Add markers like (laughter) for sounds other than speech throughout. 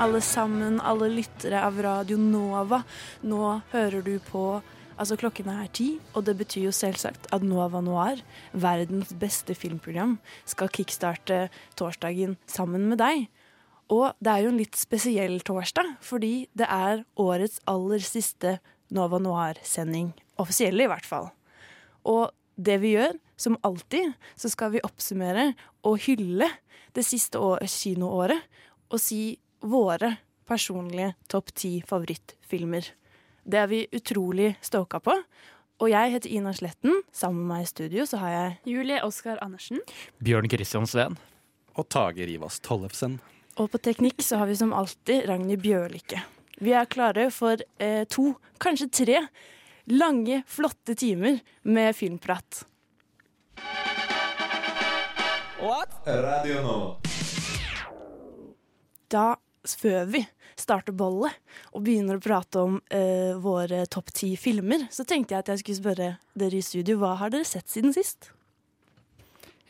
Alle sammen, alle lyttere av Radio Nova. Nå hører du på Altså, klokken er ti, og det betyr jo selvsagt at Nova Noir, verdens beste filmprogram, skal kickstarte torsdagen sammen med deg. Og det er jo en litt spesiell torsdag, fordi det er årets aller siste Nova Noir-sending. Offisielle, i hvert fall. Og det vi gjør, som alltid, så skal vi oppsummere og hylle det siste år, kinoåret og si våre personlige topp ti favorittfilmer. Det er vi utrolig stoka på. Og jeg heter Ina Sletten. Sammen med meg i studio så har jeg Julie Oskar Andersen. Bjørn Christian Sveen. Og Tage Rivas Tollefsen. Og på teknikk så har vi som alltid Ragnhild Bjørlikke. Vi er klare for eh, to, kanskje tre, lange, flotte timer med filmprat. What? Radio nå. Da, før vi starter bollet og begynner å prate om eh, våre topp ti filmer, så tenkte jeg at jeg skulle spørre dere i studio, hva har dere sett siden sist?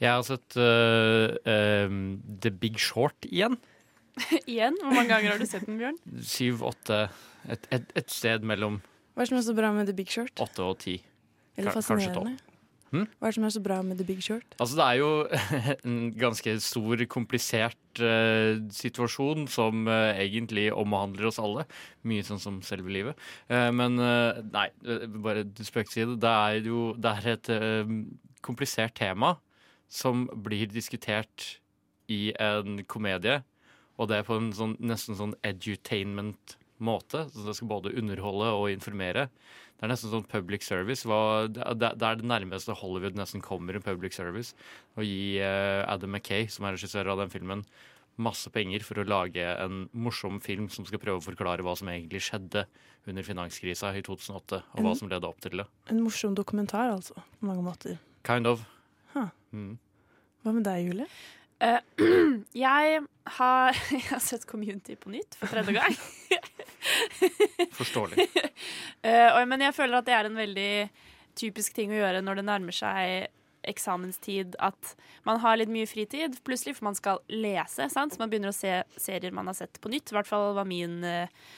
Jeg har sett uh, øh, The Big Short igjen. (laughs) Igjen? Hvor mange ganger har du sett den, Bjørn? Syv-åtte. Et, et, et sted mellom Hva er det som er så bra med The Big Short? åtte og ti. Eller fascinerende? Hm? Hva er det som er så bra med The Big Short? Altså, det er jo (laughs) en ganske stor, komplisert uh, situasjon som uh, egentlig omhandler oss alle. Mye sånn som selve livet. Uh, men nei, bare spøk til side. Det er jo det er et komplisert tema som blir diskutert i en komedie. Og det er på en sånn, nesten sånn edutainment måte. Så det skal både underholde og informere. Det er nesten sånn public service. Hva, det, det er det nærmeste Hollywood nesten kommer en public service. Å gi uh, Adam Mackay, som er regissør av den filmen, masse penger for å lage en morsom film som skal prøve å forklare hva som egentlig skjedde under finanskrisa i 2008, og hva Mhm. som ledde opp til det. En morsom dokumentar, altså, på mange måter. Kind of. Huh. Mm. Hva med deg, Julie? Eh, (clears throat) jeg, har, (laughs) jeg har sett Community på nytt for tredje gang. (laughs) Forståelig. (laughs) Uh, men jeg føler at det er en veldig typisk ting å gjøre når det nærmer seg eksamenstid. At man har litt mye fritid plutselig, for man skal lese. Sant? Så man begynner å se serier man har sett på nytt. I hvert fall var min uh,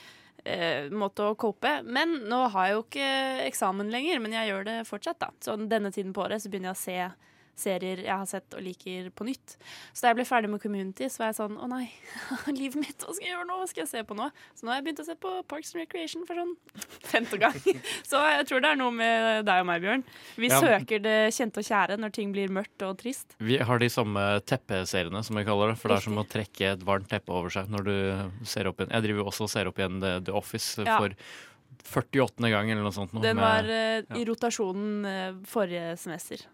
måte å cope. Men nå har jeg jo ikke eksamen lenger, men jeg gjør det fortsatt. da. Så denne tiden på året så begynner jeg å se serier jeg har sett og liker på nytt. Så da jeg ble ferdig med Community, så var jeg sånn Å nei, (laughs) livet mitt, hva skal jeg gjøre nå? Hva skal jeg se på nå? Så nå har jeg begynt å se på Parks and Recreation for sånn (laughs) femte gang. (laughs) Så jeg tror det er noe med deg og meg, Bjørn. Vi Ja. søker det kjente og kjære når ting blir mørkt og trist. Vi har de samme teppeseriene, som jeg kaller det. For det er som å trekke et varmt teppe over seg når du ser opp igjen. Jeg driver jo også og ser opp igjen The, The Office Ja. for 48. gang eller noe sånt. Noe Den med- var eh, i rotasjonen eh, forrige semester.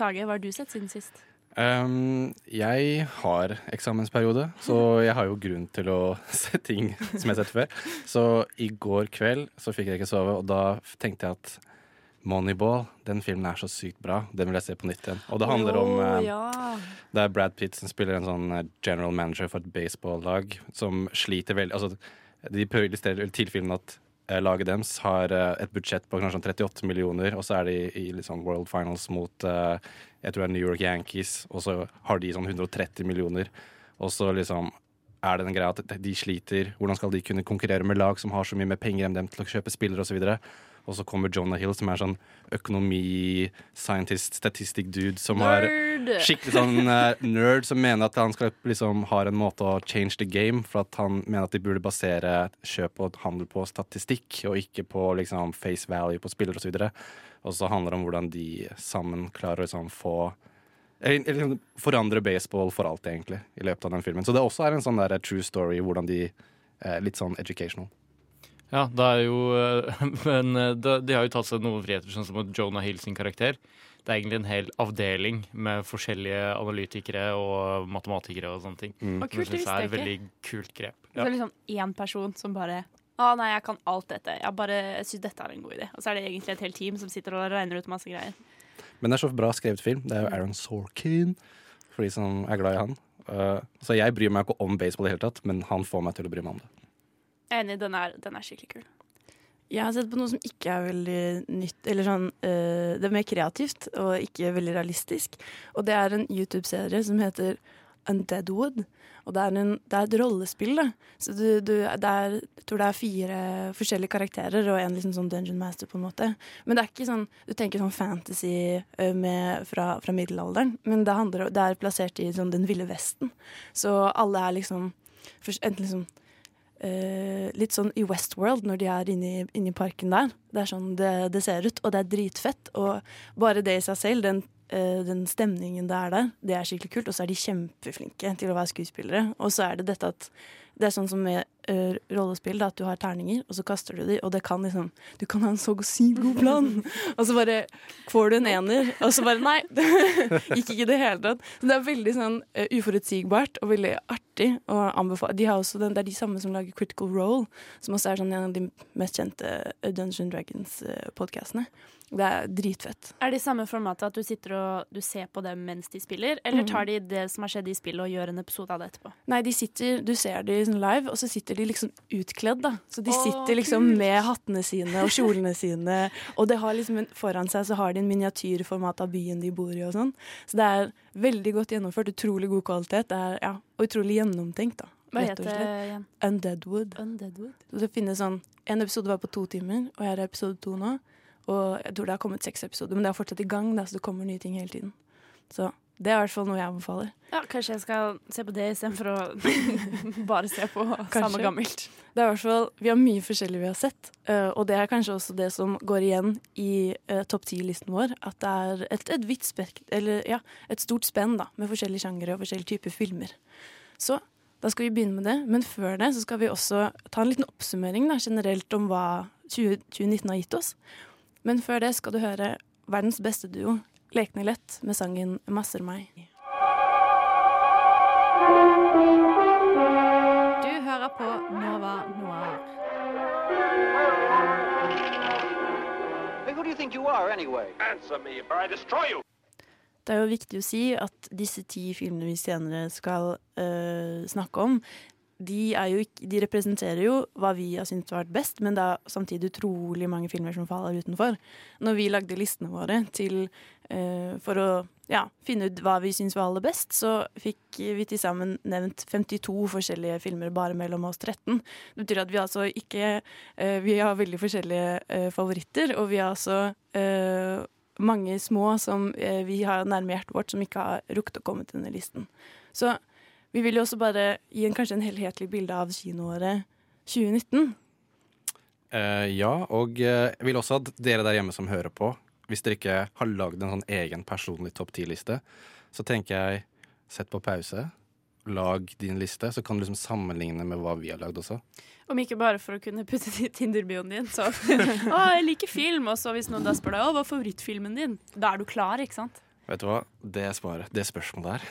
Tage, hva har du sett siden sist? Um, jeg har eksamensperiode, så jeg har jo grunn til å (laughs) se ting som jeg har sett før. Så i går kveld så fikk jeg ikke sove, og da tenkte jeg at Moneyball, den filmen er så sykt bra. Den vil jeg se på nytt igjen. Og det handler om eh, ja. Det er Brad Pitt som spiller en sånn eh, general manager for et baseball-lag som sliter veldig Altså, de prøver å illustrere til filmen at laget deres har eh, et budsjett på kanskje sånn 38 millioner, og så er de i liksom World Finals mot eh, jeg tror det er New York Yankees, og så har de sånn 130 millioner. Og så liksom er det den greia at de sliter. Hvordan skal de kunne konkurrere med lag som har så mye mer penger enn dem til å kjøpe spillere osv.? Og så kommer Jonah Hill, som er sånn økonomi-scientist, statistic-dude, som har skikkelig sånn eh, nerd som mener at han skal liksom har en måte å change the game, for at han mener at de burde basere kjøp og handel på statistikk, og ikke på liksom face value på spillere osv. Og så handler det om hvordan de sammen klarer å liksom få eller, eller forandre baseball for alt, egentlig, i løpet av den filmen. Så det også er en sånn der true story, hvordan de er Litt sånn educational. Ja, det er jo eh, (laughs) Men eh, de, har jo tatt seg noen friheter, sånn som at Jonah Hill sin karakter. det er egentlig en hel avdeling med forskjellige analytikere og matematikere og sånne ting. Mm. Og kult, det er et veldig kult grep. Så er liksom én person som bare Å nei, jeg kan alt dette. Jeg bare syns dette er en god idé. Og så er det egentlig et helt team som sitter og regner ut masse greier. Men det er så bra skrevet film. Det er jo Aaron Sorkin, for de som er glad i han. Uh, så jeg bryr meg ikke om baseball i det hele tatt, men han får meg til å bry meg om det. Enig, den er, den er skikkelig kul. Jeg har sett på noe som ikke er veldig nytt, eller sånn eh, Det er mer kreativt og ikke veldig realistisk. Og det er en YouTube-serie som heter Undeadwood. Og det er, en, det er et rollespill, da. Så du, du, det er, jeg tror det er fire forskjellige karakterer og en liksom sånn dungeon master, på en måte. Men det er ikke sånn Du tenker sånn fantasy med, fra, fra middelalderen, men det, handler, det er plassert i sånn den ville vesten. Så alle er liksom enten liksom eh, litt sånn i Westworld når de er inne i, parken der. Det er sånn det, det ser ut, og det er dritfett. Og bare det i seg selv, den, uh, den stemningen det er der, det er skikkelig kult. Og så er de kjempeflinke til å være skuespillere. Og så er det dette at det er sånn som med uh, rollespill, da, at du har terninger, og så kaster du dem, og det kan liksom Du kan ha en så sykt god plan, (laughs) og så bare får du en ener, og så bare Nei! (laughs) Gikk ikke i det hele tatt. Så det er veldig sånn uh, uforutsigbart og veldig artig å anbefale. De har også den, det er de samme som lager Critical Role, som også er sånn en av de mest kjente eh, Dungeon Dragons-podkastene. Det er dritfett. Er det i samme formatet at du sitter og du ser på dem mens de spiller, eller tar de det som har skjedd i spillet og gjør en episode av det etterpå? Nei, de sitter, du ser de sånn live, og så sitter de liksom utkledd, da. Så de Åh, sitter liksom kult. med hattene sine og kjolene sine, og det har liksom en, foran seg så har de en miniatyrformat av byen de bor i og sånn. Så det er veldig godt gjennomført, utrolig god kvalitet, det er, ja, og utrolig gjennomtenkt, da. Hva heter det igjen? Undeadwood. Undeadwood. Så det finnes sånn, en episode var på to timer, og jeg er i episode to nå, og jeg tror det har kommet seks episoder, men det er fortsatt i gang, da, så det kommer nye ting hele tiden. Så det er i hvert fall noe jeg anbefaler. Ja, kanskje jeg skal se på det istedenfor å (laughs) bare se på samme gammelt. Det er i hvert fall, Vi har mye forskjellig vi har sett, eh, og det er kanskje også det som går igjen i uh, topp ti-listen vår. At det er et, et vidt spekt, eller ja, et stort spenn da, med forskjellige sjangere og forskjellige typer filmer. Så da skal vi begynne med det, men før det så skal vi også ta en liten oppsummering da, generelt om hva 20, 2019 har gitt oss. Men før det skal du høre verdens beste duo, Lekne lett, med sangen 'Masser meg'. Du hører på Nova Noir. You are, anyway? Me, or I destroy you! Det er jo viktig å si at disse ti filmene vi senere skal uh, snakke om, de, ikke, de representerer jo hva vi har syntes har vært best, men det er samtidig utrolig mange filmer som faller utenfor. Når vi lagde listene våre til, uh, for å ja, finne ut hva vi syns var aller best, så fikk vi til sammen nevnt 52 forskjellige filmer bare mellom oss 13. Det betyr at vi altså ikke uh, Vi har veldig forskjellige uh, favoritter, og vi har altså mange små som vi har nærme hjertet vårt, som ikke har rukket å komme til denne listen. Så vi vil jo også bare gi en, kanskje en helhetlig bilde av kinoåret 2019. Uh, ja, og jeg jeg vil også at dere der hjemme som hører på, hvis dere ikke har lagd en sånn egen personlig topp ti-liste, så tenker jeg sett på pause, lag din liste, så kan du liksom sammenligne med hva vi har lagd også. Om ikke bare for å kunne putte det i Tinder-bioen din, så (laughs) Å, jeg liker film, og så hvis noen da spør deg å, hva er favorittfilmen din, da er du klar, ikke sant? Vet du hva? Det svaret, det spørsmålet der,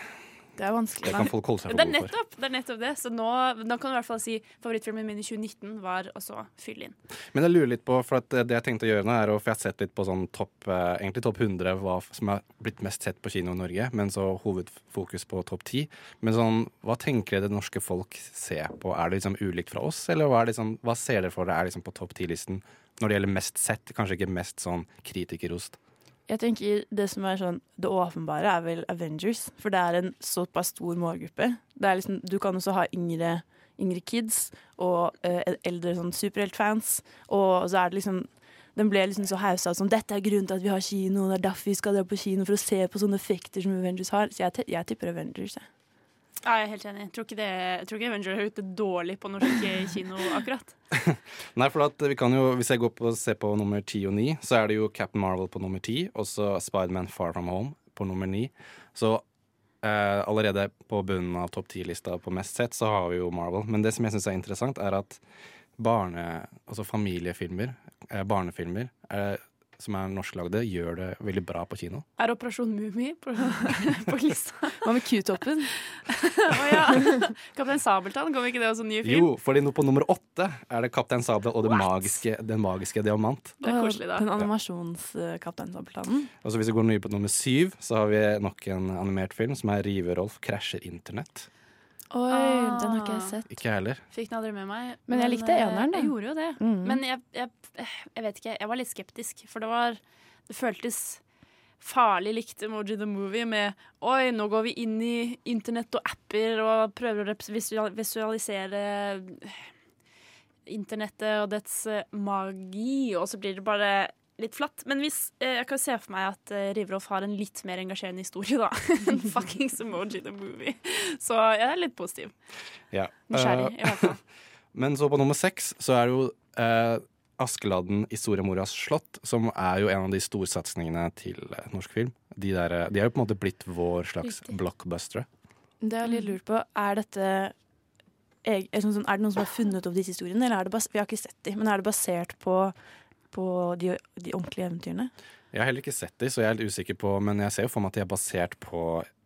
Det er vanskelig. det kan folk holde seg Det for er gode for. nettopp det. er nettopp det. Så nå, nå kan du i hvert fall si favorittfilmen min i 2019 var og så fylle inn. Men jeg lurer litt på, for at det jeg tenkte å gjøre nå er, å- for jeg har sett litt på sånn topp, eh, egentlig topp 100 hva som er blitt mest sett på kino i Norge, men så hovedfokus på topp 10. Men sånn, hva tenker dere det norske folk ser på? Er det liksom ulikt fra oss, eller hva, er det liksom, hva ser dere for dere er liksom på topp 10-listen når det gjelder mest sett, kanskje ikke mest sånn kritikerost? Jeg tenker Det som er sånn det åpenbare, er vel Avengers. For det er en såpass stor målgruppe. Liksom, du kan også ha yngre, yngre kids og eh, eldre sånn superheltfans. Og så er det liksom Den ble liksom så hausa som dette er grunnen til at vi har kino. Det er derfor vi skal dra på kino, for å se på sånne effekter som Avengers har. Så jeg, jeg tipper Avengers. Jeg. Ja, jeg er helt enig. Jeg tror ikke, det, jeg tror ikke Avenger er ute dårlig på norsk (laughs) kino, akkurat. Nei, for at vi kan jo, hvis jeg går på, ser på nummer 10 og 9, så er det jo Captain Marvel på nummer 10, og så Spiderman Far From Home på nummer 9. Så eh, allerede på bunnen av topp 10-lista på mest sett, så har vi jo Marvel. Men det som jeg syns er interessant, er at barne, altså familiefilmer, eh, barnefilmer, eh, som er norsklagde, gjør det veldig bra på kino. Er Operasjon Mummi på, (laughs) på lista? Hva med Q-toppen? (laughs) Å ja. Kaptein Sabeltann, kom ikke det også ny film? Jo, fordi på nummer åtte er det Kaptein Sabeltann og det magiske, Den magiske diamant. Det er koselig, da. Den animasjonskaptein Sabeltannen. Og så Hvis vi går nye på nummer syv, så har vi nok en animert film som er Rive-Rolf krasjer internett. Oi, Ah. den har ikke jeg sett. Ikke heller. Fikk den aldri med meg. Men jeg likte eh, eneren, da. Jeg gjorde jo det. Mm. Men jeg, jeg, jeg vet ikke, jeg var litt skeptisk, for det var Det føltes farlig likt Emoji the Movie med Oi, nå går vi inn i internett og apper og prøver å visualisere internettet og dets eh, magi, og så blir det bare litt flatt. Men hvis, eh, jeg kan se for meg at eh, Riverolf har en litt mer engasjerende historie da (laughs) en (laughs) fuckings Emoji the Movie. Så jeg er litt positiv. Ja. Nysgjerrig, i hvert fall. (laughs) Men så på nummer seks så er det jo eh, Askeladden i Soria Moras slott, som er jo en av de storsatsingene til eh, norsk film. De, der, eh, de er jo på en måte blitt vår slags Riktig. blockbustere. Det jeg jeg litt lurt på. Er dette eg- er, det sånn, er det noen som har funnet opp disse historiene, eller er det bas vi har ikke sett de, men er det basert på, på de, de ordentlige eventyrene? Jeg har heller ikke sett de, så jeg er litt usikker på Men jeg ser jo for meg at de er basert på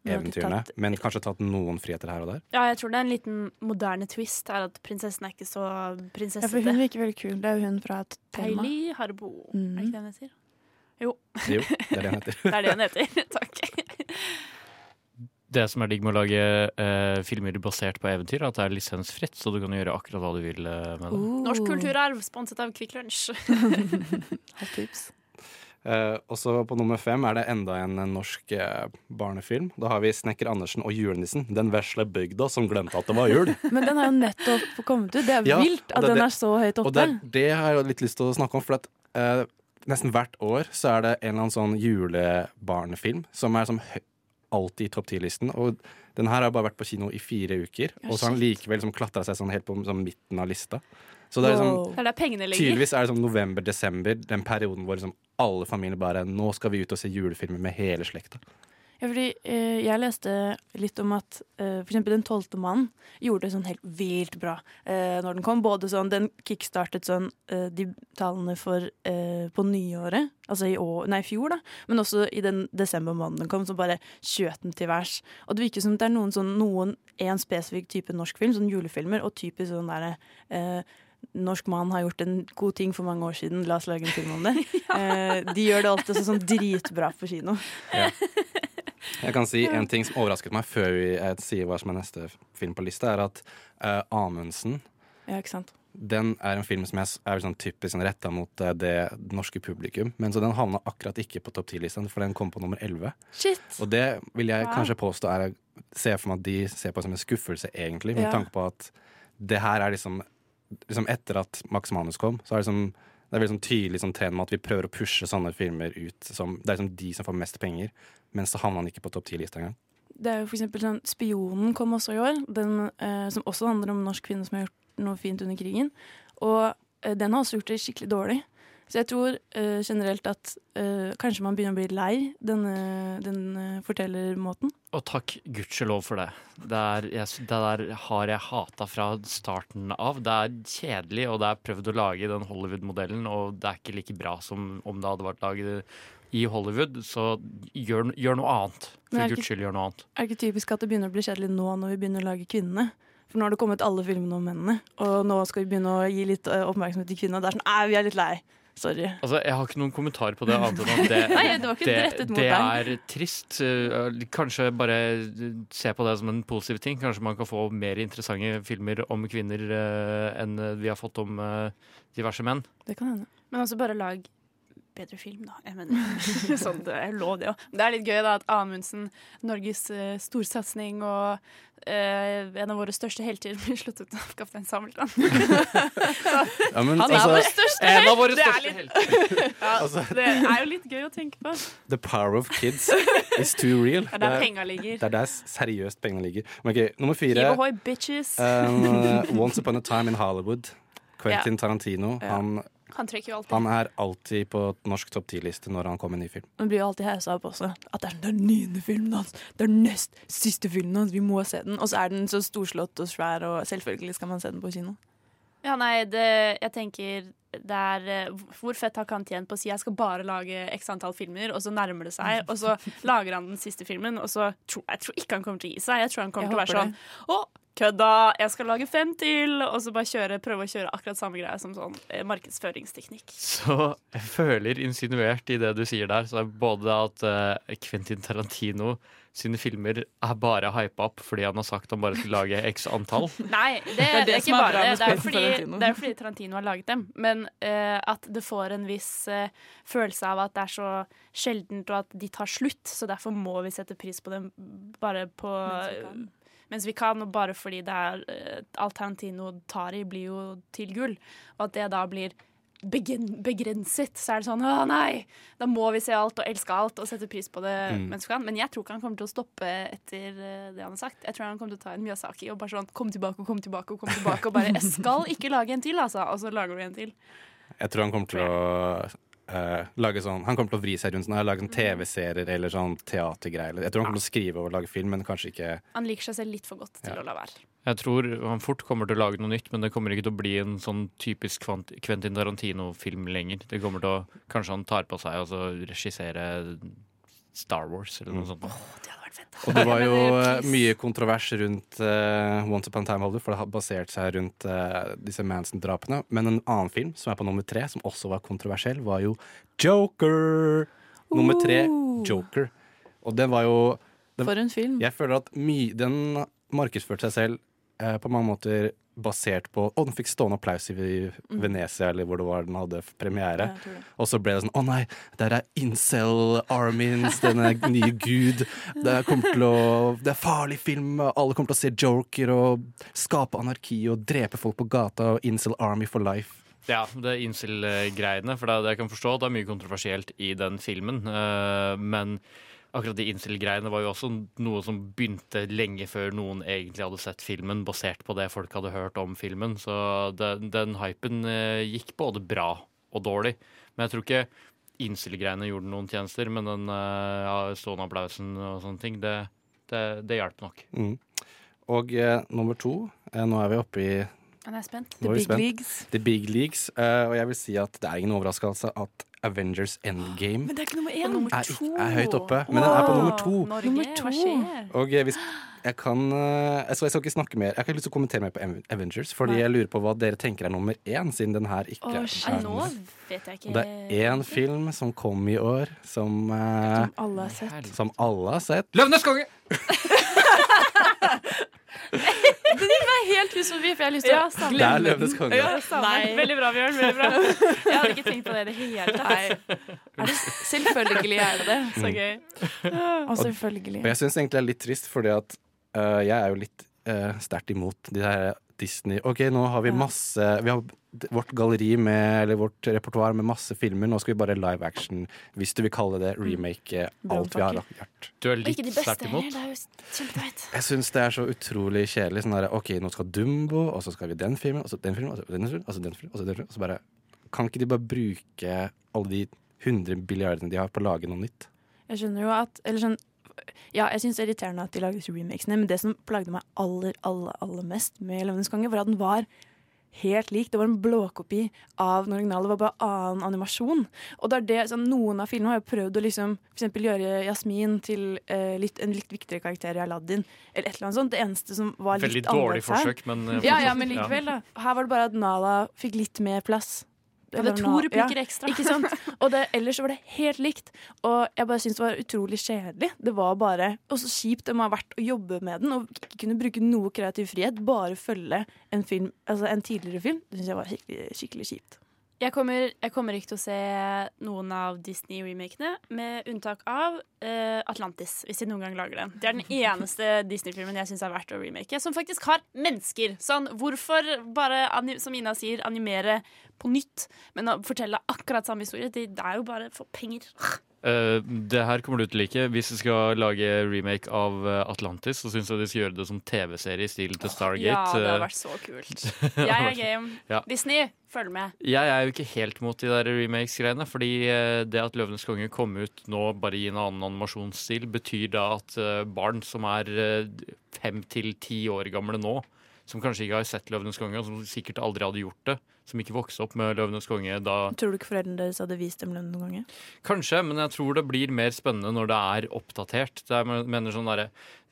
eventyrene, tatt- men kanskje tatt noen friheter her og der. Ja, jeg tror det er en liten moderne twist er at prinsessen er ikke så Ja, for hun prinsessete. virker veldig kul. Det er jo hun fra Thelma. Hailey Harbo, er Mhm. ikke det hun heter? Jo, Jo, det er det hun heter. (laughs) det er det hun heter. (laughs) Takk. Det som er digg med å lage eh, filmer basert på eventyr, er at det er lisensfritt, så du kan gjøre akkurat hva du vil eh, med det. Norsk kulturarv, sponset av Kvikk Lunsj. (laughs) Hot tips. Eh, og så på nummer fem er det enda en norsk eh, barnefilm. Da har vi 'Snekker Andersen og julenissen'. Den vesle bygda som glemte at det var jul. (laughs) Men den har jo nettopp kommet ut. Det er Ja, vilt at det- den er så høyt Og oppe. det, det har jeg litt lyst til å snakke om, for at eh, nesten hvert år så er det en eller annen sånn julebarnefilm som er som hø alltid i topp ti-listen. Og den her har bare vært på kino i fire uker, Ja, og så har den likevel liksom klatra seg sånn helt på sånn midten av lista. Så det er liksom Det er. Tydeligvis er det sånn november-desember, den perioden hvor liksom alle familier bare Nå skal vi ut og se julefilmer med hele slekta. Ja, fordi eh, Jeg leste litt om at eh, eksempel Den tolvte mannen gjorde det sånn helt vilt bra eh, når den kom. Både sånn, Den kickstartet sånn eh, de tallene for eh, på nyåret, altså i år, nei, fjor, da. Men også i den desember måneden den kom, så bare skjøt den til værs. Og det virker som det er noen sånn, noen en spesifikk type norsk film, sånn julefilmer, og typisk sånn derre eh, Norsk mann har gjort en god ting for mange år siden, la oss lage en film om det. (laughs) eh, de gjør det alltid så, sånn dritbra på kino. (laughs) Jeg kan si En ting som overrasket meg før vi sier hva som er neste film på lista, er at uh, Amundsen Ja, den er en film som jeg er sånn typisk sånn retta mot eh, det norske publikum. Men så den havna akkurat ikke på topp 10-lista, for den kom på nummer 11. Shit! Og det vil jeg Wow. kanskje påstå er Se for meg at de ser på som en skuffelse, egentlig, med Ja. tanke på at det her er liksom Liksom etter at Max Manus kom, så er det liksom det er veldig sånn tydelig sånn trend med at vi prøver å pushe sånne filmer ut som Det er liksom de som får mest penger, men så havner han ikke på topp 10-lista engang. Det er jo for eksempel sånn Spionen kom også i år, den, eh, som også handler om norsk kvinne som har gjort noe fint under krigen. Og eh, den har også gjort det skikkelig dårlig. Så jeg tror uh, generelt at uh, kanskje man begynner å bli lei denne, den eh, fortellermåten. Og takk gudskjelov for det. Det, er, jeg, det der har jeg hata fra starten av. Det er kjedelig, og det er prøvd å lage den Hollywood-modellen, og det er ikke like bra som om det hadde vært laget i Hollywood. Så gjør, gjør noe annet. For guds skyld, gjør noe annet. Er det ikke typisk at det begynner å bli kjedelig nå når vi begynner å lage kvinnene? For nå har det kommet alle filmene om mennene, og nå skal vi begynne å gi litt oppmerksomhet til kvinnene. Det er sånn, vi er litt lei. Sorry. Altså, Jeg har ikke noen kommentar på det annet enn at det, (laughs) Nei, det var ikke det, mot det deg. er trist. Uh, Kanskje bare se på det som en positiv ting. Kanskje man kan få mer interessante filmer om kvinner uh, enn vi har fått om uh, diverse menn. Det kan hende. Men også bare lag bedre film, da. Jeg mener, (laughs) sånn, det er lov, det òg. Det er litt gøy da at Amundsen, Norges uh, storsatsing og uh, en av våre største helter, (laughs) blir slått ut av Kaptein Sabeltann. (laughs) Ja, men Han er altså- vår største En av våre største helter. ja, Altså- det er jo litt gøy å tenke på. The power of kids is too real. Det er der penga ligger. Det er der seriøst penga ligger. Men ok, Nummer fire. Ohoi, bitches. Um, Once Upon a Time in Hollywood. Quentin. Tarantino. Ja. Han, Han trekker jo alltid. han er alltid på norsk topp ti-liste når han kommer med ny film. Man blir jo alltid haussa opp også. At det det er den niende filmen hans! Det er den nest siste filmen hans! Vi må se den! Og så er den så storslått og svær, og selvfølgelig skal man se den på kino. Ja, nei, det, jeg tenker det er eh, Hvor fett har Kant tjent på å si jeg skal bare lage x antall filmer, og så nærmer det seg, og så (laughs) lager han den siste filmen, og så tror jeg tror ikke han kommer til å gi seg. Jeg tror han kommer Jeg til å være sånn sånn Å, kødda! Jeg skal lage fem til! Og så bare kjøre, prøve å kjøre akkurat samme greie som sånn eh, markedsføringsteknikk. Så jeg føler insinuert i det du sier der, så er både at eh, Quentin Tarantino sine filmer er bare hypa opp fordi han har sagt han bare skal lage x antall. (laughs) Nei, det, er det det er ikke er bare det. Det er fordi, Tarantino. det er fordi Tarantino har laget dem. Men uh, at det får en viss uh, følelse av at det er så sjeldent, og at de tar slutt. Så derfor må vi sette pris på dem bare på Mens vi kan. og bare fordi det er eh, alt Tarantino tar i, blir jo til gull. Og at det da blir begrenset, så er det sånn Å nei! Da må vi se alt og elske alt og sette pris på det Mm. mens vi kan. Men jeg tror ikke han kommer til å stoppe etter eh, det han har sagt. Jeg tror han kommer til å ta en Miyazaki og bare sånn Kom tilbake og kom tilbake og kom tilbake. Og bare Jeg (laughs) skal ikke lage en til, altså. Og så lager du en til. Jeg tror han kommer til å eh, lage sånn Han kommer til å vri seg rundt sånn, lage sånn TV-serier eller sånn teatergreier. Jeg tror han kommer til å skrive og lage film, men kanskje ikke Han liker seg selv litt for godt til Ja. å la være. Jeg tror han fort kommer til å lage noe nytt, men det kommer ikke til å bli en sånn typisk Quentin Tarantino-film lenger. Det kommer til å Kanskje han tar på seg og så regissere Star Wars eller noe sånt. Det er vært fett. Og det var (laughs) jo eh, please. mye kontrovers rundt uh, Once Upon a Time Holder, for det har basert seg rundt uh, disse Manson-drapene. Men en annen film som er på nummer tre, som også var kontroversiell, var jo Joker! Nummer tre. Joker. Og den var jo den, For en film. Jeg føler at my, den markedsførte seg selv uh, på mange måter basert på Å, den fikk stående applaus i Venezia, eller hvor det var den hadde premiere. Ja. Og så ble det sånn Å nei, der er incel-armins, denne nye gud. Det til å Det er farlig film. Alle kommer til å se Joker og skape anarki og drepe folk på gata. Og incel army for life. Ja, det er incel-greiene. For det, det jeg kan forstå det er mye kontroversielt i den filmen. eh, men akkurat de incel-greiene var jo også noe som begynte lenge før noen egentlig hadde sett filmen, basert på det folk hadde hørt om filmen. Så den, den hypen eh, gikk både bra og dårlig. Men jeg tror ikke incel-greiene gjorde noen tjenester, men den eh, ja, stående applausen og sånne ting, det, det, det hjalp nok. Mm. Og eh, nummer to eh, Nå er vi oppe i jeg er spent. er vi Big spent. Leagues. The Big Leagues. uh, og jeg vil si at det er ingen overraskelse at Avengers Endgame Men det er ikke nummer én. nummer er, to. er høyt oppe. Men den er på nummer to. Norge, Nummer to. hva skjer? Og eh, hvis jeg kan eh, jeg skal, jeg skal ikke snakke mer Jeg har ikke lyst til å kommentere mer på Avengers, fordi Nei. jeg lurer på hva dere tenker er nummer én, siden den her ikke oh, er shit. Er nå vet jeg ikke. Det er én film som kom i år, som, uh, Som alle har sett. som alle har sett. Løvenes konge! (laughs) Det helt hus forbi, for jeg har lyst til Ja, å glemme Det er Løvenes konge. Ja. Nei. Veldig bra, Bjørn. Veldig bra. (laughs) Jeg hadde ikke tenkt på det i det hele tatt. Er det, selvfølgelig er det det. (laughs) Så gøy. Og selvfølgelig. Og jeg syns egentlig det er litt trist, fordi at uh, jeg er jo litt uh, sterkt imot de her Disney OK, nå har vi masse Vi har vårt galleri med Eller vårt repertoar med masse filmer. Nå skal vi bare live action, hvis du vil kalle det remake, eh, alt vi har gjort. Du er litt ikke sterkt imot. Jeg syns det er så utrolig kjedelig. Sånn der, OK, nå skal Dumbo, og så skal vi den filmen, og så den filmen, og så den filmen, og så den filmen, og så den filmen. Og så bare Kan ikke de bare bruke alle de 100 milliardene de har på å lage noe nytt? Jeg skjønner jo at Eller sånn Ja, jeg syns det er irriterende at de lager disse remakesene, men det som plagde meg aller, aller, aller mest med 'Løvenes konge', var at den var helt lik. Det var en blåkopi av den originale. Det var bare annen animasjon. Og det er det, sånn, Noen av filmene har jo prøvd å liksom, for eksempel gjøre Jasmin til eh, litt, en litt viktigere karakter i Aladdin. Eller et eller annet sånt. Det eneste som var litt Veldig dårlig annerledes her forsøk, men eh, Ja, ja, (laughs) men likevel, da. Her var det bare at Nala fikk litt mer plass. Hadde var to replikker ja, ekstra. Ikke sant? Og det, ellers var det helt likt. Og jeg bare syntes det var utrolig kjedelig. Det var bare Og så kjipt det må ha vært å jobbe med den og ikke kunne bruke noe kreativ frihet. Bare følge en film, altså en tidligere film. Det syns jeg var skikkelig, skikkelig kjipt. Jeg kommer, jeg kommer ikke til å se noen av Disney-remakene, med unntak av uh, Atlantis, hvis de noen gang lager den. Det er den eneste (laughs) Disney-filmen jeg syns er verdt å remake, som faktisk har mennesker. Sånn, hvorfor bare, som Ina sier, animere på nytt, men fortelle akkurat samme historie? Det, det er jo bare for penger. Eh, det her kommer du til å like. Hvis du skal lage remake av eh, Atlantis, så syns jeg de skal gjøre det som TV-serie i stil til Stargate. Ja, det hadde Eh, vært så kult. (laughs) Jeg er game. Ja. Disney, følg med. Jeg er jo ikke helt mot de der remakes-greiene. Fordi det at 'Løvenes konge' kom ut nå bare i en annen animasjonsstil, betyr da at barn som er fem til ti år gamle nå, som kanskje ikke har sett 'Løvenes konge', og som sikkert aldri hadde gjort det. Som ikke vokste opp med 'Løvenes konge' da Tror du ikke foreldrene deres hadde vist dem noen ganger? Kanskje, men jeg tror det blir mer spennende når det er oppdatert. Det er, mener sånn der,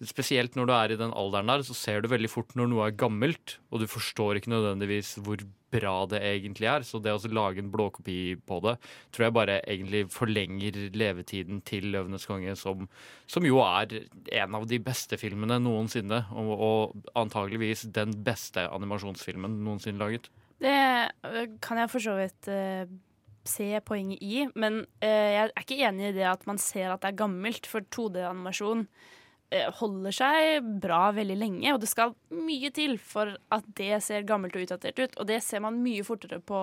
spesielt når du er i den alderen der, så ser du veldig fort når noe er gammelt, og du forstår ikke nødvendigvis hvor bra det egentlig er. Så det å lage en blåkopi på det, tror jeg bare egentlig forlenger levetiden til 'Løvenes konge', som, som jo er en av de beste filmene noensinne, og, og antageligvis den beste animasjonsfilmen noensinne laget. Det øh, kan jeg for så vidt uh, se poenget i, men uh, jeg er ikke enig i det at man ser at det er gammelt, for 2D-animasjon uh, holder seg bra veldig lenge, og det skal mye til for at det ser gammelt og utdatert ut, og det ser man mye fortere på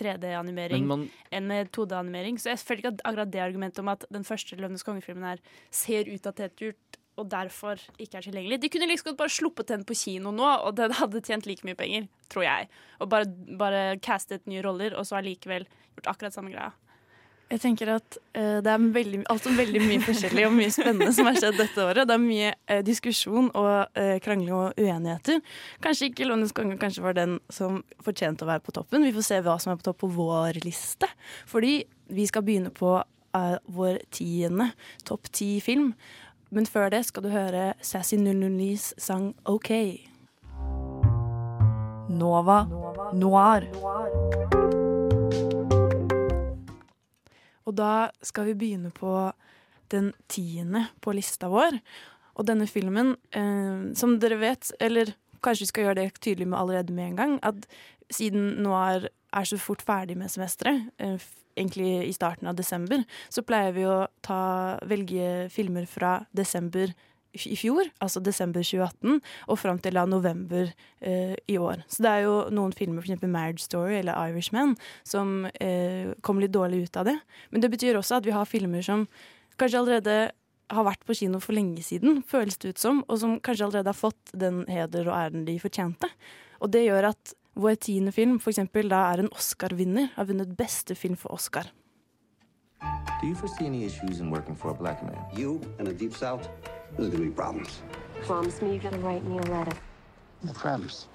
3D-animering man, enn med 2D-animering, så jeg føler ikke at akkurat det argumentet om at den første Løvenes konge-filmen her ser utdatert ut, og derfor ikke er tilgjengelig. De kunne liksom bare sluppet den på kino nå, og den hadde tjent like mye penger, tror jeg. Og bare, bare castet nye roller, og så allikevel gjort akkurat samme greia. Jeg tenker at uh, det er veldig, altså veldig mye forskjellig og mye spennende som har skjedd dette året. Det er mye uh, diskusjon og uh, krangling og uenigheter. Kanskje ikke Lønnes konge kanskje var den som fortjente å være på toppen. Vi får se hva som er på topp på vår liste. Fordi vi skal begynne på vår tiende topp ti film. Men før det skal du høre Sassy 009s sang OK. Nova Noir. Og da skal vi begynne på den tiende på lista vår. Og denne filmen, eh, som dere vet, eller kanskje vi skal gjøre det tydelig med allerede med en gang, at siden noir er så fort ferdig med semesteret, eh, egentlig i starten av desember, så pleier vi å ta, velge filmer fra desember i fjor, altså desember 2018, og fram til da november eh, i år. Så det er jo noen filmer, f.eks. Marriage Story eller Irishman, som eh, kom litt dårlig ut av det. Men det betyr også at vi har filmer som kanskje allerede har vært på kino for lenge siden, føles det ut som, og som kanskje allerede har fått den heder og æren de fortjente. Og det gjør at vår tiende film for eksempel, da er en Oscar-vinner, har vunnet beste film for Oscar. Do you foresee any issues in working for a black man? You in the deep south, there's gonna be problems. Promise me you're gonna write me a letter. I promise.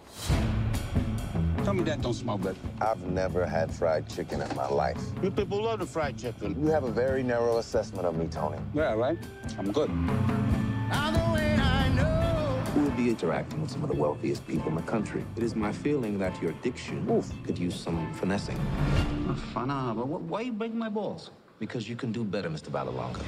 Tell me that don't smell good. I've never had fried chicken in my life. You people love the fried chicken. You have a very narrow assessment of me, Tony. Yeah, right? I'm good. We will be interacting with some of the wealthiest people in the country. It is my feeling that your diction could use some finessing. Fana, ah, but wh- why you break my balls? Because you can do better, Mr. Balalanka.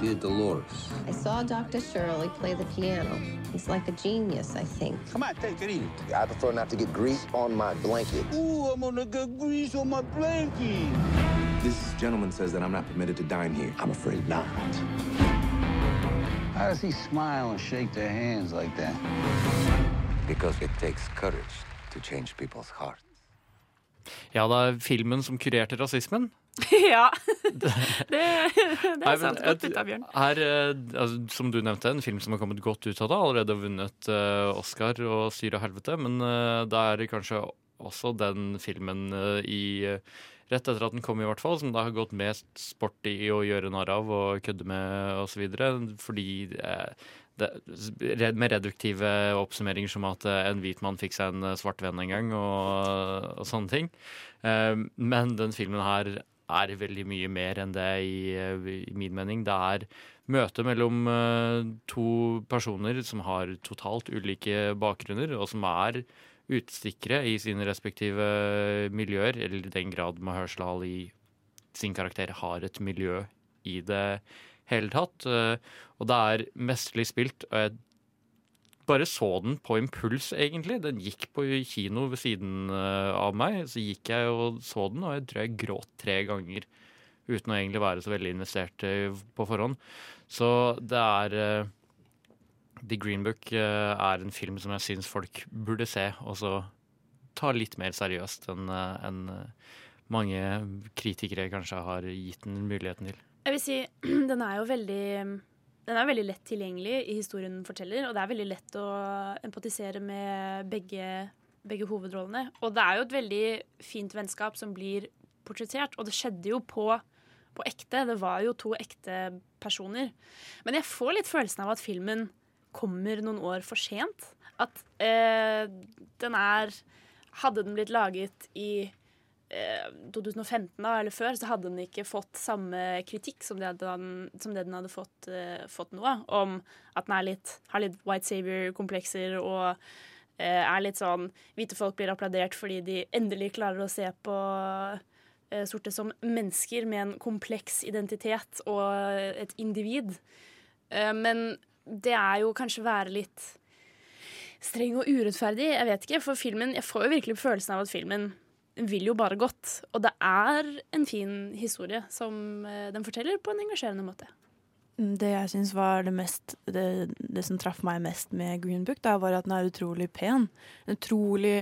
Dear Dolores, I saw Dr. Shirley play the piano. He's like a genius, I think. Come on, take it easy. I prefer not to get grease on my blanket. Ooh, I'm gonna get grease on my blanket. This gentleman says that I'm not permitted to dine here. I'm afraid not. How does he smile and shake their hands like that? Because it takes courage to change people's hearts. ja, det er filmen som kurerte rasismen. (laughs) ja. (laughs) Det, det er sant. Godt ut av Bjørn. Her, eh, altså, som du nevnte, en film som har kommet godt ut av det. Allerede vunnet uh, Oscar og Syre og helvete. Men uh, det er kanskje også den filmen uh, i eh, Rett etter at den kom, i hvert fall, som det har gått mest sport i å gjøre narr av og kødde med osv. Fordi eh, det, med reduktive oppsummeringer som at eh, en hvit mann fikk seg en eh, svart venn en gang, og, og sånne ting. Eh, men den filmen her er veldig mye mer enn det i, i min mening. Det er møte mellom to personer som har totalt ulike bakgrunner, og som er utstikkere i sine respektive miljøer, eller i den grad Mahershala Ali sin karakter har et miljø i det hele tatt. Eh, Og det er mesterlig spilt. og jeg bare så den på impuls, egentlig. Den gikk på kino ved siden eh, av meg. Så gikk jeg og så den, og jeg tror jeg gråt tre ganger. Uten å egentlig være så veldig investert eh, på forhånd. Så det er The Green Book eh, er en film som jeg syns folk burde se, og så ta litt mer seriøst enn en eh, mange kritikere kanskje har gitt den muligheten til. Jeg vil si, (clears throat) den er jo veldig den er veldig lett tilgjengelig i historien den forteller, og det er veldig lett å empatisere med begge, begge hovedrollene. Og det er jo et veldig fint vennskap som blir portrettert, og det skjedde jo på, på ekte. Det var jo to ekte personer. Men jeg får litt følelsen av at filmen kommer noen år for sent. at eh, den er Hadde den blitt laget i eh, 2015 da, eller før, så hadde den ikke fått samme kritikk som det, den, som det den hadde fått, eh, fått nå. Om at den litt, har litt white savior-komplekser og eh, er litt sånn Hvite folk blir applaudert fordi de endelig klarer å se på eh, sorte som mennesker med en kompleks identitet og et individ. Eh, men det er jo kanskje være litt streng og urettferdig. Jeg vet ikke, for filmen, jeg får jo virkelig følelsen av at filmen vil jo bare godt. Og det er en fin historie som eh, den forteller på en engasjerende måte. Det jeg syns var det, mest, det, det som traff meg mest med Green Book, da, var at den er utrolig pen. En utrolig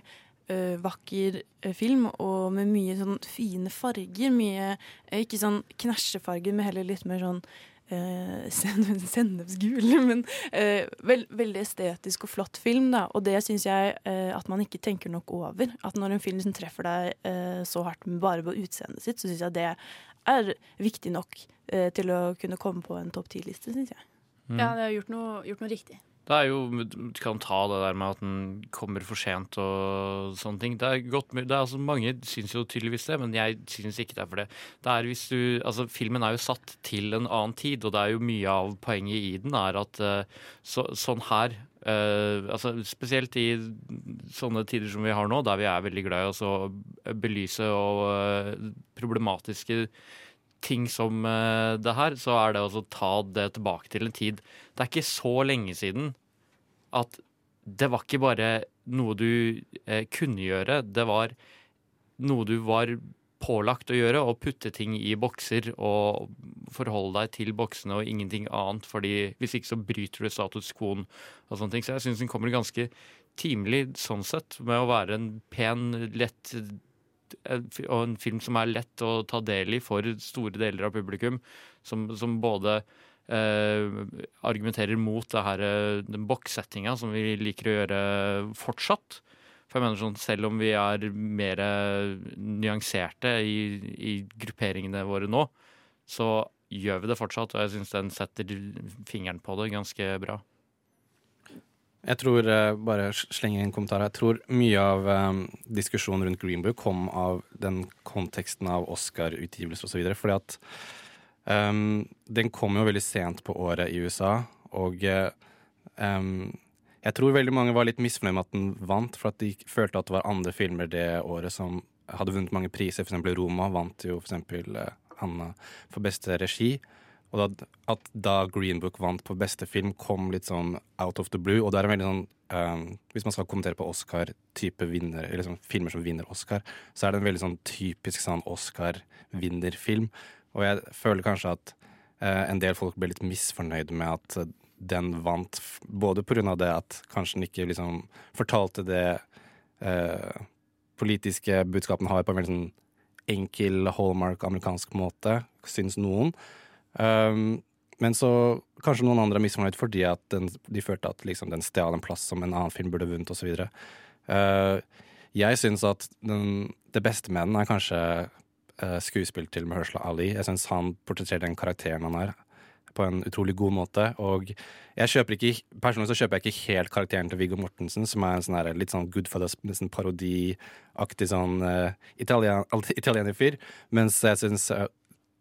øh, vakker øh, film, og med mye sånn fine farger. Mye Ikke sånn knæsjefarger, men heller litt mer sånn (laughs) uh, sennepsgul. Men eh, veld, veldig estetisk og flott film, da. Og det syns jeg eh, at man ikke tenker nok over. At når en film liksom treffer deg så hardt bare på utseendet sitt, så syns jeg det er viktig nok til å kunne komme på en topp ti-liste, syns jeg. Mm. Ja, det har gjort noe, gjort noe riktig. Det er jo, Du kan ta det der med at den kommer for sent og sånne ting. Det er godt, det er altså Mange syns jo tydeligvis det, men jeg syns ikke det er for det. det er hvis du, altså Filmen er jo satt til en annen tid, og det er jo mye av poenget i den er at så, sånn her Uh, altså Spesielt i sånne tider som vi har nå, der vi er veldig glad i å belyse og uh, problematiske ting som uh, det her, så er det å ta det tilbake til en tid. Det er ikke så lenge siden at det var ikke bare noe du eh, kunne gjøre, det var noe du var pålagt å gjøre, å putte ting i bokser og forholde deg til boksene og ingenting annet, fordi hvis ikke så bryter du status quo og sånne ting. Så jeg syns den kommer ganske timelig sånn sett, med å være en pen, lett og en film som er lett å ta del i for store deler av publikum, som, som både eh, argumenterer mot det her, den bokssettinga som vi liker å gjøre fortsatt. For jeg mener sånn, Selv om vi er mer nyanserte i, i grupperingene våre nå, så gjør vi det fortsatt, og jeg syns den setter fingeren på det ganske bra. Jeg tror, bare slenger inn en kommentar Jeg tror mye av um, diskusjonen rundt Greenbook kom av den konteksten av Oscar-utgivelse osv. Fordi at um, den kom jo veldig sent på året i USA, og um, jeg tror veldig mange var litt misfornøyd med at den vant, for at de følte at det var andre filmer det året som hadde vunnet mange priser. For eksempel Roma vant jo for eksempel uh, Anna for beste regi. Og da, at da Green Book vant på beste film, kom litt sånn out of the blue. Og det er en veldig sånn um, Hvis man skal kommentere på Oscar-type vinner, eller sånn filmer som vinner Oscar, så er det en veldig sånn typisk sånn Oscar-vinnerfilm. Og jeg føler kanskje at uh, en del folk ble litt misfornøyd med at uh, den vant, både av det at kanskje den ikke liksom fortalte det uh, politiske budskapet den har, på en veldig sånn enkel hallmark amerikansk måte, syns noen. Um, men så kanskje noen andre er misfornøyd fordi at den, de følte at liksom, den stjal en plass som en annen film burde vunnet osv. Uh, jeg syns at den, det beste med den er kanskje uh, skuespill til Mahershala Ali. Jeg syns han portretterer den karakteren han er, på en utrolig god måte. Og jeg kjøper ikke, personlig så kjøper jeg ikke helt karakteren til Viggo Mortensen, som er en sånn her, litt sånn Goodfellas, nesten parodiaktig sånn uh, italien, (laughs) fyr. Mens jeg syns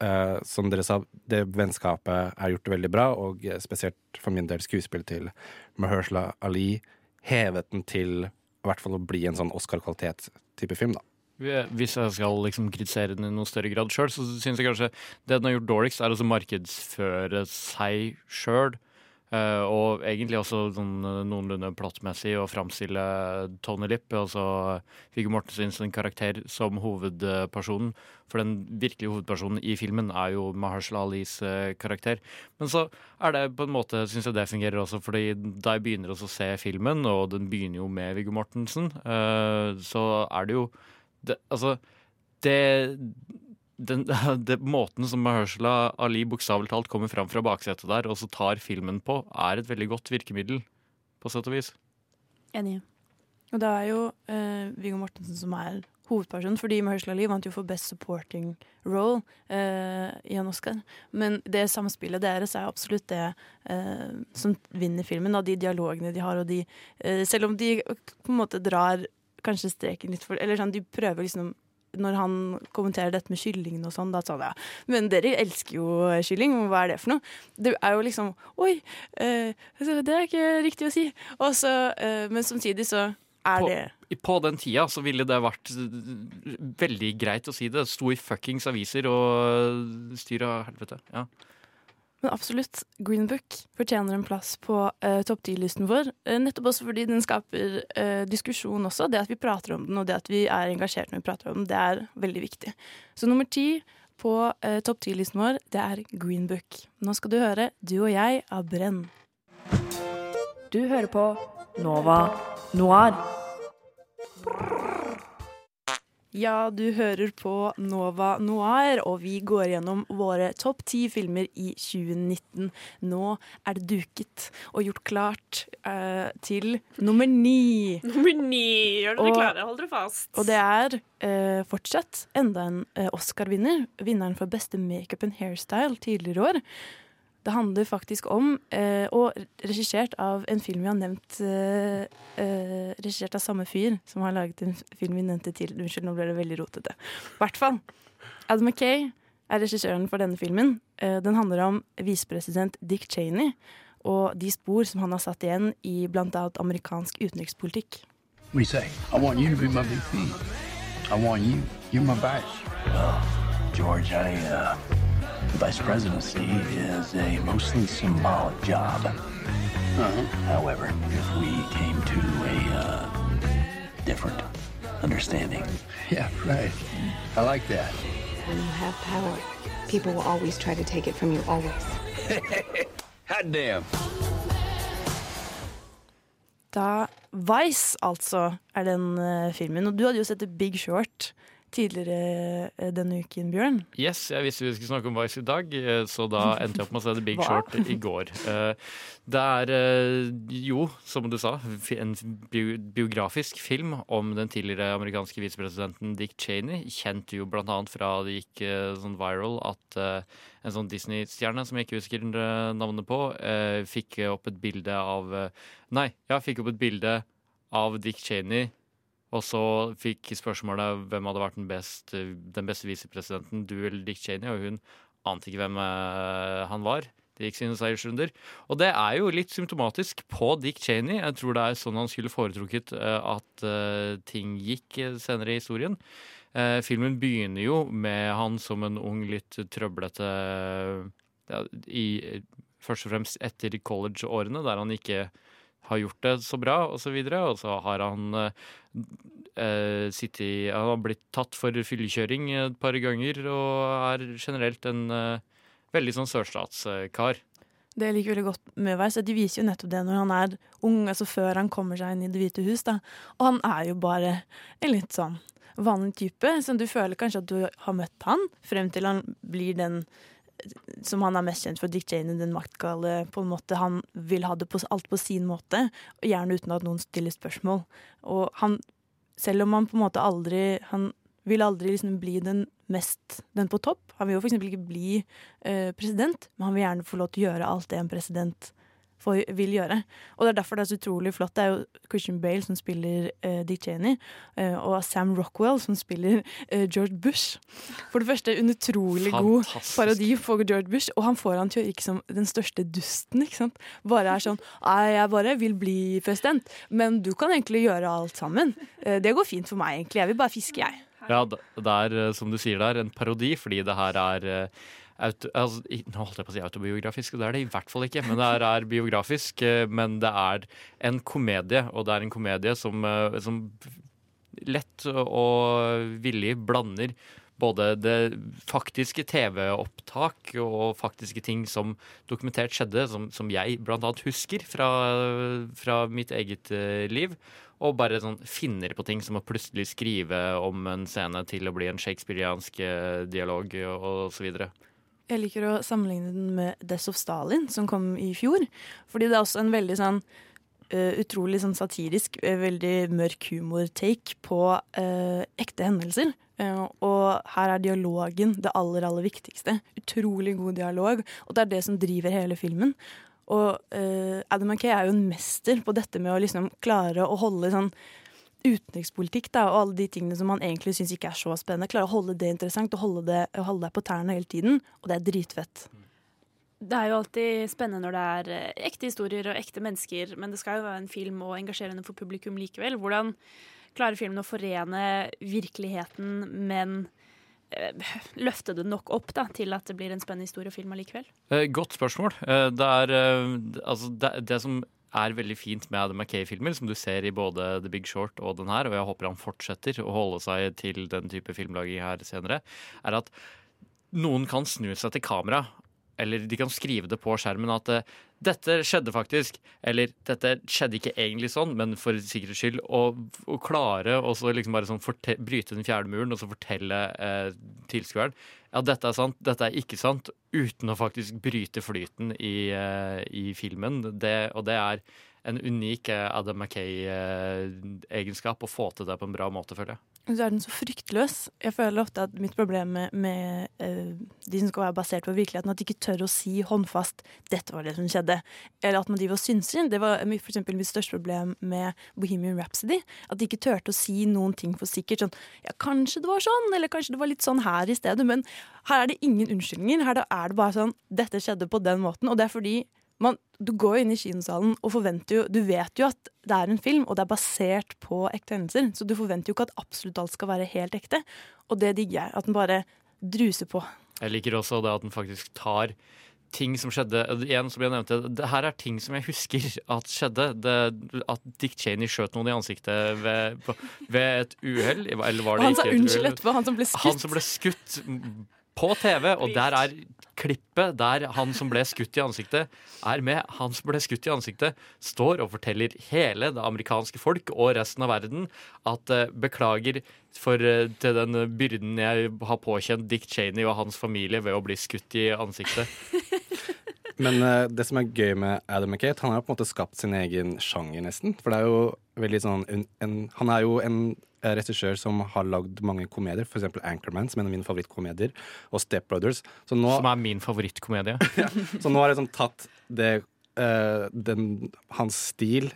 Uh, som dere sa, det vennskapet er gjort veldig bra, og spesielt for min del skuespill til Mahershala Ali hevet den til i hvert fall å bli en sånn Oscar-kvalitet-type film, da. Hvis jeg skal liksom kritisere den i noe større grad sjøl, så syns jeg kanskje det den har gjort dårligst, er å markedsføre seg sjøl. Uh, og egentlig også sånn, noenlunde plottmessig å framstille Tony Lipp, altså Viggo Mortensen karakter, som hovedpersonen. For den virkelige hovedpersonen i filmen er jo Mahershala Alis uh, karakter. Men så er det på en måte, syns jeg det fungerer også, fordi da jeg begynner å se filmen, og den begynner jo med Viggo Mortensen, så er det jo det, Altså, det den, (laughs) det, måten som Mahershala Ali bokstavelig talt kommer fram fra baksetet der, og så tar filmen på, er et veldig godt virkemiddel, på sett og vis. Enig. Og det er jo eh, Viggo Mortensen som er hovedpersonen, fordi Mahershala Ali vant jo for Best Supporting Role eh, i en Oscar. Men det samspillet deres er absolutt det eh, som vinner filmen, og de dialogene de har, og de eh, Selv om de på en måte drar kanskje streken litt for Eller sånn, de prøver liksom når han kommenterer dette med kyllingen og sånn, da sa jeg men dere elsker jo kylling, hva er det for noe? Det er jo liksom Oi, eh, det er ikke riktig å si. Og så, eh, men samtidig så er På, det på den tida så ville det vært eh, veldig greit å si det. Sto i fuckings aviser og styr av helvete. Ja. Men absolutt, Green Book fortjener en plass på uh, topp 10-listen vår. Uh, nettopp også fordi den skaper uh, diskusjon også. Det at vi prater om den, og det at vi er engasjert når vi prater om den, det er veldig viktig. Så nummer ti på uh, topp 10-listen vår, det er Green Book. Nå skal du høre Du og jeg av Brenn. Du hører på Nova Noir. Ja, du hører på Nova Noir, og vi går gjennom våre topp ti filmer i 2019. Nå er det duket og gjort klart eh, til nummer ni. (laughs) Nummer ni! Gjør dere Og- klare? Hold dere fast. Og det er eh, fortsatt enda en eh, Oscar-vinner. Vinneren for beste makeup and hairstyle tidligere i år. Det handler faktisk om, eh, og regissert av en film vi har nevnt eh, eh, Regissert av samme fyr som har laget en film vi nevnte til. Unnskyld, nå ble det veldig rotete. I hvert fall. Adam Mackay er regissøren for denne filmen. Eh, den handler om visepresident Dick Cheney og de spor som han har satt igjen i bl.a. amerikansk utenrikspolitikk. What do you say? I want you to be my VP. I want you. You're my vice. Well, George, I, uh, the vice presidency is a mostly symbolic job. Uh-huh. However, if we came to a uh, different understanding. Yeah, right. I like that. When you have power, people will always try to take it from you, always. (laughs) Hot damn. Da Vice, altså, er den eh, filmen. Og du hadde jo sett The Big Short tidligere eh, denne uken, Bjørn. Yes, jeg visste vi skulle snakke om Vice i dag, eh, så da (laughs) endte jeg opp med å se The Big Hva? Short i går. Eh, Det er jo, som du sa, en biografisk film om den tidligere amerikanske visepresidenten Dick Cheney. Kjent jo blant annet fra det gikk sånn viral at en sånn Disney-stjerne som jeg ikke husker navnet på, fikk opp et bilde av Nei, ja, fikk opp et bilde av Dick Cheney og så fikk spørsmålet hvem hadde vært den, best, den beste visepresidenten, du eller Dick Cheney, og hun ante ikke hvem eh, han var. Det gikk sine seiersrunder. Og det er jo litt symptomatisk på Dick Cheney. Jeg tror det er sånn han skulle foretrukket eh, at eh, ting gikk senere i historien. Filmen begynner jo med han som en ung, litt trøblete ja, i, Først og fremst etter college-årene, der han ikke har gjort det så bra, og så videre. Og så har han eh, eh, sittet Han har blitt tatt for fyllekjøring et par ganger, og er generelt en eh, veldig sånn sørstatskar. Det liker veldig godt med Vice, at de viser jo nettopp det når han er ung, altså før han kommer seg inn i Det hvite hus. da. Og han er jo bare en litt sånn vanlig type, så du føler kanskje at du har møtt han, frem til han blir den som han er mest kjent for, Dick Cheney, den maktgale på en måte. Han vil ha det på, alt på sin måte, og gjerne uten at noen stiller spørsmål. Og han, selv om han på en måte aldri Han vil aldri liksom bli den mest den på topp. Han vil jo f.eks. ikke bli eh, president, men han vil gjerne få lov til å gjøre alt det en president får, vil gjøre. Og det er derfor det er så utrolig flott. Det er jo Christian Bale som spiller uh, Dick Cheney, uh, og Sam Rockwell som spiller uh, George Bush. For det første en utrolig god parodi for George Bush, og han får han til å virke som den største dusten. ikke sant? Bare er sånn jeg bare vil bli president, men du kan egentlig gjøre alt sammen. Det går fint for meg, egentlig. Jeg vil bare fiske, jeg. Ja, det er, som du sier der, en parodi, fordi det her er auto, altså, Nå holdt jeg på å si autobiografisk, og det er det i hvert fall ikke. Men det er, er biografisk, eh, men det er en komedie, og det er en komedie som, eh, som lett og villig blander både det faktiske TV-opptak og faktiske ting som dokumentert skjedde, som, som jeg annet husker fra, fra mitt eget eh, liv. Og bare sånn finner på ting som å plutselig skrive om en scene til å bli en shakespeariansk dialog osv. Jeg liker å sammenligne den med Death of Stalin, som kom i fjor. Fordi det er også en veldig sånn uh, utrolig sånn satirisk, eh, veldig mørk humor-take på uh, ekte hendelser. Og her er dialogen det aller, aller viktigste. Utrolig god dialog, og det er det som driver hele filmen. Og Adam McKay er jo en mester på dette med å liksom klare å holde sånn utenrikspolitikk da, og alle de tingene som man egentlig syns ikke er så spennende. Klare å holde det interessant og holde, det, holde deg på tærne hele tiden. Og det er dritfett. Det er jo alltid spennende når det er eh, ekte historier og ekte mennesker, men det skal jo være en film og engasjerende for publikum likevel. Hvordan klarer filmen å forene virkeligheten, men eh, løfte det nok opp da, til at det blir en spennende historie og film allikevel? Eh, godt spørsmål. Eh, det er altså det, det som er veldig fint med Adam McKay-filmer, som du ser i både The Big Short og den her, og jeg håper han fortsetter å holde seg til den type filmlaging her senere, er at noen kan snu seg til kamera, eller de kan skrive det på skjermen at eh, dette skjedde faktisk, eller dette skjedde ikke egentlig sånn, men for sikkerhets skyld, å og klare å liksom bare sånn bryte den fjerde muren og så fortelle eh, tilskueren ja, dette er sant, dette er ikke sant, uten å faktisk bryte flyten i, eh, i filmen. Det, og det er en unik eh, Adam McKay-egenskap å få til det på en bra måte, føler jeg. Og så er den så fryktløs. Jeg føler ofte at mitt problem med, med uh, de som skal være basert på virkeligheten, at de ikke tør å si håndfast 'dette var det som skjedde'. Eller at man driver og synser. Det var for eksempel mitt største problem med Bohemian Rhapsody. At de ikke turte å si noen ting for sikkert. Sånn 'ja, kanskje det var sånn', eller 'kanskje det var litt sånn her i stedet'. Men her er det ingen unnskyldninger. Her er det bare sånn 'dette skjedde på den måten'. Og det er fordi man, du går jo inn i kinosalen og forventer jo Du vet jo at det er en film, og det er basert på ekte hendelser. Så du forventer jo ikke at absolutt alt skal være helt ekte. Og det digger jeg. At den bare druser på. Jeg liker også det at den faktisk tar ting som skjedde Igjen, som jeg nevnte, det her er ting som jeg husker at skjedde. Det, at Dick Cheney skjøt noen i ansiktet ved, ved et uhell. Eller var det ikke et uhell? han sa unnskyld etterpå, han som ble skutt. Han som ble skutt på TV, og der er klippet der han som ble skutt i ansiktet, er med. Han som ble skutt i ansiktet, står og forteller hele det amerikanske folk og resten av verden at uh, beklager for uh, til den byrden jeg har påkjent Dick Cheney og hans familie ved å bli skutt i ansiktet. (laughs) Men uh, det som er gøy med Adam McKay, han har på en måte skapt sin egen sjanger, nesten. For det er jo veldig sånn en, en, Han er jo en eh, regissør som har lagd mange komedier, f.eks. Anchorman, som er en av mine favorittkomedier, og Step Brothers. Så nå, Som er min favorittkomedie. (laughs) så nå har jeg liksom tatt det, uh, den, hans stil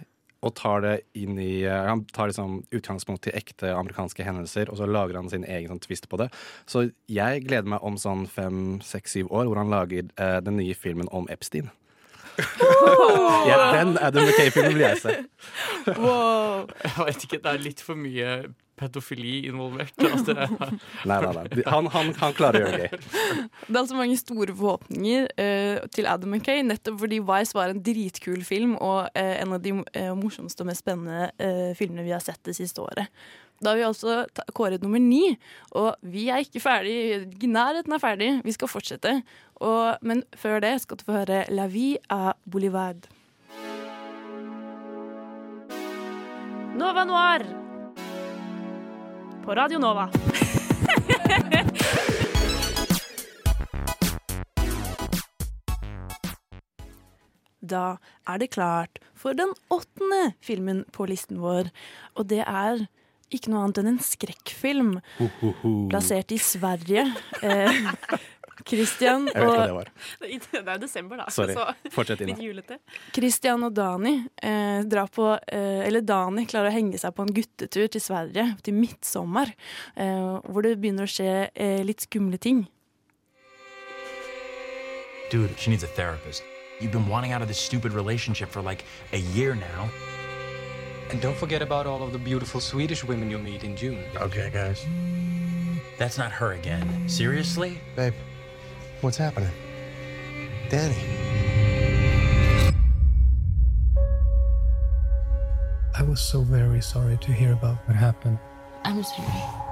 og tar det inn i eh, Han tar liksom utgangspunkt i ekte amerikanske hendelser, og så lager han sin egen sånn twist på det. Så jeg gleder meg om sånn fem, seks, syv år, hvor han lager eh, den nye filmen om Epstein. (laughs) ja, den Adam McKay-filmen vil jeg se. Wow. Jeg vet ikke, det er litt for mye pedofili involvert. (laughs) Altså, Nei, nei, nei. Han, han, han klarer å gjøre det. Det er altså mange store forhåpninger uh, til Adam McKay, nettopp fordi Vice var en dritkul film og uh, en av de uh, morsomste og mest spennende eh, filmene vi har sett det siste året. Da har vi altså kåret nummer ni, og vi er ikke ferdig, nærheten er ferdig. Vi skal fortsette. Og, men før det skal du få høre La vie à Boulevard. Nova Noir på Radio Nova. (laughs) Da er det klart for den åttende filmen på listen vår, og det er ikke noe annet enn en skrekkfilm plassert i Sverige. Eh, Christian Jeg vet hva det var. Det er jo desember, da. Sorry. så Fortsett, Ina. Litt julete. Christian og Dani eh, drar på eh, Eller Dani klarer å henge seg på en guttetur til Sverige, til midtsommer, eh, hvor det begynner å skje eh, litt skumle ting. Dude, she needs a therapist. You've been wanting out of this stupid relationship for like a year now. And don't forget about all of the beautiful Swedish women you'll meet in June. Okay, guys. That's not her again. Seriously? Babe, what's happening? Danny. I was so very sorry to hear about what happened. I'm sorry.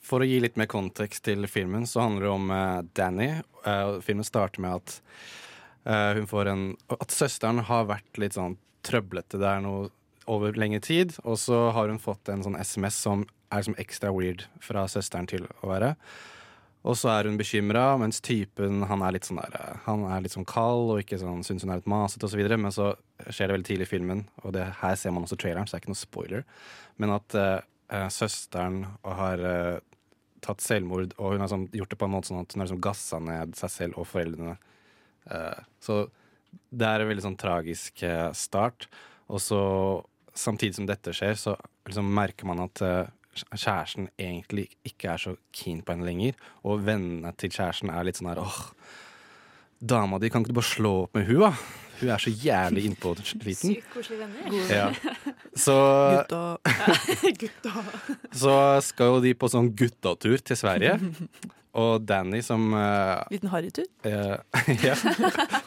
For å gi litt mer kontekst til filmen, så handler det om uh, Danny. Uh, filmen starter med at uh, hun får en At søsteren har vært litt sånn trøblete. Det er noe over lengre tid. Og så har hun fått en sånn SMS som er liksom ekstra weird fra søsteren til å være. Og så er hun bekymra, mens typen han er litt sånn der, eh, Han er litt sånn kald og ikke sånn, syns hun er litt masete osv. Men så skjer det veldig tidlig i filmen, og det, her ser man også traileren, så det er ikke noe spoiler. Men at eh, søsteren har uh, tatt selvmord, og hun har sånn, gjort det på en måte sånn at hun har liksom gassa ned seg selv og foreldrene. Uh, så det er en veldig sånn tragisk start. Og så samtidig som dette skjer, så liksom merker man at kjæresten egentlig ikke er så keen på henne lenger. Og vennene til kjæresten er litt sånn her åh, dama di, kan ikke du bare slå opp med hun da? Hun er så jævlig innpå (laughs) sliten. Sykt koselige venner. Ja. Så, (laughs) så skal jo de på sånn guttatur til Sverige. (laughs) Og Danny som uh, Liten harrytur? Uh, (laughs) ja,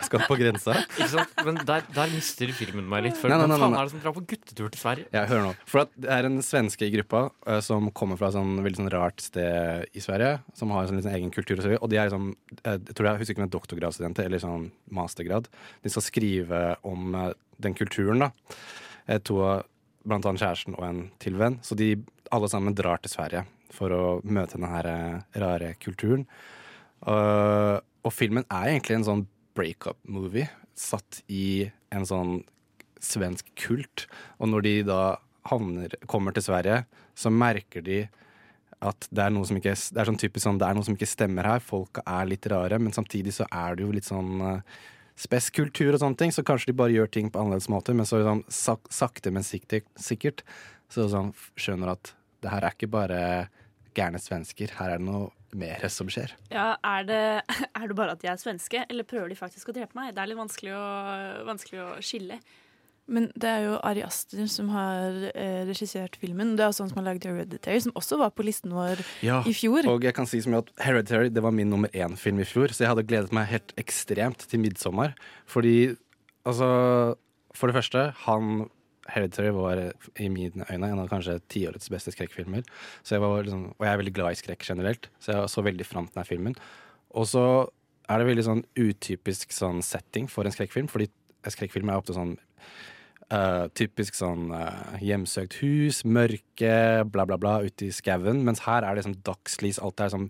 skal på grensa. Ikke sant? Men der, der mister filmen meg litt. For Nei, nei, hvem nei, faen er det som drar på guttetur til Sverige? Ja, hør nå. For at det er en svenske i gruppa uh, som kommer fra et sånn veldig sånn rart sted i Sverige. Som har en sånn sånn egen kultur og så. Og de er liksom Jeg tror jeg husker ikke om det er doktorgradsstudenter eller sånn mastergrad. De skal skrive om den kulturen, da. To blant annet kjæresten og en til venn. Så de alle sammen drar til Sverige for å møte denne her eh, rare kulturen. Uh, og filmen er egentlig en sånn breakup-movie satt i en sånn svensk kult. Og når de da havner, kommer til Sverige, så merker de at det er noe som ikke det er sånn typisk sånn, det er noe som ikke stemmer her. Folka er litt rare, men samtidig så er det jo litt sånn uh, spes kultur og sånne ting, så kanskje de bare gjør ting på annerledes måte. Men så sånn, sak, sakte, men sikkert, sikkert så sånn, skjønner at det her er ikke bare gærne svensker. Her er det noe mer som skjer. Ja, er det, (laughs) er det bare at de er svenske, eller prøver de faktisk å drepe meg? Det er litt vanskelig å, vanskelig å skille. Men det er jo Ari Aster som har eh, regissert filmen. Det er også han som har laget Hereditary, som også var på listen vår i fjor. Og jeg kan si som at Hereditary det var min nummer én-film i fjor, så jeg hadde gledet meg helt ekstremt til 'Midtsommer'. Fordi, altså For det første, han Hereditary var i mine øyne en av kanskje tiårets beste skrekkfilmer. Jeg liksom, og jeg er veldig glad i skrekk generelt, så jeg så veldig fram til denne filmen. Og så er det veldig sånn utypisk sånn setting for en skrekkfilm, fordi skrekkfilm er ofte sånn uh, typisk sånn uh, hjemsøkt hus, mørke, bla, bla, bla, ute i skauen. Mens her er det sånn dagslys. Alt er, sånn,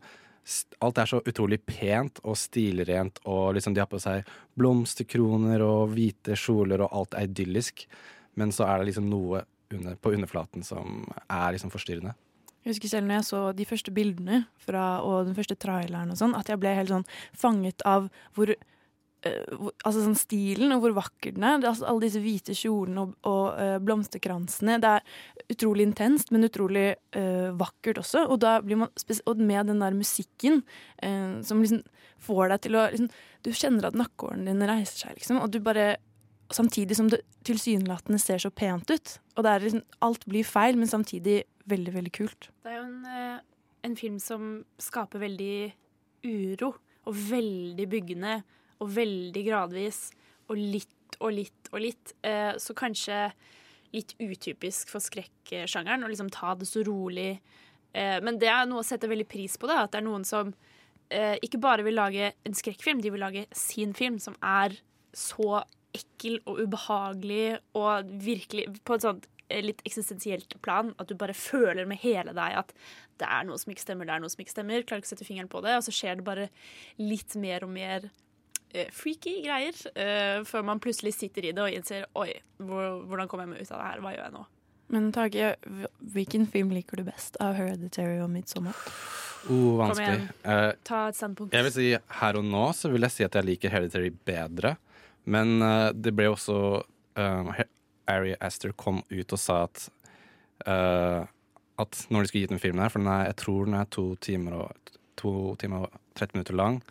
alt er så utrolig pent og stilrent, og liksom de har på seg blomsterkroner og hvite kjoler, og alt er idyllisk. Men så er det liksom noe under, på underflaten som er liksom forstyrrende. Jeg husker selv når jeg så de første bildene fra, og den første traileren og sånn, at jeg ble helt sånn fanget av hvor Uh, altså sånn stilen og hvor vakker den er. Det altså alle disse hvite kjolene og, og uh, blomsterkransene. Det er utrolig intenst, men utrolig uh, vakkert også. Og, da blir man og med den der musikken som liksom får deg til å liksom, Du kjenner at nakkehårene dine reiser seg, liksom. Og du bare Samtidig som det tilsynelatende ser så pent ut. Og liksom, alt blir feil, men samtidig veldig, veldig kult. Det er jo en, eh, en film som skaper veldig uro, og veldig byggende, og veldig gradvis, og litt og litt og litt. Eh, Så kanskje litt utypisk for skrekksjangeren å liksom ta det så rolig. Eh, Men det er noe å sette veldig pris på, da, at det er noen som ikke bare vil lage en skrekkfilm, de vil lage sin film, som er så ekkel og ubehagelig og virkelig på et sånt eh, litt eksistensielt plan. At du bare føler med hele deg at det er noe som ikke stemmer, det er noe som ikke stemmer. Klarer ikke å sette fingeren på det, og så skjer det bare litt mer og mer uh, freaky greier. uh, før man plutselig sitter i det og innser Oi, hvor, hvordan kommer jeg meg ut av det her? Hva gjør jeg nå? Men Tage, hvilken film liker du best av Hereditary og Midtsommer? Oh, Kom igjen. Eh, Ta et standpunkt. Jeg vil si her og nå så vil jeg si at jeg liker Hereditary bedre. Men uh, det ble også uh, Ari Aster kom ut og sa at uh, At når de skulle gitt den filmen her, for den er, jeg tror den er to timer og to timer og 30 minutter lang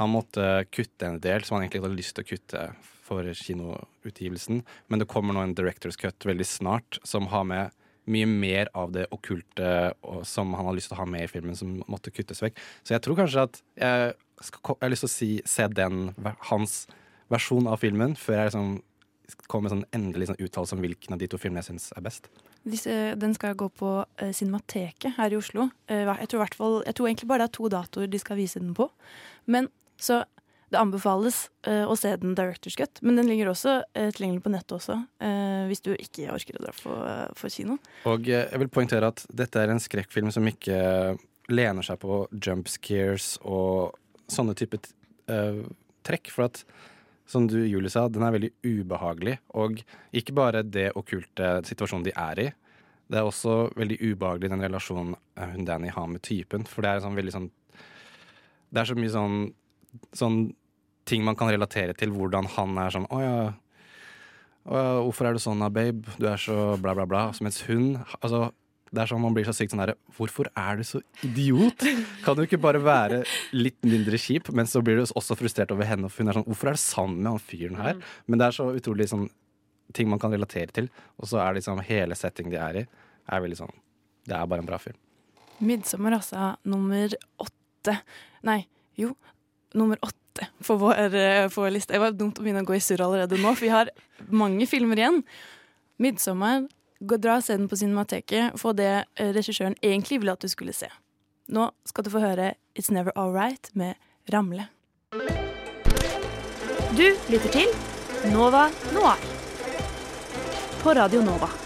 Han måtte kutte en del som han egentlig hadde lyst til å kutte for kinoutgivelsen. Men det kommer nå en director's cut veldig snart som har med mye mer av det okkulte som han har lyst til å ha med i filmen, som måtte kuttes vekk. Så jeg tror kanskje at jeg, skal, jeg har lyst til å si, se den, hans versjon av filmen, før jeg liksom kommer med sånn endelig sånn uttalelse om hvilken av de to filmene jeg syns er best. Disse, den skal gå på eh, Cinemateket her i Oslo. Eh, jeg, tror jeg tror egentlig bare det er to datoer de skal vise den på. Men så det anbefales uh, å se den Director's Cut, men den ligger også uh, tilgjengelig på nettet også, uh, hvis du ikke orker å dra på, uh, for kino. Og eh, jeg vil poengtere at dette er en skrekkfilm som ikke lener seg på jump scares og sånne type eh, trekk. For at, som du Julie sa, den er veldig ubehagelig. Og ikke bare det okkulte situasjonen de er i. Det er også veldig ubehagelig den relasjonen eh, hun Danny har med typen. For det er sånn veldig sånn Det er så mye sånn, sånn ting man kan relatere til hvordan han er sånn Å ja, å hvorfor er du sånn da, babe? Du er så bla, bla, bla. Så mens hun altså, Det er sånn man blir så sykt sånn herre Hvorfor er du så idiot? Kan du ikke bare være litt mindre kjip? Men så blir du også frustrert over henne, for hun er sånn Hvorfor er du sammen med han fyren her? Men det er så utrolig sånn ting man kan relatere til. Og så er liksom hele setting de er i, er veldig sånn Det er bare en bra film. 'Midtsommer', altså. Nummer åtte. Nei, jo. Nummer åtte på vår, eh, på vår liste. Det var dumt å begynne å gå i surr allerede nå, for vi har mange filmer igjen. 'Midtsommer'. Gå, dra og se den på Cinemateket. Få det eh, regissøren egentlig ville at du skulle se. Nå skal du få høre 'It's Never Alright' med Ramle. Du lytter til Nova Noir på Radio Nova.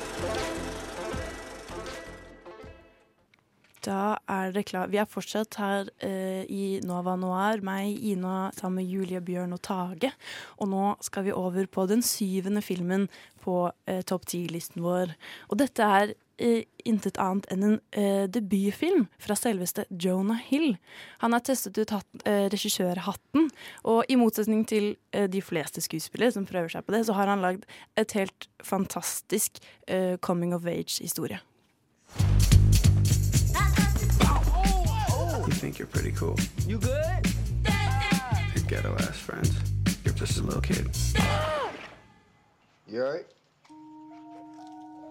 Da er det klart. Vi er fortsatt her eh, i Nova Noir, meg, Ina, sammen med Julie, Bjørn og Tage. Og nå skal vi over på den syvende filmen på eh, topp ti-listen vår. Og dette er eh, intet annet enn en eh, debutfilm fra selveste Jonah Hill. Han har testet ut hatt, eh, regissørhatten, og i motsetning til eh, de fleste skuespillere som prøver seg på det, så har han lagd et helt fantastisk coming of age-historie. Think you're pretty cool. You good? Your ghetto ass friends. You're just a little kid. You alright?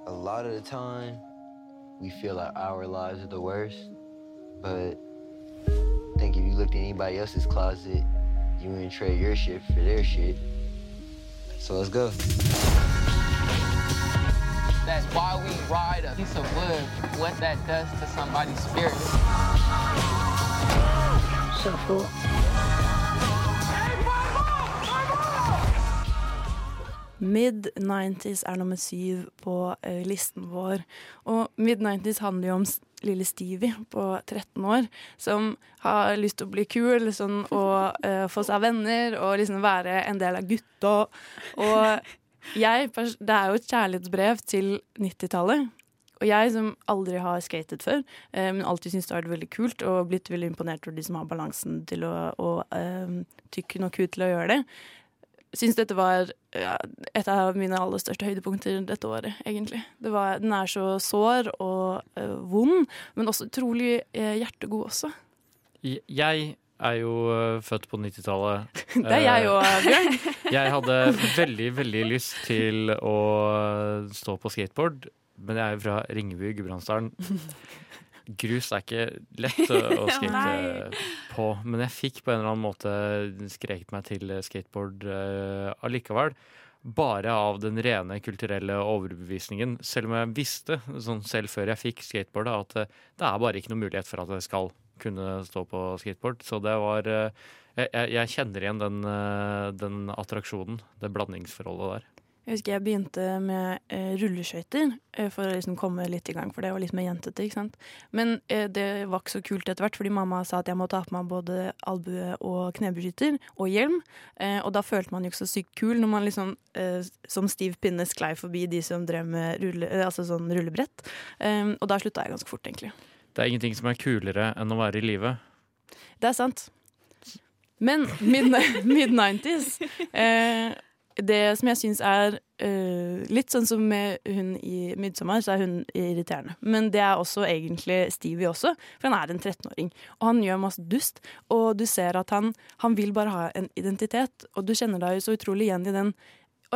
A lot of the time, we feel like our lives are the worst, but I think if you looked in anybody else's closet, you wouldn't trade your shit for their shit. So let's go. That's why we ride a piece of wood, what that does to somebody's spirit. So. Mid-90s er nummer syv på eh, listen vår. Og mid-90s handler jo om lille Stevie på 13 år som har lyst til å bli kul sånn, og uh, få seg venner og liksom være en del av gutta. Og jeg, det er jo et kjærlighetsbrev til 90-tallet. Og jeg som aldri har skatet før, eh, men alltid syntes det har vært veldig kult og blitt veldig imponert over de som har balansen til å, og eh, tykke nok hud til å gjøre det, syns dette var ja, et av mine aller største høydepunkter dette året, egentlig. Det var, den er så sår og eh, vond, men også utrolig eh, hjertegod også. Jeg- er jo øh, født på 90-tallet. (laughs) Det er jeg Eh, òg, Bjørn. (laughs) Jeg hadde veldig, veldig lyst til å stå på skateboard, men jeg er jo fra Ringebu, Gudbrandsdalen. (laughs) Grus er ikke lett å, å (laughs) skate på, men jeg fikk på en eller annen måte skreket meg til skateboard uh, allikevel. Bare av den rene kulturelle overbevisningen, selv om jeg visste, sånn selv før jeg fikk skateboard, at uh, det er bare ikke noe mulighet for at jeg skal kunne stå på skateboard. Så det var uh, Jeg, jeg, kjenner igjen den, den attraksjonen, det blandingsforholdet der. Jeg husker jeg begynte med eh, rulleskøyter eh, for å liksom komme litt i gang, for det var litt mer jentete. ikke sant? Men eh, det var ikke så kult etter hvert, fordi mamma sa at jeg måtte ha på meg både albue- og knebeskytter og hjelm. Eh, og da følte man jo ikke så sykt kul når man liksom eh, som stiv pinne sklei forbi de som drev med rulle, eh, altså sånn rullebrett. Og da slutta jeg ganske fort, egentlig. Det er ingenting som er kulere enn å være i live. Det er sant. Men mid-90s eh, Det som jeg syns er uh, litt sånn som med hun i 'Midtsommer', så er hun irriterende. Men det er også egentlig Stevie også, for han er en 13-åring. Og han gjør masse dust, og du ser at han, han vil bare ha en identitet. Og du kjenner deg jo så utrolig igjen i den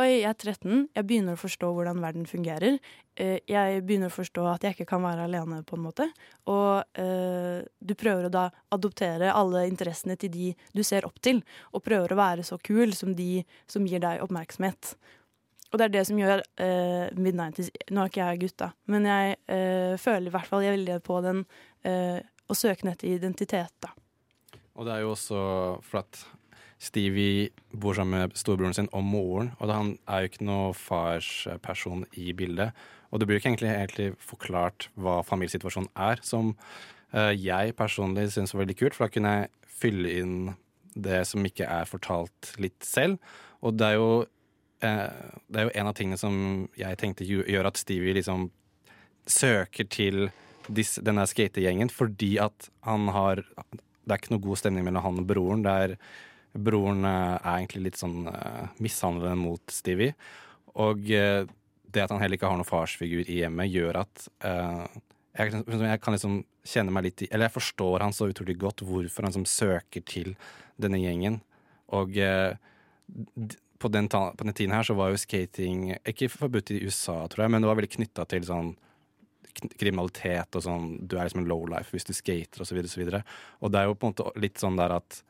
Oi, jeg er 13, jeg begynner å forstå hvordan verden fungerer. Eh, Jeg begynner å forstå at jeg ikke kan være alene, på en måte. Og eh, du prøver å da adoptere alle interessene til de du ser opp til, og prøver å være så kul som de som gir deg oppmerksomhet. Og det er det som gjør eh, mid-90s Nå er ikke jeg gutt, da, men jeg eh, føler i hvert fall jeg er veldig på den eh, å søke etter identitet, da. Og det er jo også for at Stevie bor sammen med storebroren sin og moren, og han er jo ikke noe farsperson i bildet. Og det blir ikke egentlig, egentlig forklart hva familiesituasjonen er, som uh, jeg personlig syns var veldig kult, for da kunne jeg fylle inn det som ikke er fortalt litt selv. Og det er jo, uh, det er jo en av tingene som jeg tenkte gjør at Stevie liksom søker til disse, denne skategjengen, fordi at han har Det er ikke noe god stemning mellom han og broren. Det er, broren eh, er egentlig litt sånn eh, mishandlende mot Stevie. Og eh, det at han heller ikke har noen farsfigur i hjemmet, gjør at jeg, jeg kan liksom kjenne meg litt i Eller jeg forstår han så utrolig godt hvorfor han som søker til denne gjengen. Og på den, på den tiden her så var jo skating ikke forbudt i USA, tror jeg, men det var veldig knytta til sånn kriminalitet og sånn Du er liksom en lowlife hvis du skater og så og så videre. Og det er jo på en måte litt sånn der at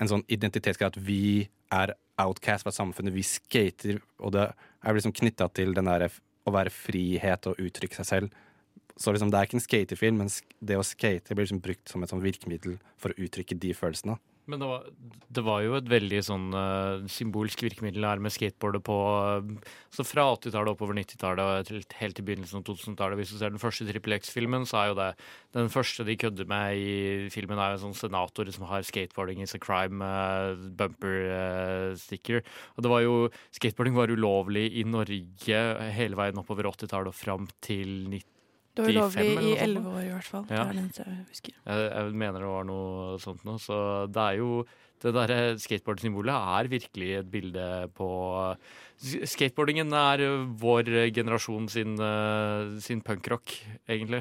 en sånn identitetsgreie at vi er outcast fra samfunnet, vi skater, og det er liksom knytta til den der å være frihet og uttrykke seg selv. Så liksom det er ikke en skaterfilm, men det å skate blir liksom brukt som et sånn virkemiddel for å uttrykke de følelsene. Men det var, det var jo et veldig sånn uh, symbolsk virkemiddel her med skateboardet på uh, Så fra 80-tallet oppover 90-tallet og helt til begynnelsen av 2000-tallet. Hvis du ser den første Trippel X-filmen, så er jo det den første de kødder med i filmen, er jo en sånn senator som har 'skateboarding is a crime' uh, eh, sticker. Og det var jo Skateboarding var ulovlig i Norge hele veien oppover 80-tallet og fram til 90 Det var ulovlig i elleve nå. år i hvert fall. Ja. Det er det jeg husker. Jeg, jeg mener det var noe sånt noe. Så det er jo Det derre skateboard-symbolet er virkelig et bilde på Skateboardingen er vår generasjon sin, eh, sin punkrock, egentlig.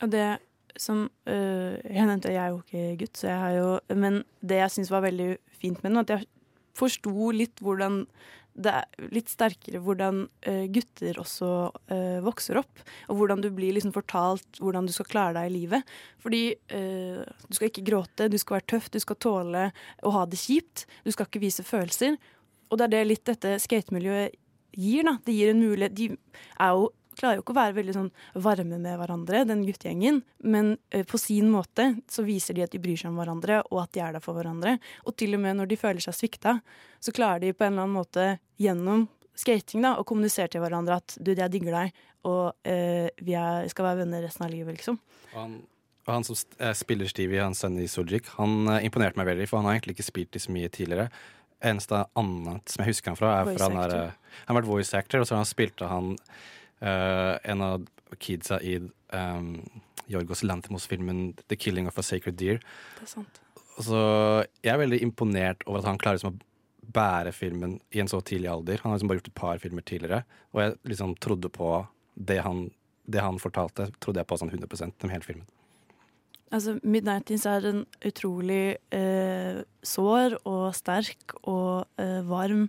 Og det som øh, Jeg nevnte jeg er jo ikke gutt, så jeg har jo Men det jeg syns var veldig fint med den, at jeg forsto litt hvordan det er litt sterkere hvordan øh, gutter også uh, vokser opp. Og hvordan du blir liksom fortalt hvordan du skal klare deg i livet. Fordi uh, du skal ikke gråte, du skal være tøff, du skal tåle å ha det kjipt. Du skal ikke vise følelser. Og det er det litt dette skatemiljøet gir, da. Det gir en mulighet De er jo klarer jo ikke å være veldig sånn varme med hverandre, den guttegjengen, men eh, på sin måte så viser de at de bryr seg om hverandre, og at de er der for hverandre. Og til og med når de føler seg svikta, så klarer de på en eller annen måte gjennom skating da, å kommunisere til hverandre at du, jeg digger deg, og eh, vi er, skal være venner resten av livet, liksom. Og han, og han som eh, spiller Stevie, han sønn i Soljik, han eh, imponerte meg veldig, for han har egentlig ikke spilt i så mye tidligere. Eneste annet som jeg husker han fra, er Voice fra han, der, eh, han har vært voice actor, og så har han spilte han eh, en av kidsa i um, Jorgos Lanthimos-filmen 'The Killing of a Sacred Deer'. Det er sant. Så jeg er veldig imponert over at han klarer liksom, å bære filmen i en så tidlig alder. Han har liksom bare gjort et par filmer tidligere, og jeg liksom trodde på det han, det han fortalte, trodde jeg på sånn 100% gjennom hele filmen. Altså, 'Midnightings' er en utrolig eh, sår og sterk og eh, varm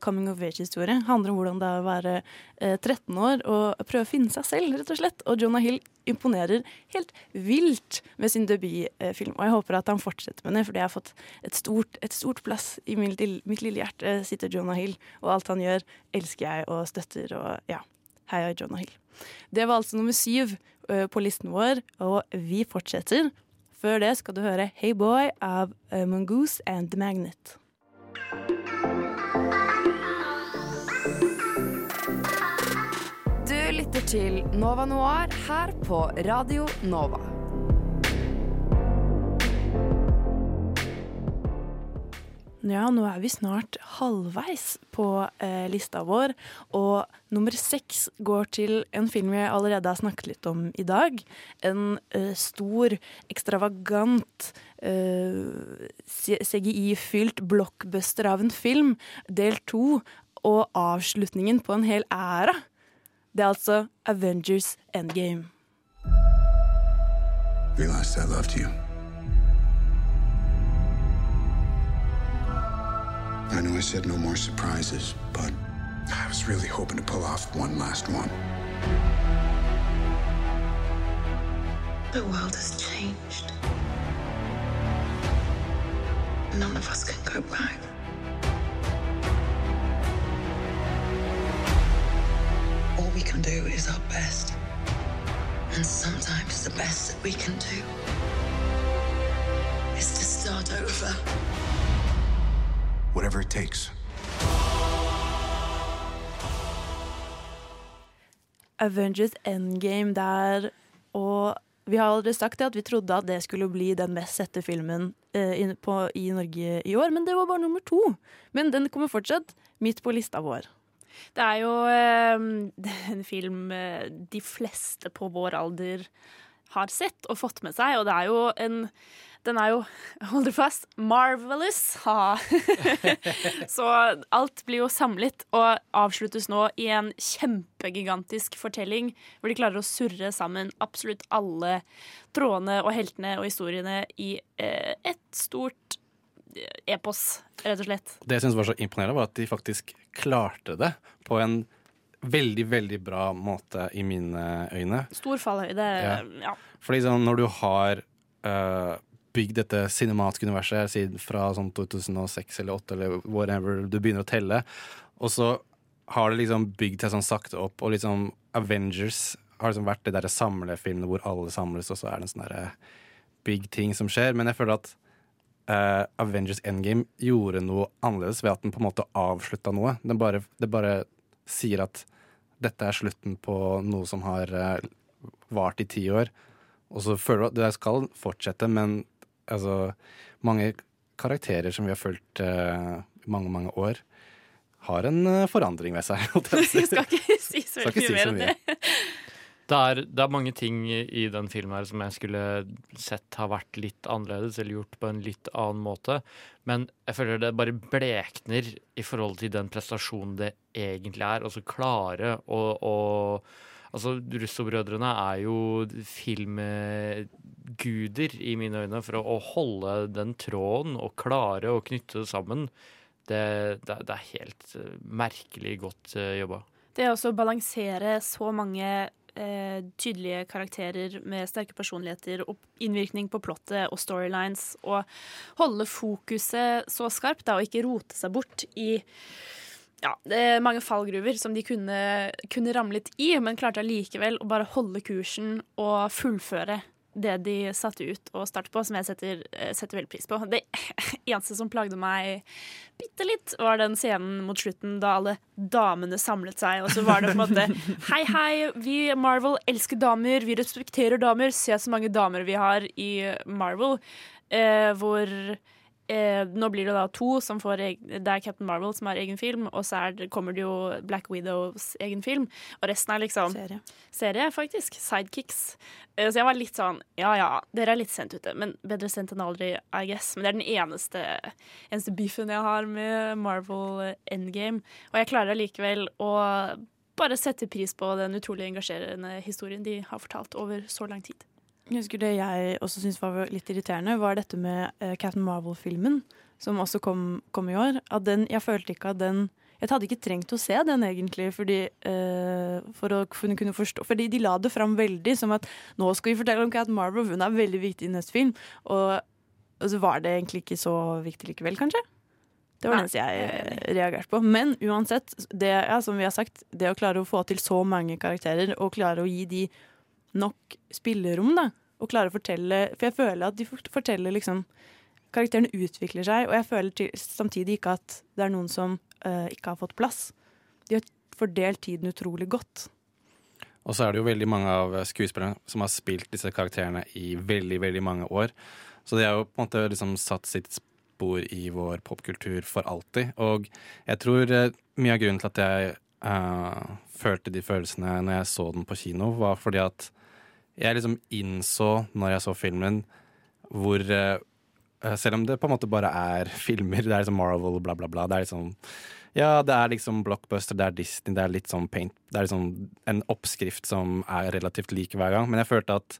coming of age-historie. Handler om hvordan det er å være eh, 13 år og prøve å finne seg selv, rett og slett. Og Jonah Hill imponerer helt vilt med sin debutfilm. Og jeg håper at han fortsetter med det, fordi jeg har fått et stort, et stort plass i mitt, lille- hjerte sitter Jonah Hill, og alt han gjør, elsker jeg og støtter. Og ja, heia Jonah Hill. Det var altså nummer syv på listen vår, og vi fortsetter. Før det skal du høre Hey Boy av Mongoose and The Magnet. Du lytter til Nova Noir her på Radio Nova. Ja, nå er vi snart halvveis på eh, lista vår, og nummer seks går til en film jeg allerede har snakket litt om i dag. En eh, stor, ekstravagant, eh, CGI-fylt blockbuster av en film, del to, og avslutningen på en hel æra. Det er altså Avengers Endgame. Realized I loved you. I know I said no more surprises, but I was really hoping to pull off one last one. The world has changed. None of us can go back. We can do is our best. And sometimes the best that we can do is to start over. Whatever it takes. Avengers Endgame der, og Vi har allerede sagt det at vi trodde at det skulle bli den mest sette filmen eh, på, i Norge i år, men det var bare nummer to. Men den kommer fortsatt midt på lista vår. Det er jo (laughs) eh, en film eh, de fleste på vår alder har sett og fått med seg, og det er jo en den er jo, (laughs) hold dere fast, marvelous. Ha. (laughs) Så alt blir jo samlet og avsluttes nå i en kjempegigantisk fortelling hvor de klarer å surre sammen absolutt alle trådene og heltene og historiene i eh, et stort epos, rett og slett. Det jeg synes var så imponerende, var at de faktisk klarte det på en veldig, veldig bra måte i mine øyne. Stor fallhøyde. Ja. Ja. Fordi sånn, når du har uh, bygd dette cinematiske universet siden fra sånn 2006 eller 2008 eller whatever du begynner å telle, og så har det liksom bygd seg sånn sakte opp, og liksom Avengers har liksom vært det derre samlefilmene hvor alle samles, og så er det en sånn derre big ting som skjer. Men jeg føler at uh, Avengers Endgame gjorde noe annerledes ved at den på en måte avslutta noe. Den bare, det bare sier at dette er slutten på noe som har uh, vart i ti år. Og så føler du at det skal fortsette, men altså, mange karakterer som vi har fulgt uh, mange, mange år, har en forandring ved seg. (laughs) Jeg skal ikke si så veldig mye mer enn det. Det er, det er, mange ting i den filmen her som jeg skulle sett har vært litt annerledes, eller gjort på en litt annen måte. Men jeg føler det bare blekner i forhold til den prestasjonen det egentlig er. Altså klare å, å Altså, Russo-brødrene er jo filmguder i mine øyne for å, å, holde den tråden og klare å knytte det sammen. Det, det, det er helt merkelig godt uh, jobba. Det å balansere så mange eh, tydelige karakterer med sterke personligheter og innvirkning på plottet og storylines, og holde fokuset så skarpt da, og ikke rote seg bort i ja, mange fallgruver som de kunne, kunne ramlet i, men klarte allikevel å bare holde kursen og fullføre det de satte ut og starte på, som jeg setter, setter veldig pris på. Det (laughs) eneste som plagde meg bitte litt, var den scenen mot slutten da alle damene samlet seg, og så var det på en måte (laughs) Hei, hei, vi Marvel elsker damer, vi respekterer damer, se så mange damer vi har i Marvel. Eh, hvor Eh, nå blir det da to som får Det er Captain Marvel som har egen film, og så det, kommer det jo Black Widows egen film. Og resten er liksom Serie. Serie, faktisk. Sidekicks. Eh, så jeg var litt sånn Ja ja, dere er litt sent ute, men bedre sent enn aldri, I guess. Men det er den eneste, eneste beefen jeg har med Marvel Endgame. Og jeg klarer allikevel å bare sette pris på den utrolig engasjerende historien de har fortalt over så lang tid. Jeg husker Det jeg også syntes var litt irriterende, var dette med uh, Captain Marvel-filmen, som også kom, kom, i år. At den, jeg følte ikke at den Jeg hadde ikke trengt å se den, egentlig, fordi, uh, for å kunne forstå Fordi de la det fram veldig som at nå skal vi fortelle om Captain Marvel, hun er veldig viktig i neste film. Og, og så var det egentlig ikke så viktig likevel, kanskje. Det var det jeg reagerte på. Men uansett, det, ja, som vi har sagt, det å klare å få til så mange karakterer, og klare å gi de nok spillerom, da. Og klarer å fortelle For jeg føler at de forteller liksom Karakterene utvikler seg, og jeg føler til, samtidig ikke at det er noen som uh, ikke har fått plass. De har fordelt tiden utrolig godt. Og så er det jo veldig mange av skuespillerne som har spilt disse karakterene i veldig, veldig mange år. Så de har jo på en måte liksom satt sitt spor i vår popkultur for alltid. Og jeg tror uh, mye av grunnen til at jeg uh, følte de følelsene når jeg så den på kino, var fordi at jeg liksom innså når jeg så filmen, hvor uh, Selv om det på en måte bare er (laughs) filmer, det er liksom Marvel, bla, bla, bla. Det er liksom Ja, det er liksom blockbuster, det er Disney, det er litt sånn paint Det er liksom en oppskrift som er relativt lik hver gang. Men jeg følte at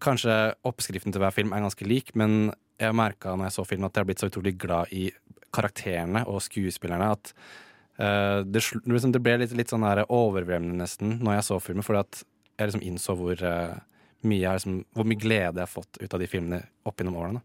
kanskje oppskriften til hver film er ganske lik, men jeg merka når jeg så filmen at jeg har blitt så utrolig glad i karakterene og skuespillerne at uh, det, liksom, det, ble litt, litt sånn overveldende nesten når jeg så filmen, fordi at jeg liksom innså hvor, uh, mye liksom, hvor mye glede jeg har fått ut av de filmene opp gjennom årene.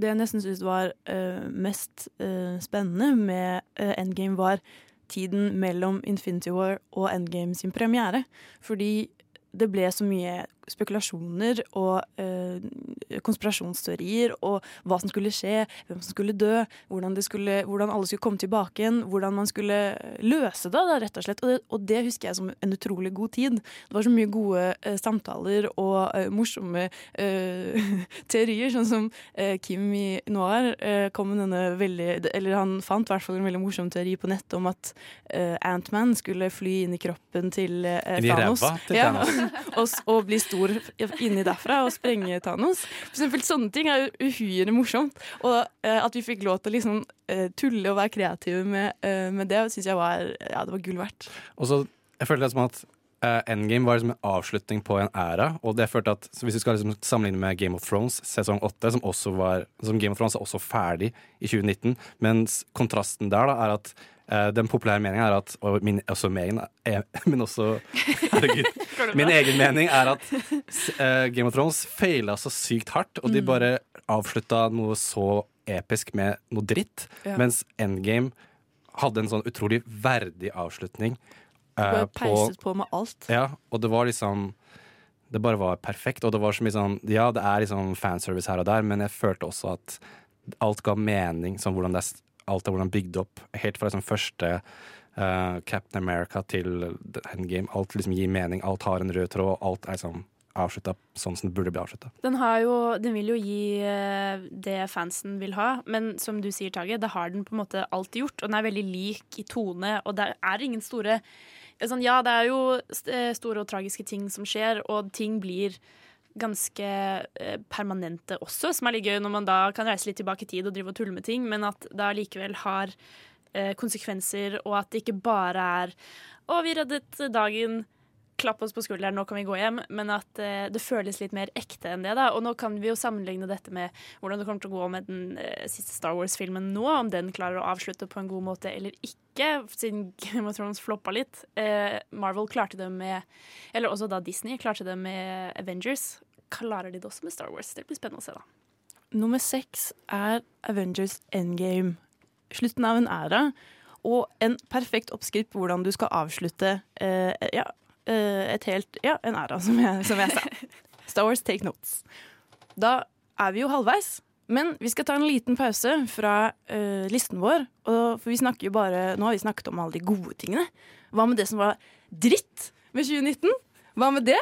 Det jeg nesten syntes var uh, mest uh, spennende med Endgame, var tiden mellom Infinity War og Endgame sin premiere. Fordi det ble så mye spekulasjoner og eh, konspirasjonsteorier og hva som skulle skje, hvem som skulle dø, hvordan, det skulle, hvordan alle skulle komme tilbake igjen, hvordan man skulle løse det, da, rett og slett. Og det, og det husker jeg som en utrolig god tid. Det var så mye gode eh, samtaler og eh, morsomme eh, (laughs) teorier, sånn som eh, Kim i Noir eh, kom med denne veldig Eller han fant i hvert fall en veldig morsom teori på nettet om at Ant-Man skulle fly inn i kroppen til Inn i Thanos. ræva til ja, (laughs) og, og bli stor inni derfra og sprenge Thanos. For eksempel sånne ting er jo uhyre morsomt. Og eh, at vi fikk lov til å liksom eh, tulle og være kreative med, eh, med det, syns jeg var, ja, det var gull verdt. Og så, jeg følte det som at Uh, Endgame var liksom en avslutning på en æra. Og det førte at, Hvis vi skal liksom sammenligne med Game of Thrones sesong 8, som, var, som Game of Thrones er også ferdig i 2019, mens kontrasten der da er at den populære meningen er at Og min, også meningen er, (laughs) men også Herregud. (laughs) Min egen mening er at eh, Game of Thrones feila så sykt hardt, og de Mm. bare avslutta noe så episk med noe dritt, Ja. mens Endgame hadde en sånn utrolig verdig avslutning. Eh, ble på- peiset på med alt. ja, og det var liksom Det bare var perfekt. Og det var så mye sånn Ja, det er liksom fanservice her og der, men jeg følte også at alt ga mening. Sånn hvordan det er, alt er hvordan bygd opp. Helt fra liksom første uh, Captain America til Endgame. Alt liksom gir mening. Alt har en rød tråd. Alt er liksom avslutta sånn som det burde bli avslutta. Den, den vil jo gi eh, det fansen vil ha, men som du sier, Tage, det har den på en måte alltid gjort. Og den er veldig lik i tone, og det er ingen store sånn, Ja, det er jo eh, store og tragiske ting som skjer, og ting blir ganske eh, permanente også, som er litt gøy når man da kan reise litt tilbake i tid og drive og tulle med ting, men at det allikevel har eh, konsekvenser, og at det ikke bare er å, vi reddet dagen, klapp oss på skulderen, nå kan vi gå hjem. Men at eh, det føles litt mer ekte enn det. da. Og nå kan vi jo sammenligne dette med hvordan det kommer til å gå med den eh, siste Star Wars-filmen nå. Om den klarer å avslutte på en god måte eller ikke, siden Game of Thrones floppa litt. Eh, Marvel klarte det med Eller også da Disney klarte det med Avengers. Klarer de det også med Star Wars? Det blir spennende å se, da. Nummer seks er Avengers Endgame. Slutten av en æra. Og en perfekt oppskrift på hvordan du skal avslutte eh, ja, et helt Ja, en æra, som jeg, som jeg sa. (laughs) Star Wars Take Notes. Da er vi jo halvveis. Men vi skal ta en liten pause fra uh, listen vår. Og, for vi snakker jo bare Nå har vi snakket om alle de gode tingene. Hva med det som var dritt med 2019? Hva med det?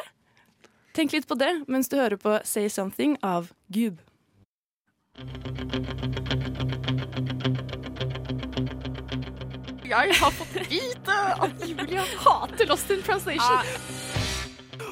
Tenk litt på det mens du hører på Say Something av Gube. Jeg har fått vite at Julia hater Lost in Translation.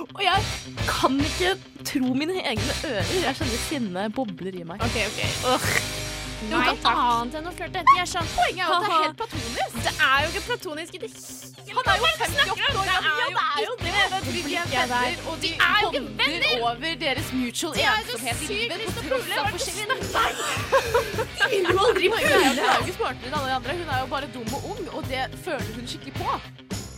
Og jeg kan ikke tro mine egne ører. Jeg kjenner sinnet bobler i meg. Ok, ok. Nei, Noe ikke annet enn å flørte. De er sånn Poenget er at det er helt platonisk. Det er jo ikke platonisk i det hele Han er jo Hva er det 58 år gammel. Ja, det er jo det. Det De er venner, og de De er jo ikke venner! over deres mutual er jo ensomhet i livet på tross av forskjellige ikke De vil jo aldri er jo pule. Hun er jo ikke smartere enn alle de andre. Hun er jo bare dum og ung, og det føler hun skikkelig på.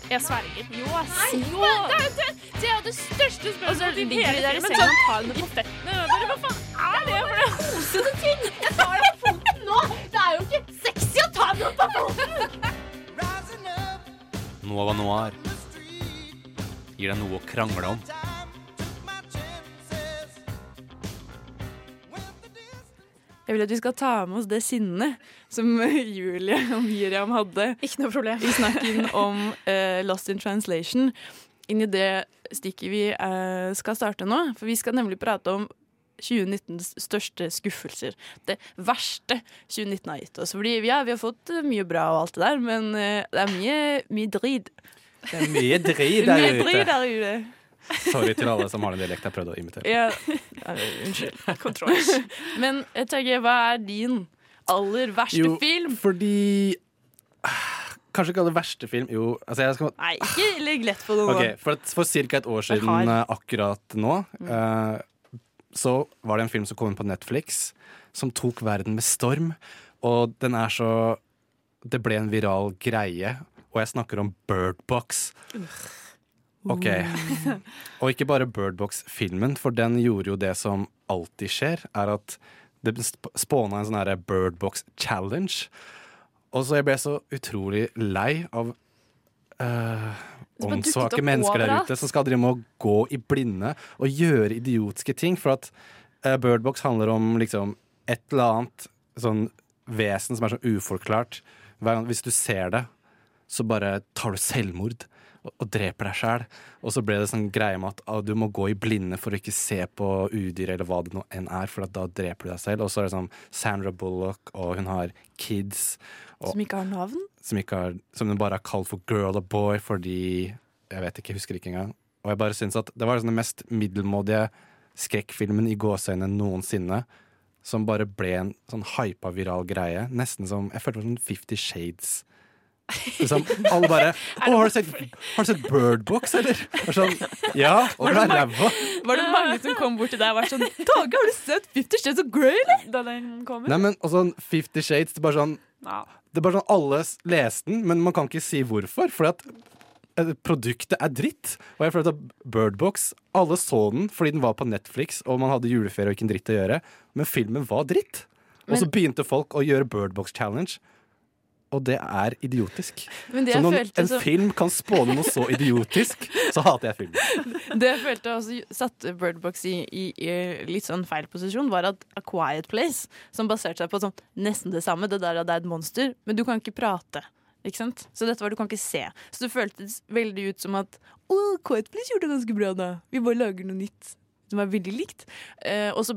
Jeg sverger. Jo. Nei, Jo. det er jo det, det er det største Og så spørsmålet i ligger de hele der i filmen. senga Sånn, og tar henne på føttene. Hva faen er det for noe? kosete ting! Jeg tar det nå! Det er jo ikke sexy å ta noen på foten! Nova Noir gir deg noe å krangle om. Jeg vil at vi skal ta med oss det sinnet som (laughs) Julie og Miriam hadde Ikke noe problem. i snakken om uh, Lost in Translation. Inn i det stikket vi uh, skal starte nå. For vi skal nemlig prate om 2019s største skuffelser. Det verste 2019 har gitt oss. Fordi ja, vi har fått eh, mye bra og alt det der, men eh, det er mye, mye drit. Det er mye drit (laughs) der Mye drit der ute. Sorry til alle som har den dialekten jeg prøvde å imitere. Ja. Ja, Unnskyld. (laughs) Kontroll. Men TG, hva er din aller verste Jo, film? fordi Kanskje ikke aller verste film. Jo, altså jeg skal Nei, ikke legg lett på det nå. Ok, For, for ca. et år siden, eh, akkurat nå, Mm. eh, så var det en film som kom inn på Netflix som tok verden med storm. Og den er så Det ble en viral greie, og jeg snakker om Bird Box. Ok. (laughs) Og ikke bare Bird Box-filmen, for den gjorde jo det som alltid skjer, er at det sp- spåna en sånn herre Bird Box Challenge. Og så jeg ble så utrolig lei av dukket åndssvake mennesker der ute som skal drive med å gå i blinde og gjøre idiotiske ting. For at uh, Birdbox handler om liksom et eller annet sånn vesen som er så uforklart. Gang, hvis du ser det, så bare tar du selvmord og, og dreper deg sjæl. Og så ble det sånn greie med at ah, du må gå i blinde for å ikke se på udyr eller hva det nå enn er, for da dreper du deg selv. Og så er det sånn Sandra Bullock, og hun har kids. Og, Som ikke har navn? som, ikke har, som den bare har kalt for girl or boy fordi Jeg vet ikke, jeg husker ikke engang. Og jeg bare synes at det var liksom den mest middelmådige skrekkfilmen i gåseøynene noensinne. Som bare ble en sånn hypa viral greie. Nesten som Jeg følte det var sånn Fifty Shades. Liksom, alle bare (laughs) Å, har du sett, har du sett Bird Box, eller? Og sånn, ja, og Var du det er mange- ræva. Var det mange som kom bort til deg og var sånn Tage, har du sett Fifty Shades of Grey, eller? Da den kom ut? Nei, men og sånn Fifty Shades, det er bare sånn Det er bare sånn alle leste den, men man kan ikke si hvorfor. Fordi at eh, produktet er dritt. Og jeg føler at Birdbox Alle så den fordi den var på Netflix, og man hadde juleferie og ikke en dritt å gjøre. Men filmen var dritt. Og så begynte folk å gjøre Birdbox Challenge. Og det er idiotisk. Men det så når en som... film kan spåne noe så idiotisk, (laughs) så hater jeg film. Det jeg følte også satte Birdbox i, i, i litt sånn feil posisjon, var at A Quiet Place, som baserte seg på sånn nesten det samme, det der at det er et monster, men du kan ikke prate. Ikke sant? Så dette var du kan ikke se. Så det føltes veldig ut som at Å, Quiet Place gjorde det ganske bra, da. Vi bare lager noe nytt. Som var veldig likt. Uh, og så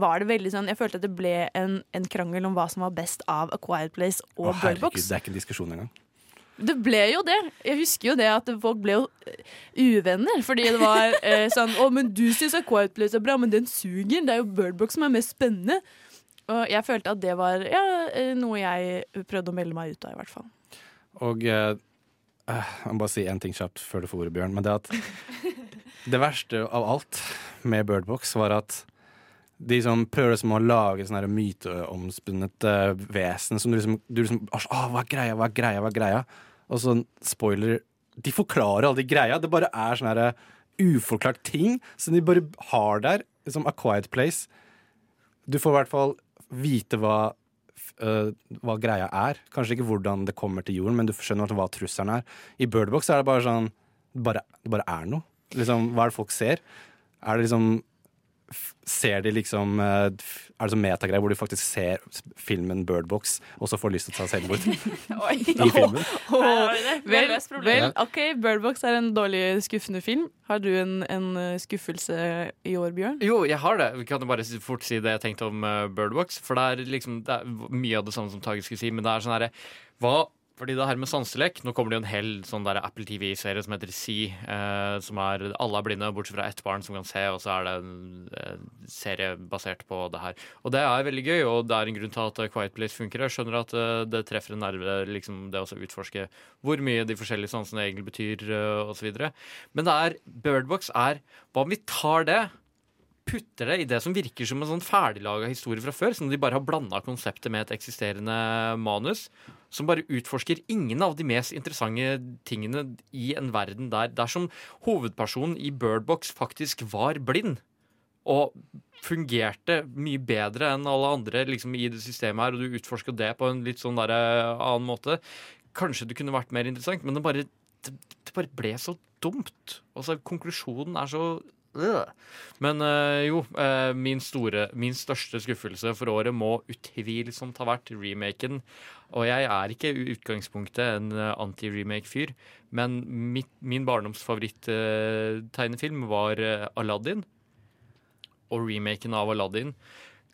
var det veldig sånn Jeg følte at det ble en, en krangel om hva som var best av A Quiet Place og Å, herregud, det er ikke en diskusjon engang. Det ble jo det. Jeg husker jo det at folk ble jo eh, uvenner. Fordi det var eh, (laughs) sånn Å, men du syns A Quiet Place er bra, men den suger. Det er jo Birdbox som er mest spennende. Og jeg følte at det var ja, eh, noe jeg prøvde å melde meg ut av, i hvert fall. Og eh, jeg må bare si én ting kjapt før du får ordet, Bjørn. Men det at (laughs) det verste av alt med Birdbox var at de som prøver liksom å lage sånne myteomspunnet eh, vesen som du liksom, du liksom hva er greia, hva er greia, hva er greia? Og så spoiler De forklarer alle de greia. Det bare er sånne her uforklart ting som de bare har der. Som A Quiet Place. Du får i hvert fall vite hva øh, hva greia er. Kanskje ikke hvordan det kommer til jorden, men du skjønner hva trusselen er. I Birdbox er det bare sånn Det bare, det bare er noe. Liksom, hva er det folk ser? Er det liksom Ser de liksom eh, Er det sånn metagreier hvor de faktisk ser filmen Birdbox, og så får lyst til å ta selvmord? (laughs) I filmen. Vel, løst problemet. vel, OK, Birdbox er en dårlig, skuffende film. Har du en, en eh, skuffelse i år, Bjørn? Jo, jeg har det. Vi kan bare fort si det jeg tenkte om uh, Birdbox. For det er liksom det er mye av det samme som Tage skulle si, men det er sånn herre Hva fordi det her med sanselek Nå kommer det jo en hel sånn der Apple TV-serie som heter Sea, eh, som Alle er blinde, bortsett fra ett barn som kan se, og så er det en eh, serie basert på det her. Og det er veldig gøy, og det er en grunn til at eh, Quiet Place funker. Jeg skjønner at eh, det treffer en nerve, liksom det å utforske hvor mye de forskjellige sansene egentlig betyr, uh, osv. Men det er Birdbox er Hva om vi tar det? putter det i det som virker som en sånn ferdiglaga historie fra før, som de bare har blanda konseptet med et eksisterende manus, som bare utforsker ingen av de mest interessante tingene i en verden der dersom hovedpersonen i Birdbox faktisk var blind. Og fungerte mye bedre enn alle andre liksom, i det systemet her, og du utforska det på en litt sånn der, eh, annen måte. Kanskje det kunne vært mer interessant, men det bare, det, det bare ble så dumt. Altså, konklusjonen er så. Men øh, jo, øh, min, store, min største skuffelse for året må utvilsomt ha vært remaken. Og jeg er ikke i utgangspunktet en øh, anti-remake-fyr, men mitt, min barndoms favoritt-tegnefilm var Aladdin. Og remaken av Aladdin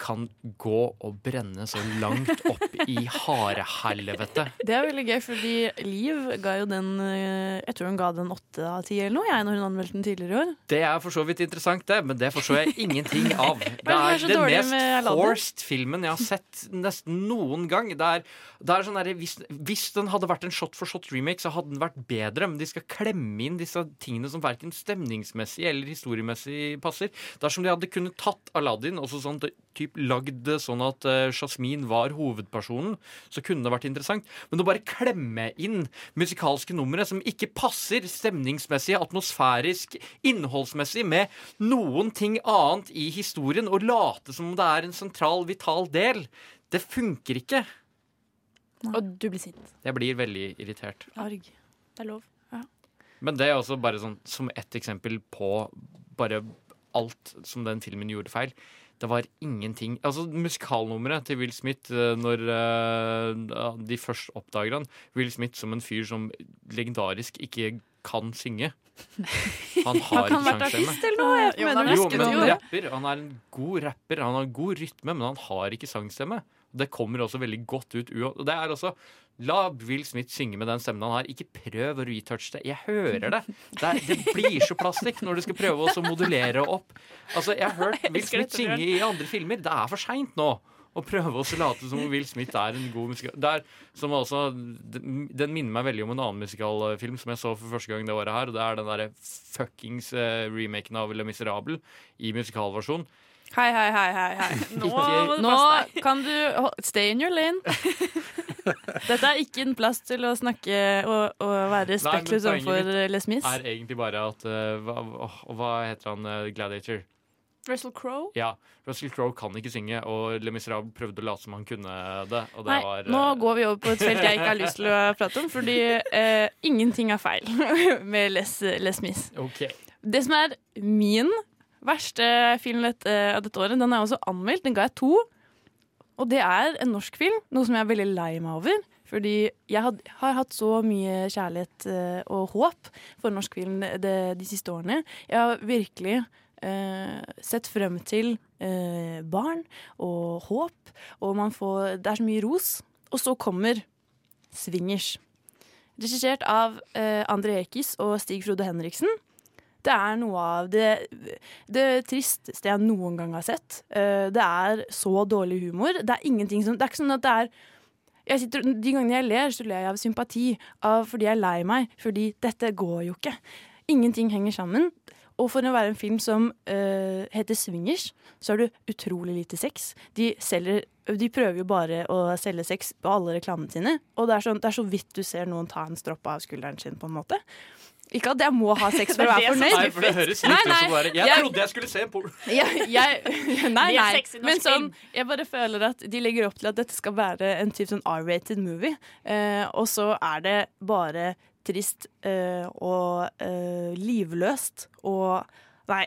kan gå og brenne så langt opp i harehelvete. Det er veldig gøy, fordi Liv ga jo den eh, Jeg tror hun ga den åtte av ti eller noe, jeg, når hun anmeldte den tidligere i år. Det er for så vidt interessant, det, men det forstår jeg ingenting av. (laughs) Det er den mest forced filmen jeg har sett nesten noen gang. Det er, det er sånn der, hvis, hvis den hadde vært en shot for shot remake, så hadde den vært bedre, men de skal klemme inn disse tingene som verken stemningsmessig eller historiemessig passer. Dersom de hadde kunnet tatt Aladdin og så sånn, typ, lagd det sånn at uh, Jasmine var hovedpersonen, så kunne det vært interessant. Men å bare klemme inn musikalske numre som ikke passer stemningsmessig, atmosfærisk, innholdsmessig med noen ting annet i historien, og late som om det er en sentral, vital del, det funker ikke. Og du blir sint. Jeg blir veldig irritert. Arg. Det er lov. Ja. Men det er også bare sånn som ett eksempel på bare alt som den filmen gjorde feil. Det var ingenting Altså musikalnummeret til Will Smith eh, når uh, de først oppdager han Will Smith som en fyr som legendarisk ikke kan synge. Han har Han kan ikke vært sangstemme. artist eller noe. Jeg Jo, men mener Jo, men han rapper. Han er en god rapper. Han har god rytme, men han har ikke sangstemme. Det kommer også veldig godt ut. Og det er også La Will Smith synge med den stemmen han har. Ikke prøv å retouche det. Jeg hører det. Det, er, det blir så plastikk når du skal prøve å modulere opp. Altså, Jeg har hørt Will Smith synge i andre filmer. Det er for seint nå. Å prøve å late som om Will Smith er en god musikal. Som også, den minner meg veldig om en annen musikalfilm som jeg så for første gang det året her. Og det er den derre fuckings eh, remaken av Le Miserable i musikalversjon. Hei, hei, hei, hei, hei. Nå, Ikke- nå kan du Stay in your lane. (laughs) Dette er ikke en plass til å snakke og, og være respektløs overfor Les Mis. er egentlig bare at uh, hva, hva heter han uh, Gladiator? Russell Crowe? Ja, Russell Crowe kan ikke synge, og Le Miserable prøvde å late som han kunne det. Og det Nei, var, nå eh, går vi over på et felt jeg ikke har lyst til å (laughs) prate om, fordi ingenting er feil (laughs) med Les, Les Mis. Okay. Det som er min verste film av dette året, den er også anmeldt. Den ga jeg to. Og det er en norsk film, noe som jeg er veldig lei meg over. Fordi jeg had, har hatt så mye kjærlighet uh, og håp for norsk film de, de siste årene. Jeg har virkelig uh, sett frem til uh, barn og håp, og man får Det er så mye ros. Og så kommer Swingers. Regissert av eh, André Ekiz og Stig Frode Henriksen. Det er noe av det, det tristeste jeg noen gang har sett. Eh, det er så dårlig humor. Det er ingenting som Det er ikke sånn at det er sitter, De gangene jeg ler, så ler jeg av sympati. Av, fordi jeg er lei meg. Fordi dette går jo ikke. Ingenting henger sammen. Og for å være en film som uh, heter Swingers, så har du utrolig lite sex. De, selger, de prøver jo bare å selge sex på alle reklamene sine. Og det er, så, det er så vidt du ser noen ta en stropp av skulderen sin, på en måte. Ikke at jeg må ha sex for (laughs) å være fornøyd. Nei, for det høres litt Nei, ut som nei, bare Jeg jeg- trodde jeg skulle se en porno. (laughs) jeg, jeg, (laughs) nei, nei. Men sånn, jeg bare føler at de legger opp til at dette skal være en type sånn R-rated movie. Eh, og så er det bare trist eh, og eh, livløst og Nei.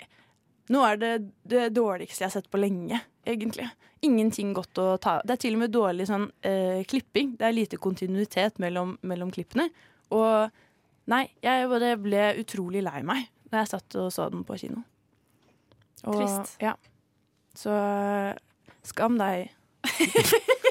Nå er det det dårligste jeg har sett på lenge, egentlig. Ingenting godt å ta Det er til og med dårlig sånn eh, klipping. Det er lite kontinuitet mellom, mellom klippene. Og nei, jeg bare ble utrolig lei meg da jeg satt og så den på kino. Og, Trist. Ja. Så skam deg. (laughs)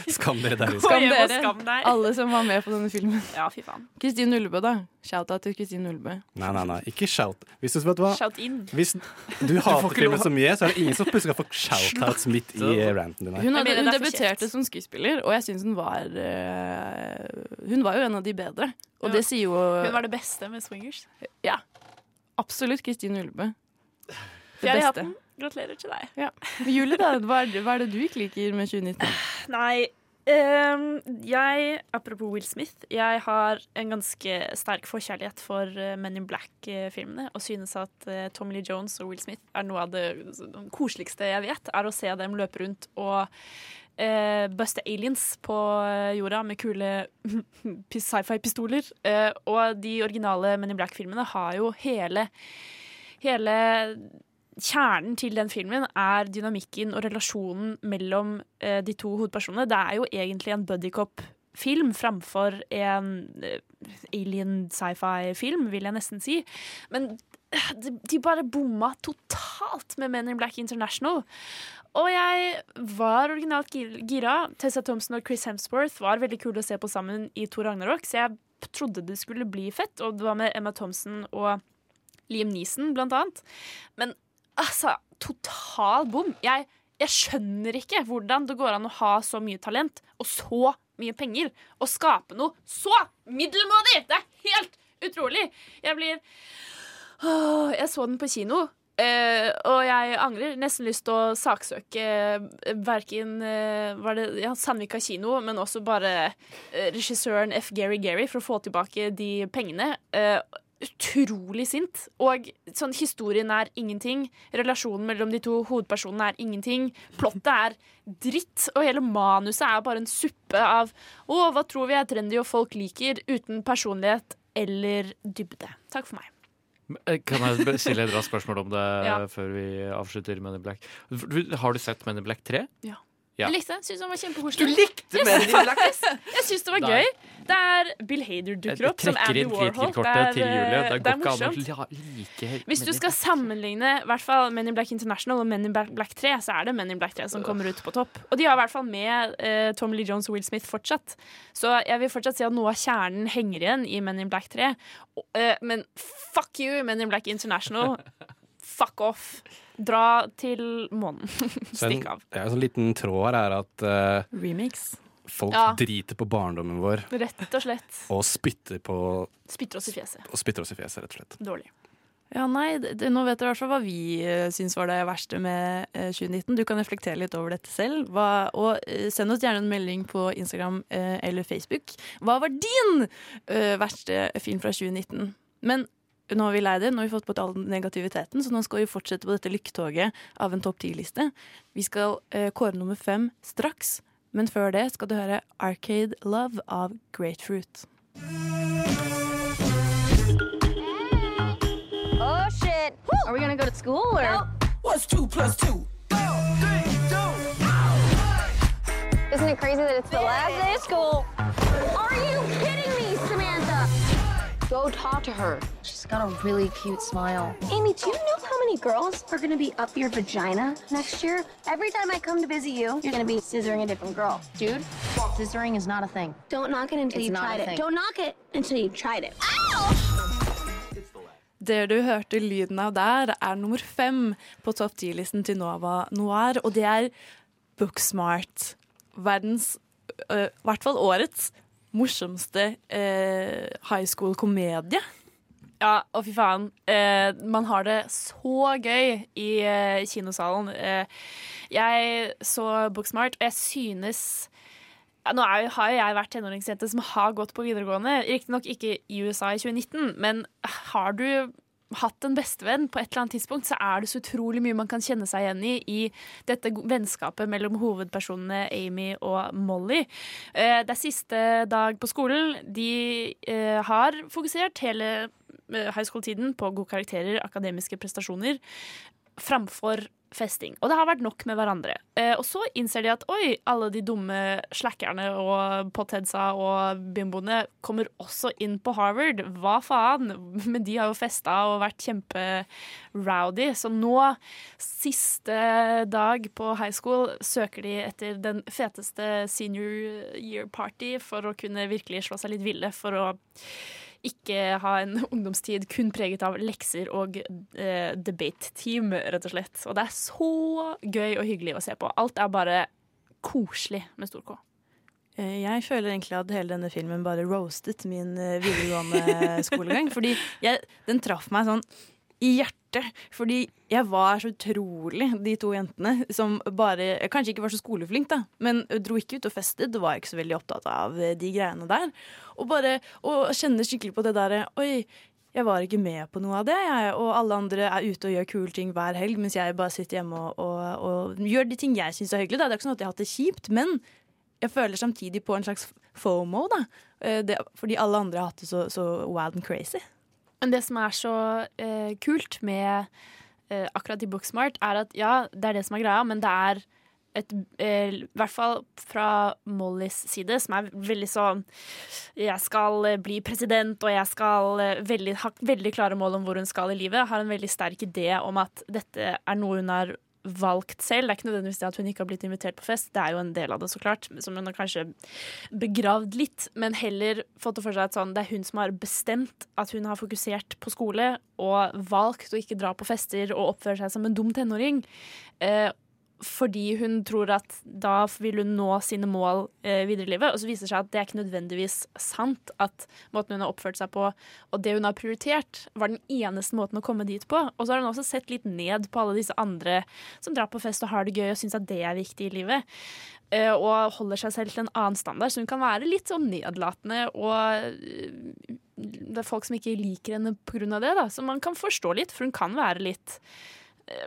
(laughs) Skam dere der ute. Skam dere, skam deg. alle som var med på denne filmen. Ja, fy faen. Kristin Ullebø, da. Shout-out til Kristin Ullebø. Nei, nei, nei, ikke shout. Hvis du, vet hva? Shout in. Hvis du hater filmen så mye, så er det ingen som plutselig skal få shoutouts midt i ranten din. Hun, hadde, hun er debuterte som skuespiller, og jeg syns hun var uh, Hun var jo en av de bedre. Og Ja. det sier jo Hun var det beste med Swingers. Ja. Absolutt Kristin Ullebø. Det beste. Gratulerer til deg. Ja. Julie, da, hva det, hva er det du ikke liker med 2019? Nei, Um, jeg Apropos Will Smith. Jeg har en ganske sterk forkjærlighet for eh, Men in Black-filmene. Og synes at eh, Tommy Lee Jones og Will Smith er noe av det koseligste jeg vet. Er å se dem løpe rundt og uh, buste aliens på jorda med kule (laughs) sci-fi-pistoler. Uh, og de originale Men in Black-filmene har jo hele Hele kjernen til den filmen er dynamikken og relasjonen mellom eh, de to hovedpersonene. Det er jo egentlig en buddycop-film framfor en eh, alien sci-fi-film, vil jeg nesten si. Men eh, de, de bare bomma totalt med Men in Black International. Og jeg var originalt gira. Tessa Thompson og Chris Hemsworth var veldig kule å se på sammen i Thor Ragnarok, så jeg trodde det skulle bli fett. Og det var med Emma Thompson og Liam Neeson, blant annet. Men altså, total bom. Jeg, jeg skjønner ikke hvordan det går an å ha så mye talent og så mye penger og skape noe så middelmådig! Det er helt utrolig! Jeg blir Åh, Jeg så den på kino. Uh, og jeg angrer. Nesten lyst til å saksøke uh, verken uh, var det, ja, Sandvika kino, men også bare eh, regissøren F. Gary Gary for å få tilbake de pengene. Utrolig sint. Og sånn, historien er ingenting. Relasjonen mellom de to hovedpersonene er ingenting. Plottet er dritt, og hele manuset er bare en suppe av å, hva tror vi er trendy og folk liker, uten personlighet eller dybde. Takk for meg. Eh, Kan jeg stille et raskt spørsmål om det Ja. før vi avslutter Men in Black? Har du sett Men in Black 3? Ja. Ja. Jeg likte det. Syns den var kjempekoselig. Du likte Yes, Men in Jeg syns det var gøy. Det er Bill Hader dukker Jeg opp som Andy inn Det er, til Julie. Det det er morsomt. la- like Hvis du skal sammenligne hvert fall Men in Black International og Men in Black Black 3, så er det Men in Black 3 som kommer ut på topp. Og de har i hvert fall med uh, Tom Lee Jones og Will Smith fortsatt. Så jeg vil fortsatt si at noe av kjernen henger igjen i Men in Black 3. Og, eh, men fuck you, Men in Black International. (laughs) Fuck off. Dra til månen. (laughs) Stikk av. ja, en sånn liten tråd her er at uh, Remix. folk Ja. driter på barndommen vår Rett og slett. og spytter, på, Spytter oss i fjeset. og spytter oss i fjeset, rett og slett. Dårlig. Ja, nei, det, Nå vet dere i hvert fall hva vi uh, syns var det verste med uh, 2019. Du kan reflektere litt over dette selv. Hva, og uh, send oss gjerne en melding på Instagram uh, eller Facebook. Hva var din eh, verste film fra 2019? Men nå har vi lei det, nå har vi fått bort all negativiteten, så nå skal vi fortsette på dette lykketoget av en topp ti-liste. Vi skal eh, kåre nummer fem straks, men før det skal du høre Arcade Love av Grapefruit. Oh shit! Are we gonna go to school or? What's two plus two? Isn't it crazy that it's the last day of school? Are you kidding me? Go talk to her. She's got a really cute smile. Amy, do you know how many girls are going to be up your vagina next year? Every time I come to visit you, you're going to be scissoring a different girl. Dude, scissoring is not a thing. Don't knock it until It's you've not a tried it. thing. Don't knock it until you've tried it. Det du hørte lyden av der, er nummer fem på topp 10-listen til Nova Noir, og det er Booksmart. Verdens, øh, i hvert fall årets, morsomste eh, high school-komedie. Ja, og fy faen. Eh, man har det så gøy i eh, kinosalen. Eh, jeg så Booksmart, og jeg synes ja, Nå jo- har jo jeg vært tenåringsjente som har gått på videregående. Riktignok ikke i USA i 2019, men har du hatt en bestevenn på et eller annet tidspunkt, så er det så utrolig mye man kan kjenne seg igjen i i dette vennskapet mellom hovedpersonene Amy og Molly. Eh, det er siste dag på skolen. De eh, har fokusert hele eh, high school-tiden på gode karakterer, akademiske prestasjoner, framfor festing. Og det har vært nok med hverandre. Eh, og så innser de at oi, alle de dumme slackerne og potheadsa og bimboene kommer også inn på Harvard. Hva faen? (laughs) Men de har jo festa og vært kjemperowdy. Så nå, siste dag på high school, søker de etter den feteste senior year party for å kunne virkelig slå seg litt ville. For å ikke ha en (laughs) ungdomstid kun preget av lekser og eh, debate-team, rett og slett. Og det er så gøy og hyggelig å se på. Alt er bare koselig med stor K. Eh, Jeg føler egentlig at hele denne filmen bare roastet min eh, videregående skolegang. Fordi jeg, den traff meg sånn i hjertet. Fordi jeg var så utrolig de to jentene som bare Kanskje ikke var så skoleflink, da, men dro ikke ut og festet. Og var ikke så veldig opptatt av eh, de greiene der. Og bare å kjenne skikkelig på det derre Oi, jeg var ikke med på noe av det, jeg. Og alle andre er ute og gjør kule ting hver helg, mens jeg bare sitter hjemme og, og, og gjør de ting jeg syns er hyggelig. Da. Det er ikke sånn at jeg har hatt det kjipt, men jeg føler samtidig på en slags FOMO, da. Eh, Det, fordi alle andre har hatt det så, så wild and crazy. Men det som er så eh, kult med eh, akkurat i Booksmart, er at ja, det er det som er greia, men det er et eh, I hvert fall fra Mollys side, som er veldig sånn Jeg skal eh, bli president, og jeg skal eh, veldig, ha veldig klare mål om hvor hun skal i livet. Har en veldig sterk idé om at dette er noe hun har valgt selv. Det er ikke nødvendigvis det at hun ikke har blitt invitert på fest, det er jo en del av det, så klart, som hun har kanskje begravd litt, men heller fått det for seg at sånn, det er hun som har bestemt at hun har fokusert på skole og valgt å ikke dra på fester og oppføre seg som en dum tenåring. Eh, fordi hun tror at da vil hun nå sine mål eh, videre i livet. Og så viser det seg at det er ikke nødvendigvis sant. At måten hun har oppført seg på, og det hun har prioritert, var den eneste måten å komme dit på. Og så har hun også sett litt ned på alle disse andre som drar på fest og har det gøy og syns at det er viktig i livet. Eh, og holder seg selv til en annen standard, så hun kan være litt sånn nedlatende og eh, det er folk som ikke liker henne pga. det, da. Så man kan forstå litt, for hun kan være litt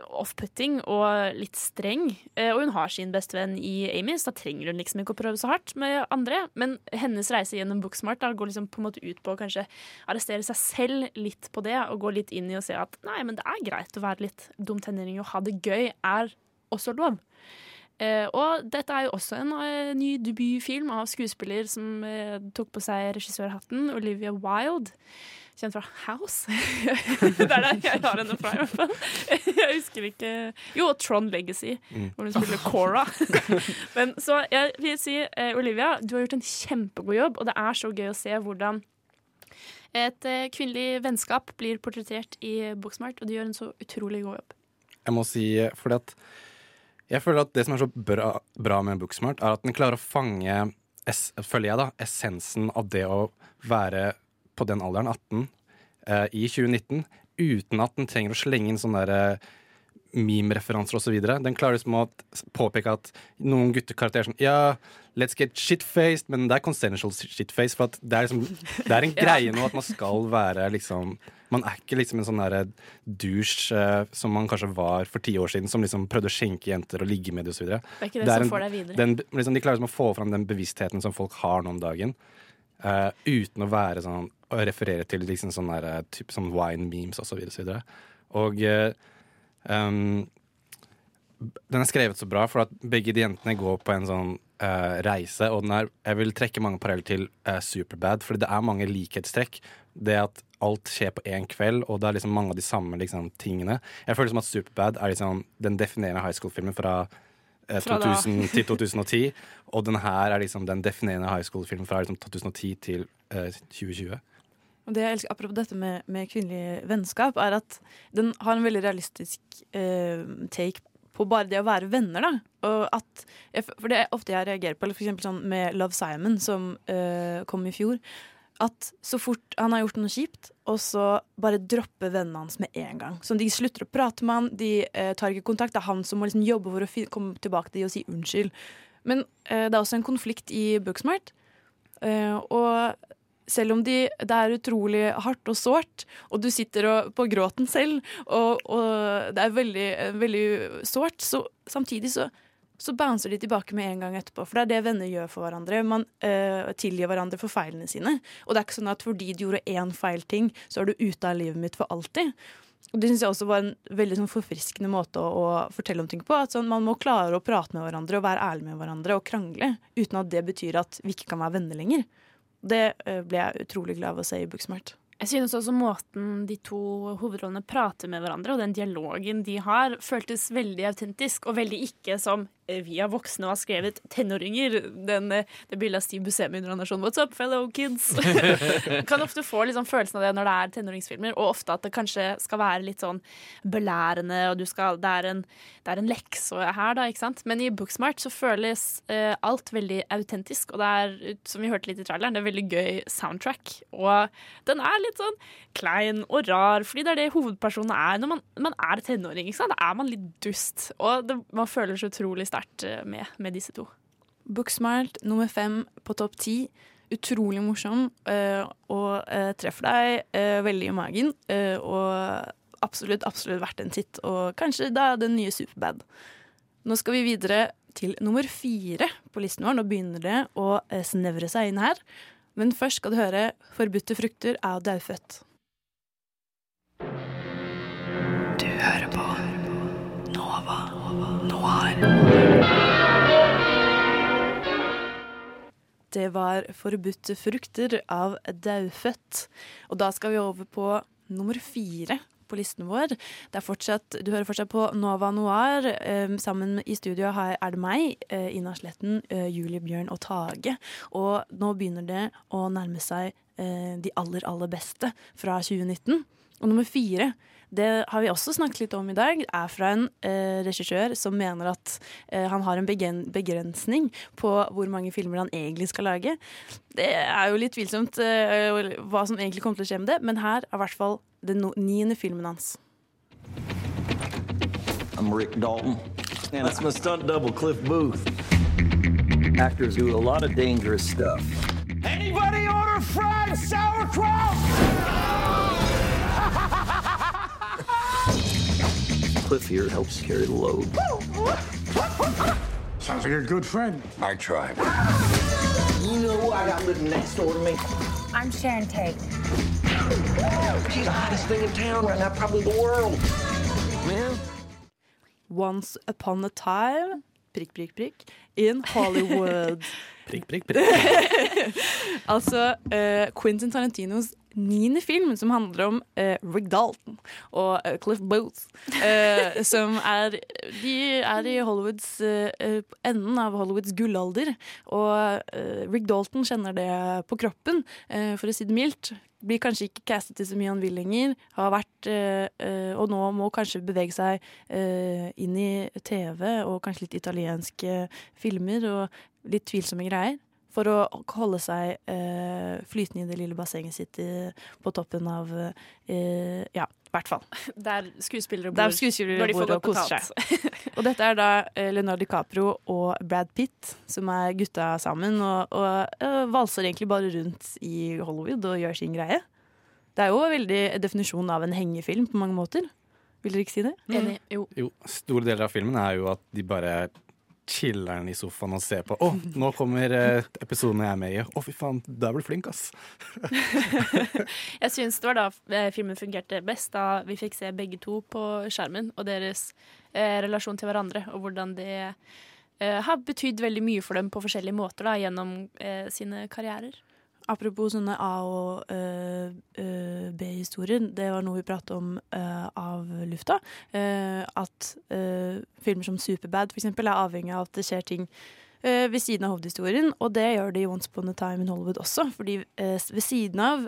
off-putting og litt streng. Eh, Og hun har sin bestevenn i Amy, så da trenger hun liksom ikke å prøve så hardt med andre. Men hennes reise gjennom Booksmart da, går liksom på en måte ut på å kanskje arrestere seg selv litt på det, og gå litt inn i og se at nei, men det er greit å være litt dum tenåring og ha det gøy, er også lov. Uh, og dette er jo også en uh, ny debutfilm av skuespiller som uh, tok på seg regissørhatten, Olivia Wilde. Kjent fra House. (laughs) det er der jeg har henne fra, i hvert fall. Jeg husker ikke Jo, Tron Legacy, Mm. hvor hun spiller Cora. (laughs) Men så jeg vil si, eh, Olivia, du har gjort en kjempegod jobb, og det er så gøy å se hvordan et eh, kvinnelig vennskap blir portrettert i Booksmart, og du gjør en så utrolig god jobb. Jeg må si fordi at Jeg føler at det som er så bra, bra med Booksmart, er at den klarer å fange føler jeg da, essensen av det å være på den alderen, 18, eh, i 2019, uten at den trenger å slenge inn sånne der, eh, meme-referanser osv. Den klarer liksom å påpeke at noen guttekarakterer sånn Ja, let's get shit-faced, men det er consensual shit-face. For det er liksom Det er en (laughs) greie nå at man skal være liksom Man er ikke liksom en sånn derre douche eh, som man kanskje var for ti år siden, som liksom prøvde å skjenke jenter og ligge med dem osv. Det er ikke det som får deg videre. Den, liksom, de klarer liksom å få fram den bevisstheten som folk har nå om dagen. Uh, uten å være sånn Å referere til liksom sånn der, typ, type sånn wine memes osv. Og, så videre. og eh, um, den er skrevet så bra, for at begge de jentene går på en sånn uh, reise. Og den er, jeg vil trekke mange paralleller til uh, Superbad, fordi det er mange likhetstrekk. Det at alt skjer på én kveld, og det er liksom mange av de samme liksom, tingene. Jeg føler som at Superbad er liksom den definerende high school-filmen fra, eh, Fra 2000 til 2010. Og den her er liksom den definerende high school-filmen fra liksom, 2010 til eh, 2020. Og det jeg elsker, Apropos dette med, med kvinnelig vennskap, er at den har en veldig realistisk eh, take på bare det å være venner. da. Og at, for det er ofte jeg reagerer på, eller eksempel sånn med Love Simon, som eh, kom i fjor. At så fort han har gjort noe kjipt, og så bare dropper vennene hans med en gang. Så de slutter å prate med han, de eh, tar ikke kontakt. Det er han som må liksom jobbe for å komme tilbake til de og si unnskyld. Men eh, det er også en konflikt i Booksmart. Eh, og selv om de, det er utrolig hardt og sårt, og du sitter og, på gråten selv, og, og det er veldig, veldig sårt, så samtidig så, så bouncer de tilbake med en gang etterpå. For det er det venner gjør for hverandre. Man øh, tilgir hverandre for feilene sine. Og det er ikke sånn at fordi du gjorde én feil ting, så er du ute av livet mitt for alltid. Og Det synes jeg også var en veldig sånn forfriskende måte å, å fortelle om ting på. At sånn, Man må klare å prate med hverandre og være ærlig med hverandre og krangle, uten at det betyr at vi ikke kan være venner lenger. Det eh, ble jeg utrolig glad av å se i Booksmart. Jeg synes også måten de to hovedrollene prater med hverandre, og den dialogen de har, føltes veldig autentisk, og veldig ikke som vi er voksne og har skrevet tenåringer. Den, eh, det bildet av Steve Buscemi når han er sånn What's up, fellow kids? (laughs) kan ofte få liksom følelsen av det når det er tenåringsfilmer, og ofte at det kanskje skal være litt sånn belærende, og du skal, det, er en, det er en lekse her, da, ikke sant? Men i Booksmart så føles eh, alt veldig autentisk, og det er, som vi hørte litt i traileren, det er veldig gøy soundtrack. Og den er litt sånn klein og rar, fordi det er det hovedpersonene er når man, man er tenåring. ikke sant? Da er man litt dust, og det, man føler så utrolig sterkt eh, med, med disse to. Booksmart nummer fem på topp ti. Utrolig morsom eh, og eh, treffer deg veldig i magen. og absolutt, absolutt verdt en titt. Og kanskje da den nye Superbad. Nå skal vi videre til nummer fire på listen vår. Nå begynner det å snevre seg inn her. Men først skal du høre 'Forbudte frukter' er Daufødt. Noir. Det var 'Forbudte frukter' av Daufødt. Og da skal vi over på nummer fire på listen vår. Det er fortsatt, du hører fortsatt på Nova Noir. Eh, sammen i studio er det meg, eh, Ina Sletten, eh, Julie Bjørn og Tage. Og nå begynner det å nærme seg eh, de aller, aller beste fra 2019. Og nummer fire det har vi også snakket litt om i dag, er fra en eh, regissør som mener at eh, han har en begrensning på hvor mange filmer han egentlig skal lage. Det er jo litt tvilsomt eh, hva som egentlig kommer til å skje med det, men her er i hvert fall den no niende filmen hans. I'm Rick Dalton. And that's my stunt double, Cliff Booth. Actors do a lot of dangerous stuff. Anybody order fried sauerkraut? Cliff here helps carry the load. Sounds like a good friend. I try. You know who I got living next door to me? I'm Sharon Tate. She's the hottest thing in town right now, probably the world. Man. Once upon a time prikk, prikk, prikk, in Hollywood. (laughs) prikk, prikk, prikk. (laughs) altså uh, Quentin Tarantinos niende film, som handler om uh, Rick Dalton og uh, Cliff Booth. (laughs) som er De er i Hollywoods enden av Hollywoods gullalder. Og Rick Dalton kjenner det på kroppen, for å si det mildt blir kanskje ikke castet til så mye han vil lenger. Har vært, og nå må kanskje bevege seg inn i TV og kanskje litt italienske filmer og litt tvilsomme greier. For å holde seg eh, flytende i det lille bassenget sitt i, på toppen av Ja, i hvert fall. (laughs) Der skuespillere bor, Der skuespillere bor og koser seg. (laughs) og dette er da Leonardo DiCaprio og Brad Pitt som er gutta sammen, og, og uh, valser egentlig bare rundt i Hollywood og gjør sin greie. Det er jo veldig definisjonen av en hengefilm på mange måter. Vil dere ikke si det? Enig. Jo. jo. Store deler av filmen er jo at de bare chiller'n i sofaen og ser på. Å, nå kommer eh, episoden jeg er med i. Å, fy faen, der ble du flink, ass. (laughs) jeg syns det var da eh, filmen fungerte best, da vi fikk se begge to på skjermen, og deres eh, relasjon til hverandre, og hvordan det eh, har betydd veldig mye for dem på forskjellige måter da, gjennom eh, sine karrierer. Apropos sånne A- og uh, uh, B-historier, det var noe vi pratet om uh, av lufta. at filmer som Superbad for eksempel, er avhengig av at det skjer ting ved siden av hovedhistorien. Og det gjør det i Once Upon a Time in Hollywood også. fordi ved siden av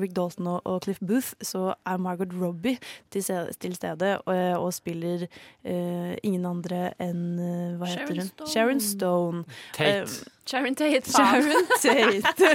Rick Dalton og, og, Cliff Booth, så er Margot Robbie til, til stede og, og spiller ingen andre enn hva Sharon heter hun? Stone. Sharon Stone. Tate. Sharon Tate, faen. Sharon (laughs) Tate.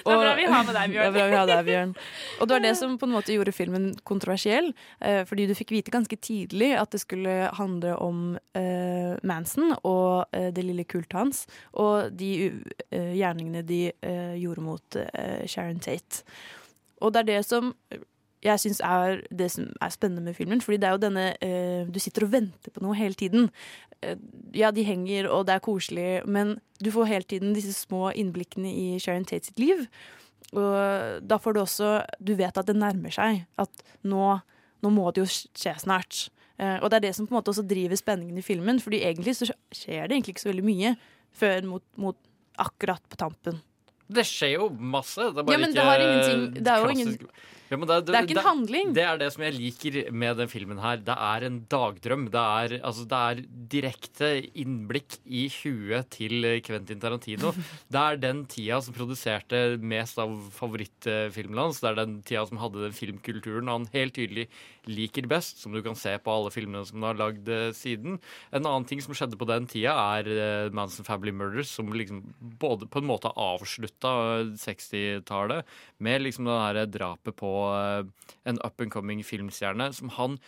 det er bra vi har med deg, Bjørn. Det er bra vi har deg, Bjørn. Og det var det som på en måte gjorde filmen kontroversiell. Eh, fordi du fikk vite ganske tidlig at det skulle handle om eh, Manson og eh, det lille kultet hans. Og de uh, gjerningene de eh, gjorde mot eh, Tate. Og det er det som jeg syns er det som er spennende med filmen. Fordi det er jo denne eh, Du sitter og venter på noe hele tiden. Eh, ja, de henger, og det er koselig, men du får hele tiden disse små innblikkene i Sharon Tate sitt liv. Og da får du også Du vet at det nærmer seg. At nå, nå må det jo skje snart. Eh, og det er det som på en måte også driver spenningen i filmen. Fordi egentlig så skjer det egentlig ikke så veldig mye før mot, mot akkurat på tampen. Det skjer jo masse. Det er Ja, men ikke det har ingenting- det er jo ingen- Ja, men det, Det er ikke en handling. Det er det som jeg liker med den filmen her. Det er en dagdrøm. Det er, altså, det er direkte innblikk i huet til Quentin Tarantino. (laughs) Det er den tida som produserte mest av favorittfilmene hans. Det er den tida som hadde den filmkulturen han helt tydelig liker best, som du kan se på alle filmene som han har lagd eh, siden. En annen ting som skjedde på den tida, er eh, Manson Family Murders, som liksom både på en måte avslutta 60-tallet med liksom det derre drapet på eh, en up and coming filmstjerne som han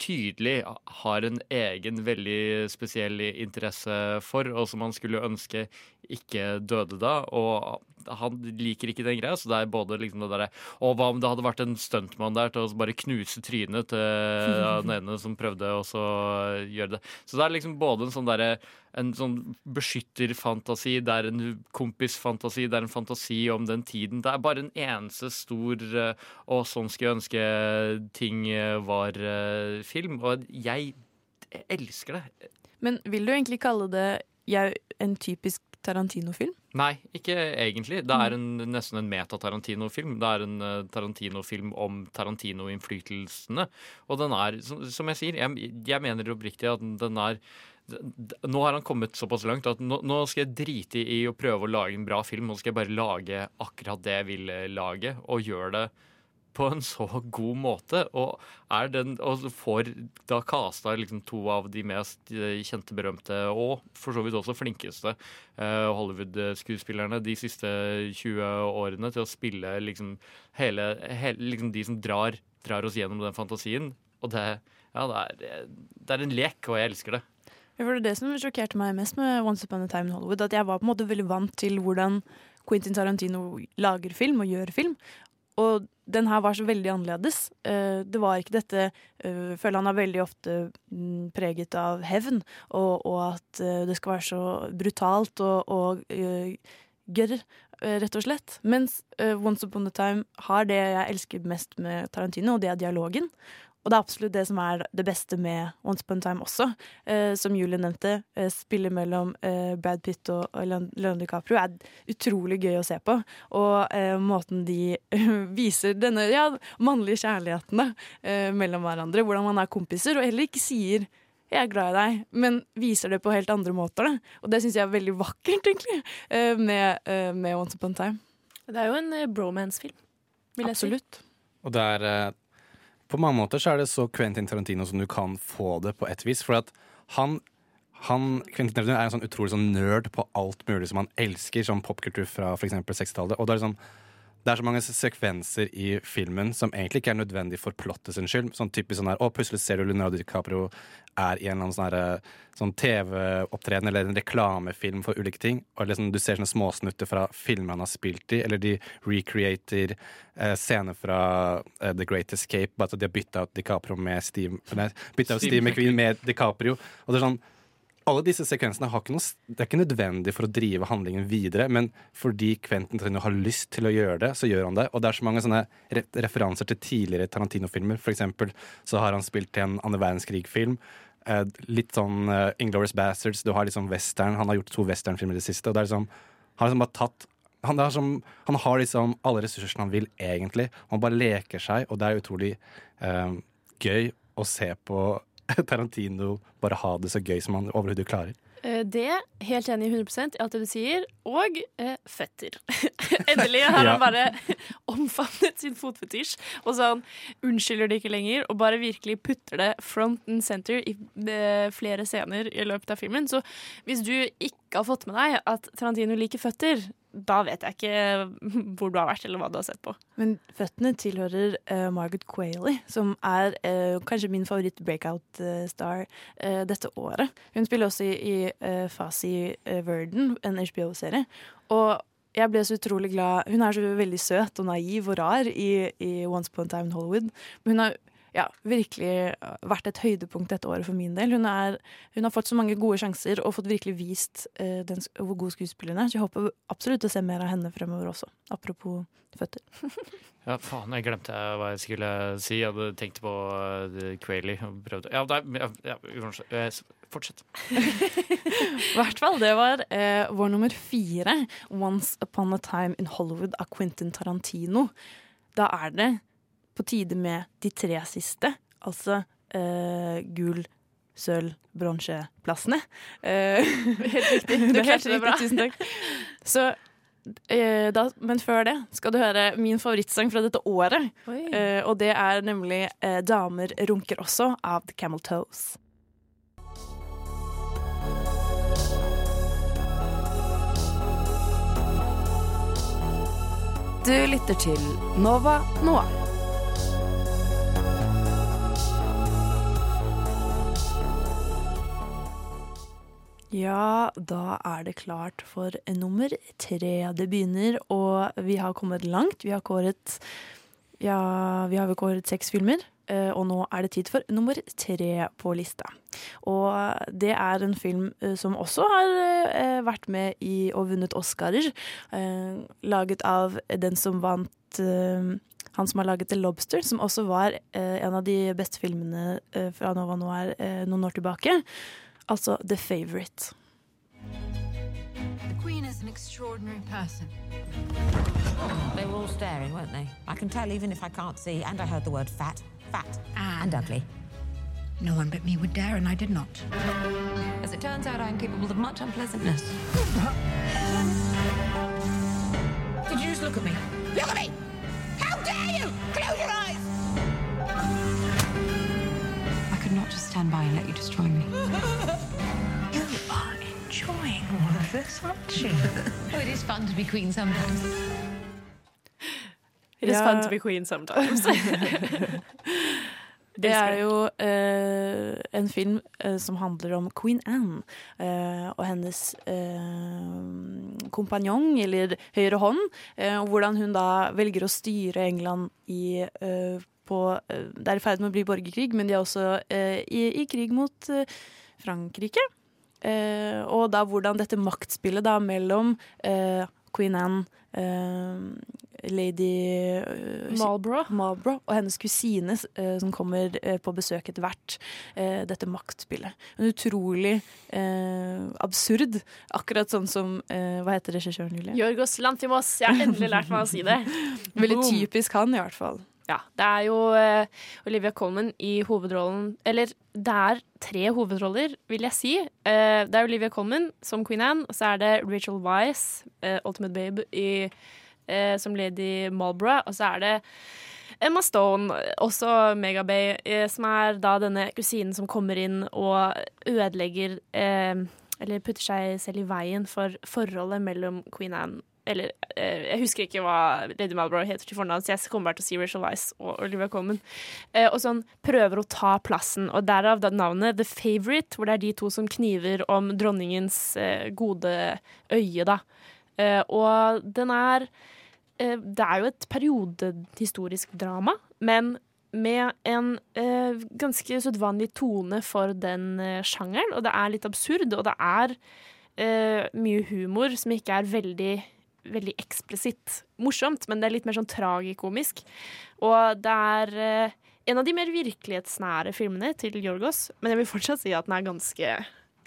tydelig har en egen veldig spesiell interesse for, og som han skulle ønske ikke døde da. Og han liker ikke den greia, så det er både liksom det derre Og hva om det hadde vært en stuntmann der til å bare knuse trynet til (laughs) den ene som prøvde å så gjøre det. Så det er liksom både en sånn derre en sånn beskytterfantasi, det er en kompisfantasi, det er en fantasi om den tiden. Det er bare en eneste stor Å, sånn skulle jeg ønske ting eh, var eh, film. Og jeg elsker det. Men vil du egentlig kalle det jeg, en typisk Tarantino-film? Nei, ikke egentlig. Det er en, nesten en meta-Tarantino-film. Det er en uh, Tarantino-film om Tarantino-innflytelsene. Og den er, som, som jeg sier, jeg, jeg mener oppriktig at den er nå har han kommet såpass langt at nå, nå, skal jeg drite i å prøve å lage en bra film. Nå skal jeg bare lage akkurat det jeg vil lage, og gjøre det på en så god måte. Og, den, og får da casta liksom to av de mest kjente, berømte og for så vidt også flinkeste uh, Hollywood-skuespillerne de siste 20 årene til å spille liksom hele, hele liksom de som drar, drar oss gjennom den fantasien. Og det, ja, det, er, det er en lek, og jeg elsker det. Det er det som sjokkerte meg mest med Once Upon a Time in Hollywood. At jeg var på en måte veldig vant til hvordan Quentin Tarantino lager film og gjør film. og den her var så veldig annerledes. Eh, det var ikke dette uh, Føler han er veldig ofte mm, preget av hevn, og, og at eh, det skal være så brutalt og, og gørr, rett og slett. Mens Once Upon a Time har det jeg elsker mest med Tarantino, og det er dialogen. Og det er absolutt det som er det beste med Once Upon a Time også. Eh, som Julie nevnte, eh, spillet mellom eh, Brad Pitt og, og Leon- Leonardo DiCaprio er utrolig gøy å se på. Og eh, måten de (laughs) viser denne ja, mannlige kjærligheten da, eh, mellom hverandre, hvordan man er kompiser, og heller ikke sier 'jeg er glad i deg', men viser det på helt andre måter. Da. Og det syns jeg er veldig vakkert, egentlig, eh, med, eh, med Once Upon a Time. Det er jo en eh, bromance-film, vil jeg Absolutt. Og det er eh, På mange måter så er det så Quentin Tarantino som du kan få det på et vis. For at han, han Quentin Tarantino er en sånn utrolig sånn nerd på alt mulig som han elsker, som popkultur fra f.eks. 60-tallet. Og det er liksom det er så mange sekvenser i filmen som egentlig ikke er nødvendig for plottet sin skyld. Sånn typisk sånn her, Å, plutselig ser du Leonardo DiCaprio er i en eller annen sånn, her, sånn TV-opptreden eller en reklamefilm for ulike ting. Og liksom, du ser sånne småsnutter fra filmer han har spilt i, eller de recreater eh, scener fra eh, The Great Escape, bare at de har bytta ut DiCaprio med Steve Nei, Steve Steve McQueen med DiCaprio. Og det er sånn alle disse sekvensene har ikke noe, det er ikke nødvendig for å drive handlingen videre, men fordi Quentin Tarantino har lyst til å gjøre det, så gjør han det. Og det er så mange sånne referanser til tidligere Tarantino-filmer. For eksempel så har han spilt til en andre verdenskrig-film. Eh, litt sånn uh, Inglorious Bastards, du har liksom western. Han har gjort to westernfilmer i det siste. Og det er liksom, han har liksom bare tatt han, som, han har liksom alle ressursene han vil, egentlig. Han bare leker seg, og det er utrolig eh, gøy å se på (laughs) Tarantino bare ha det så gøy som han overhodet klarer. Eh, Det, helt enig i 100 i alt det du sier, og eh, føtter. (laughs) Endelig (laughs) har Ja. han bare omfavnet sin fotfetisj, og så han unnskylder det ikke lenger, og bare virkelig putter det front and center i eh, flere scener i løpet av filmen. Så hvis du ikke har fått med deg at Tarantino liker føtter, da vet jeg ikke (laughs) hvor du har vært, eller hva du har sett på. Men føttene tilhører uh, Margaret Quailey, som er uh, kanskje min favoritt-breakout-star uh, dette året. Hun spiller også i, i Fasi Verden, en HBO-serie. Og jeg ble så utrolig glad Hun er så veldig søt og naiv og rar i, i Once Upon a Time in Hollywood. Men hun har ja, virkelig eh, vært et høydepunkt dette året for min del. Hun, er, hun har fått så mange gode sjanser og fått virkelig vist uh, den, hvor god skuespiller hun er. Så jeg håper absolutt å se mer av henne fremover også. Apropos føtter. (laughs) Ja, faen, jeg glemte hva jeg skulle si. Jeg hadde tenkt på uh, Quailey og prøvde Ja, nei, ja, ja. Eh, Fortsett. (laughs) I hvert fall. Det var uh, vår nummer fire. 'Once Upon a Time in Hollywood' av Quentin Tarantino. Da er det på tide med de tre siste. Altså eh, gull, sølv, bronseplassene. Eh, (laughs) Helt riktig. (laughs) Du klarte det bra. Tusen takk. (laughs) Så eh, da, men før det skal du høre min favorittsang fra dette året. Eh, og det er nemlig eh, 'Damer runker også' av The Camel Toes. Du lytter til Nova Noir. Ja, da er det klart for nummer tre. Det begynner, og vi har kommet langt. Vi har kåret Ja, vi har vel kåret seks filmer. eh, Og nå er det tid for nummer tre på lista. Og det er en film eh, som også har eh, vært med i og vunnet Oscarer. Laget av den som vant han som har laget The Lobster, som også var en av de beste filmene fra Nova Noir noen år tilbake. Altså The Favourite. The Queen is an extraordinary person. They were all staring, weren't they? I can tell even if I can't see, and I heard the word fat, fat, and ugly. No one but me would dare, and I did not. As it turns out, I'm capable of much unpleasantness. Did you just look at me? Look at me! How dare you! Close your eyes! I could not just stand by and let you destroy me. You are enjoying all of this, aren't you? oh, it is fun to be queen sometimes. It is Ja. fun to be queen sometimes. (laughs) Det er jo eh, en film eh, som handler om Queen Anne eh, og hennes eh, kompanjong, eller høyre hånd, eh, og hvordan hun da velger å styre England i eh, på, eh, Det er i ferd med å bli borgerkrig, men de er også eh, i, i krig mot eh, Frankrike. Eh, og da hvordan dette maktspillet da mellom Queen Anne, eh, lady Marlborough. Marlborough og hennes kusine som kommer på besøk etter hvert. Eh, dette maktspillet. En utrolig eh, absurd. Akkurat sånn som eh, Hva heter regissøren, Julie? Jorgos Lantimos. Jeg har endelig lært meg å si det. (laughs) Veldig typisk han, i hvert fall. Ja, det er jo uh, Olivia Colman i hovedrollen Eller det er tre hovedroller, vil jeg si. Uh, det er Olivia Colman som Queen Anne, og så er det Rachel Weisz, uh, Ultimate Babe, i, eh, som Lady Marlborough, og så er det Emma Stone, også Megabay, som er da denne kusinen som kommer inn og ødelegger Eller putter seg selv i veien for forholdet mellom Queen Anne eller eh, jeg husker ikke hva Lady Malbrow heter til fornavn, så jeg kommer bare til å si Rachel Weisz og Olivia Colman. Eh, og sånn prøver å ta plassen, og derav navnet The Favourite, hvor det er de to som kniver om dronningens eh, gode øye, da. Og den er Det er jo et periodehistorisk drama, men med en eh, ganske sedvanlig tone for den eh, sjangeren, og det er litt absurd, og det er eh, mye humor som ikke er veldig veldig eksplisitt morsomt, men det er litt mer sånn tragikomisk. Og det er eh, en av de mer virkelighetsnære filmene til Jorgos, men jeg vil fortsatt si at den er ganske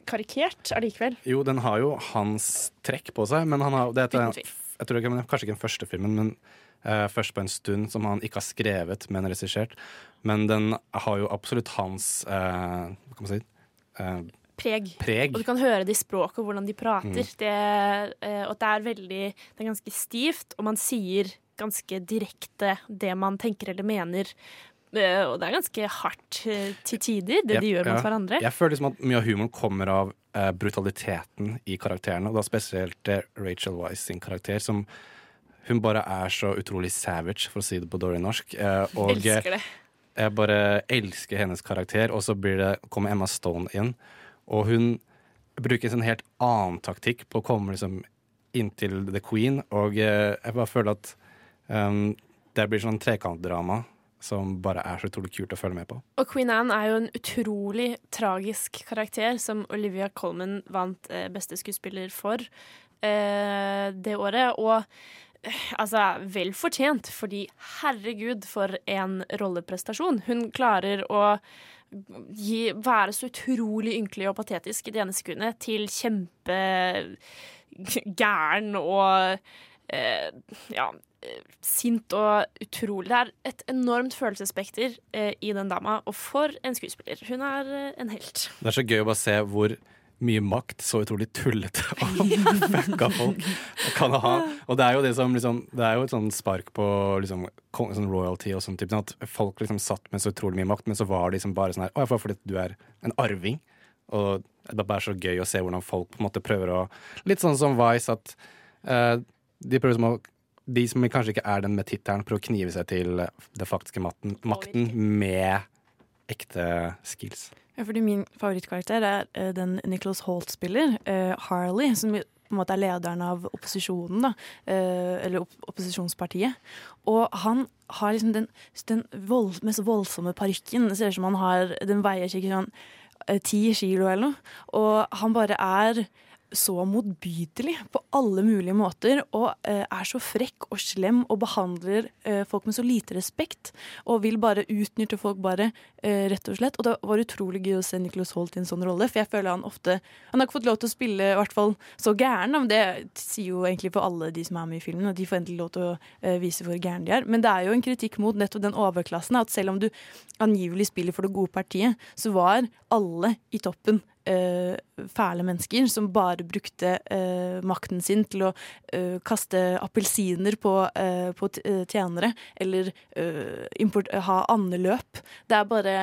karikert allikevel. Jo, den har jo hans trekk på seg, men han har det er. Jeg tror ikke, men Kanskje ikke den første filmen, men uh, først på en stund som han ikke har skrevet, men regissert. Men den har jo absolutt hans uh, Hva kan man si? Eh, Preg. Preg. Og du kan høre det i språket og hvordan de prater. Mm. Det, eh, og det er veldig Det er ganske stivt, og man sier ganske direkte det man tenker eller mener. Eh, og det er ganske hardt eh, til tider, det de Jeg- gjør mot ja. hverandre. Jeg føler liksom at mye av humoren kommer av uh, brutaliteten i karakterene, og da spesielt Rachel Wise sin karakter, som hun bare er så utrolig savage, for å si det på dårlig norsk. Uh, og Elsker det. jeg bare elsker hennes karakter, og så blir det, kommer Emma Stone inn, og hun bruker en sånn helt annen taktikk på å komme liksom inntil The Queen, og eh, jeg bare føler at um, det blir sånn trekantdrama som bare er så utrolig kult å følge med på. Og Queen Anne er jo en utrolig tragisk karakter som Olivia Colman vant eh, beste skuespiller for eh, det året. Og eh, altså, vel fortjent, fordi herregud, for en rolleprestasjon. Hun klarer å gi, være så utrolig ynkelig og patetisk i det ene sekundet til kjempegæren og eh, ja, sint og utrolig. Det er et enormt følelsesspekter eh, i den dama, og for en skuespiller. Hun er eh, en helt. Det er så gøy å bare se hvor mye makt så utrolig tullete (laughs) og fucka folk kan ha. Og det er jo det som liksom, Det er jo et sånn spark på liksom, sånn royalty og sånn type. At folk liksom satt med så utrolig mye makt, men så var det liksom bare sånn her Å, ja, fordi du er en arving. Og det er bare så gøy å se hvordan folk på en måte prøver å Litt sånn som Vice, at uh, de prøver som å de som kanskje ikke er den med tittelen, prøver å knive seg til det faktiske makten, makten med ekte skills. Ja, fordi min favorittkarakter er eh, den Nicholas Holt spiller, eh, Harley, som på en måte er lederen av opposisjonen, da, eh, eller opp opposisjonspartiet. Og han har liksom den, den vold, mest voldsomme parykken. Ser ut som han har Den veier sikkert sånn ti kilo eller noe. Og han bare er så motbydelig på alle mulige måter, og eh, er så frekk og slem og behandler eh, folk med så lite respekt, og vil bare utnytte folk bare, eh, rett og slett. Og det var utrolig gøy å se Nicholas Holt i en sånn rolle, for jeg føler han ofte Han har ikke fått lov til å spille i hvert fall så gæren, men det sier jo egentlig for alle de som er med i filmen, og de får endelig lov til å vise hvor gærne de er. Men det er jo en kritikk mot nettopp den overklassen, at selv om du angivelig spiller for det gode partiet, så var alle i toppen eh, fæle mennesker som bare brukte eh, makten sin til å eh, kaste appelsiner på, eh, på eh, tjenere, eller eh, import, ha andeløp. Det er bare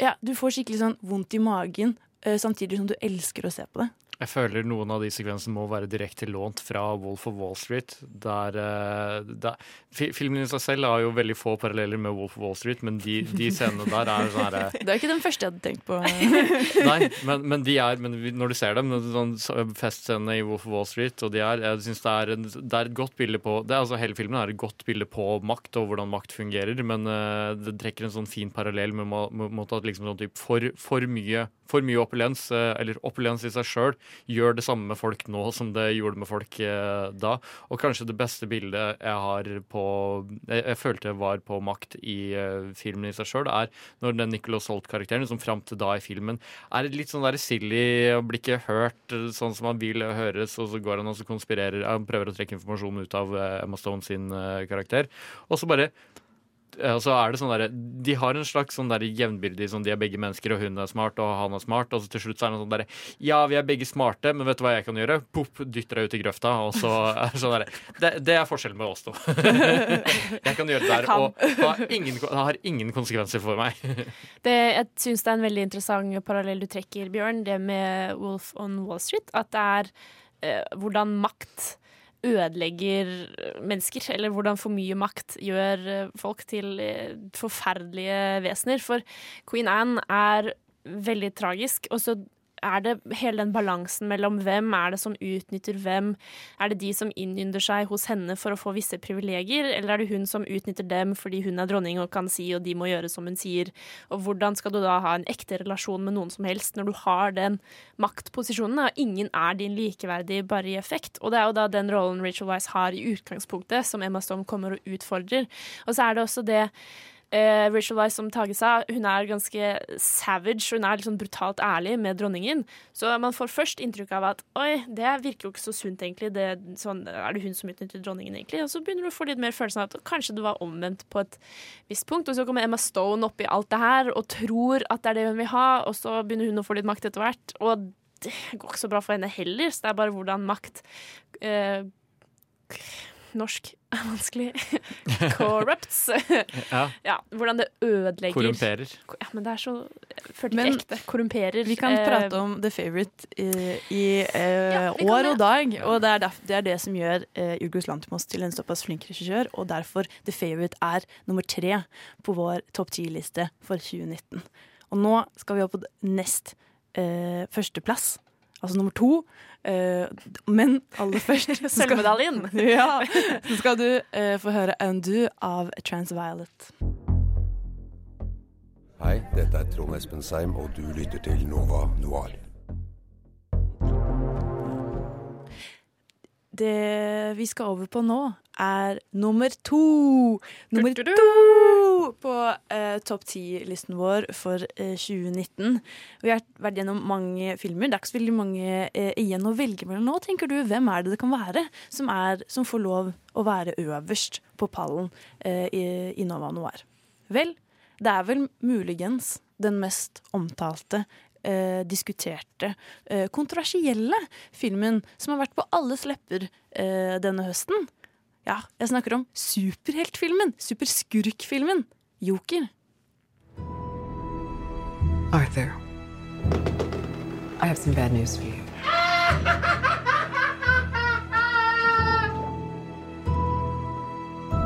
ja, Du får skikkelig sånn vondt i magen samtidig som du elsker å se på det. Jeg føler noen av de sekvensene må være direkte lånt fra Wolf of Wall Street. Der, eh, der, filmen i seg selv har jo veldig få paralleller med Wolf of Wall Street, men de, de scenene der er sånn herre (laughs) Det er ikke den første jeg hadde tenkt på. (laughs) (laughs) Nei, men, men de er Men når du ser dem, sånn festscenene i Wolf of Wall Street, og de er Jeg synes det det er et godt bilde på det er, altså Hele filmen er et godt bilde på makt og hvordan makt fungerer, men eh, det trekker en sånn fin parallell med måte at liksom sånn typ for, for mye for mye opulens, eh, eller opulens i seg sjøl, gjør det samme med folk nå som det gjorde med folk eh, da. Og kanskje det beste bildet jeg har på Jeg, jeg følte var på makt i eh, filmen i seg sjøl, er når den Nicholas Holt-karakteren, som fram til da i filmen er litt sånn der silly og blir ikke hørt sånn som han vil høres, og så går han og så konspirerer Han prøver å trekke informasjon ut av Emma Stone sin karakter, og så bare ja, så er det sånn der, De har en slags sånn jevnbyrdig sånn de er begge mennesker, og hun er smart, og han er smart. Og så til slutt så er det sånn derre Ja, vi er begge smarte, men vet du hva jeg kan gjøre? Pop, dytter deg ut i grøfta. Og så er det sånn derre det, det er forskjellen med oss to. (laughs) jeg kan gjøre det der, og det har ingen, det har ingen konsekvenser for meg. (laughs) Det, jeg syns det er en veldig interessant parallell du trekker, Bjørn, det med Wolf on Wall Street. At det er eh, hvordan makt ødelegger mennesker, eller hvordan for mye makt gjør eh, folk til eh, forferdelige vesener. For Queen Anne er veldig tragisk, og så er det hele den balansen mellom hvem er det som utnytter hvem? Er det de som innynder seg hos henne for å få visse privilegier, eller er det hun som utnytter dem fordi hun er dronning og kan si og de må gjøre som hun sier? Og hvordan skal du da ha en ekte relasjon med noen som helst når du har den maktposisjonen? Og ingen er din likeverdig bare i effekt. Og det er jo da den rollen Rachel Weisz har i utgangspunktet, som Emma Stone kommer og utfordrer. Og så er det også det Eh, Rachel Weisz, som Tage sa, hun er ganske savage. Hun er liksom brutalt ærlig med dronningen. Så man får først inntrykk av at oi, det virker jo ikke så sunt, egentlig. Det, sånn, er det hun som utnytter dronningen, egentlig? Og så begynner du å få litt mer følelsen av at kanskje det var omvendt på et visst punkt. Og så kommer Emma Stone oppi alt det her og tror at det er det hun vil ha, og så begynner hun å få litt makt etter hvert. Og det går ikke så bra for henne heller, så det er bare hvordan makt eh, Norsk er vanskelig. (laughs) Corrupts. Ja. ja, hvordan det ødelegger Korrumperer. Ja, men det er så følte ikke ekte. Korrumperer. Vi kan eh, prate om The Favourite i, i eh, Ja, år kan år og dag. Og det er, derf- det er det som gjør uh, Jorgos Lantimos til en såpass flink regissør, og derfor The Favourite er nummer tre på vår topp ti-liste for 2019. Og nå skal vi opp på nest uh, førsteplass, altså nummer to. Eh, men aller først Sølvmedaljen. (laughs) ja, så skal du eh, få høre Undo av Transviolet. Hei, dette er Trond Espen Seim, og du lytter til Nova Noir. Det vi skal over på nå, er nummer to. Nummer to på eh, topp ti-listen vår for eh, 2019. Vi har vært gjennom mange filmer. Det er ikke så veldig mange eh, igjen å velge mellom nå. tenker du, Hvem er det det kan være som, er, som får lov å være øverst på pallen eh, i, i Nova Noir? Vel, det er vel muligens den mest omtalte eh, diskuterte, eh, kontroversielle filmen som har vært på alles lepper eh, denne høsten. Ja, jeg snakker om superheltfilmen, superskurkfilmen, Joker. Arthur, I have some bad news for you.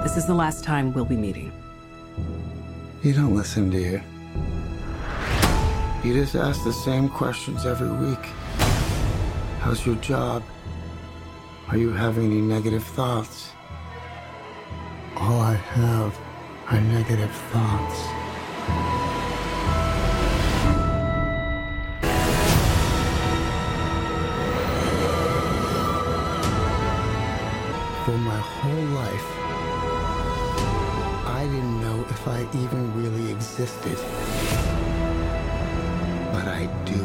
This is the last time we'll be meeting. You don't listen, do you? You just ask the same questions every week. How's your job? Are you having any negative thoughts? All I have are negative thoughts. For my whole life, I didn't know if I even really existed. But I do.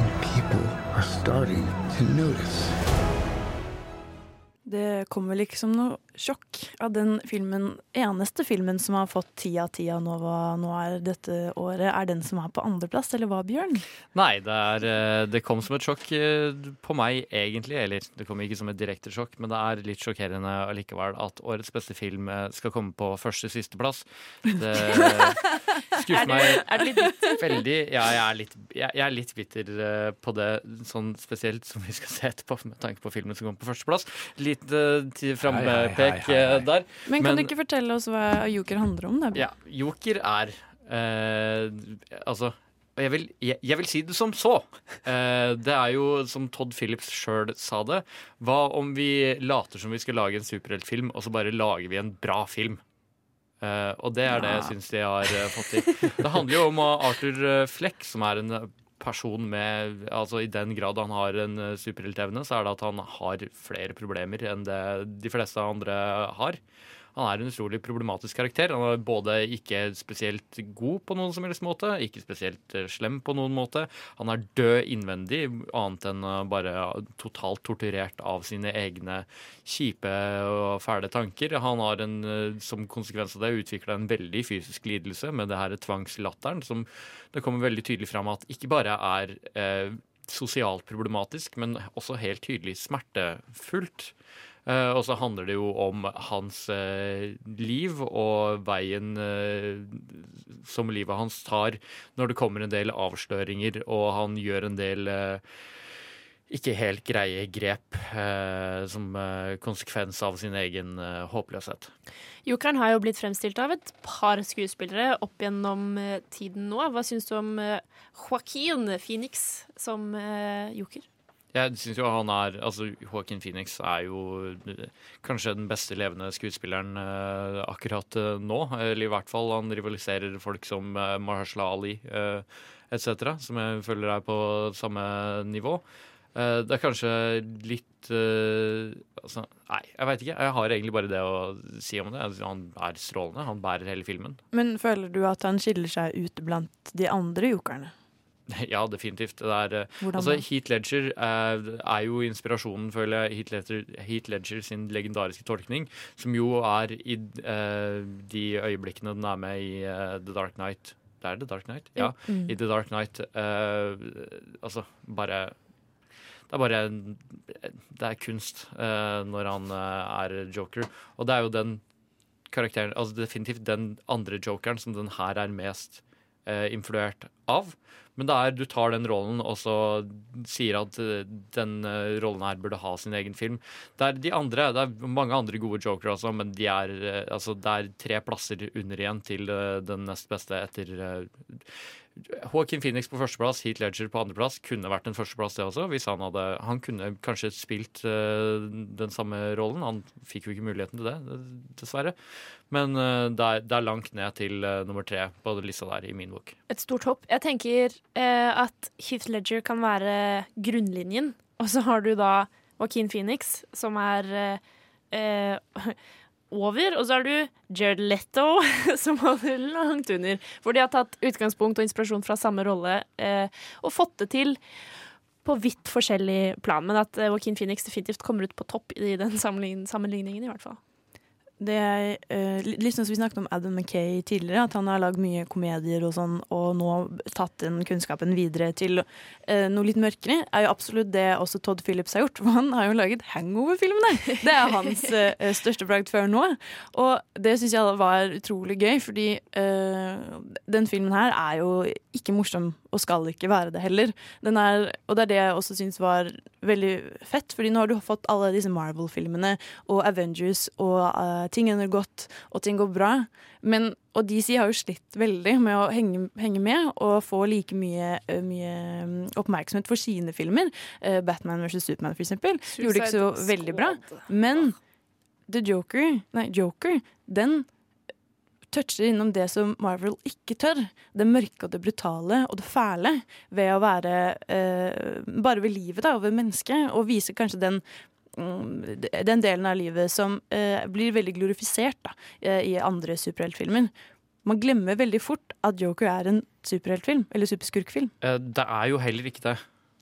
And people are starting to notice. Det kommer vel ikke som noe sjokk av den filmen, eneste filmen som har fått ti av ti av Nova Noir dette året, er den som er på andreplass, eller hva, Bjørn? Nei, det, er, eh, det kom som et sjokk eh, på meg, egentlig. Eller det kom ikke som et direkte sjokk, men det er litt sjokkerende allikevel at årets beste film eh, skal komme på første-sisteplass. Det (laughs) skuffer Er meg det- er det litt bitter? veldig. Ja, jeg er litt, jeg, jeg er litt bitter på det, sånn spesielt som vi skal se etterpå, med tanke på filmen som kommer på førsteplass. Litt uh, frampek Hei, hei, hei. der. Men kan du ikke fortelle oss hva Joker handler om? Da? Ja, Joker er eh, Altså jeg vil, jeg, jeg vil si det som så. Eh, det er jo som Todd Phillips sjøl sa det. Hva om vi later som vi skal lage en superheltfilm, og så bare lager vi en bra film? Eh, og det er det jeg syns de har eh, fått til. Det handler jo om Arthur eh, Fleck, som er en eh, person med Altså i den grad han har en uh, superheltevne, så er det at han har flere problemer enn det de fleste andre har. Han er en utrolig problematisk karakter. Han er både ikke spesielt god på noen som helst måte, ikke spesielt eh, slem på noen måte. Han er død innvendig, annet enn bare totalt torturert av sine egne kjipe og fæle tanker. Han har en, eh, som konsekvens av det utvikla en veldig fysisk lidelse med det her tvangslatteren, som det kommer veldig tydelig fram at ikke bare er eh, sosialt problematisk, men også helt tydelig smertefullt. Eh, og så handler det jo om hans eh, liv og veien eh, som livet hans tar når det kommer en del avsløringer, og han gjør en del ikke helt greie grep eh, som konsekvens av sin egen eh, håpløshet. Jokeren har jo blitt fremstilt av et par skuespillere opp gjennom tiden nå. Hva syns du om eh, Joaquin Phoenix som joker? Jeg synes jo han er Altså, Joaquin Phoenix er jo eh, kanskje den beste levende skuespilleren eh, akkurat eh, nå. Eller i hvert fall han rivaliserer folk som Mahershala Ali etc., som jeg føler er på samme nivå. Det er kanskje litt altså, Nei, jeg veit ikke. Jeg har egentlig bare det å si om det. Altså, Han er strålende. Han bærer hele filmen. Men føler du at han skiller seg ut blant de andre jokerne? (laughs) Ja, definitivt. Det er, eh, altså, Heat Heath Ledger er, er jo inspirasjonen, føler jeg, Heath Ledger, Heat Ledger sin legendariske tolkning, som jo er i uh, de øyeblikkene den er med i uh, The Dark Knight. Det er The Dark Knight? Ja. Mm. I The Dark Knight. Uh, altså, bare det er bare Det er kunst eh, når han eh, er joker. Og det er jo den karakteren Altså definitivt den andre jokeren som den her er mest eh, influert av. Men det er, du tar den rollen og så sier at eh, den eh, rollen her burde ha sin egen film. Det er de andre, det er mange andre gode jokere også, men de er, eh, altså, det er tre plasser under igjen til den nest beste etter Joaquin Phoenix på førsteplass, Heath Ledger på andreplass. Kunne vært en førsteplass, det også. Hvis han hadde Han kunne kanskje spilt uh, den samme rollen. Han fikk jo ikke muligheten til det, dessverre. Men uh, det, er, det er langt ned til uh, nummer tre på lista der, i min bok. Et stort hopp. Jeg tenker at Heath Ledger kan være grunnlinjen, og så har du da Joaquin Phoenix, som er over, og så har du Jared Leto, (laughs) som holder langt under. For de har tatt utgangspunkt og inspirasjon fra samme rolle eh, og fått det til på vidt forskjellig plan. Men at eh, Joaquin Phoenix definitivt kommer ut på topp i den sammenlign- sammenligningen, i hvert fall. Det er uh, litt litt sånn som vi snakket om Adam McKay tidligere, at han har lagd mye komedier og sånn, og nå tatt den kunnskapen videre til uh, noe litt mørkere, er jo absolutt det også Todd Phillips har gjort. For (laughs) han har jo laget Hangover-filmene! Det er hans uh, (laughs) største bragd før nå. Og det syns jeg var utrolig gøy, fordi eh, den filmen her er jo ikke morsom, og skal ikke være det heller. Den er, og det er det jeg også syns var veldig fett, fordi nå har du fått alle disse Marvel-filmene og Avengers, og uh, ting ender godt, og ting går bra. Men, og DC har jo slitt veldig med å henge, henge med og få like mye, eh, mye mm, oppmerksomhet for sine filmer. Uh, Batman vs. Superman, for eksempel, gjorde det ikke så veldig bra. Men The Joker, nei, Joker, den toucher innom det som Marvel ikke tør. Det mørke og det brutale og det fæle ved å være eh, bare ved livet da, og ved mennesket, og vise kanskje den mm, den delen av livet som eh, blir veldig glorifisert da, eh, i andre superheltfilmer. Man glemmer veldig fort at Joker er en superheltfilm, eller superskurkfilm. Eh, Det er jo heller ikke det.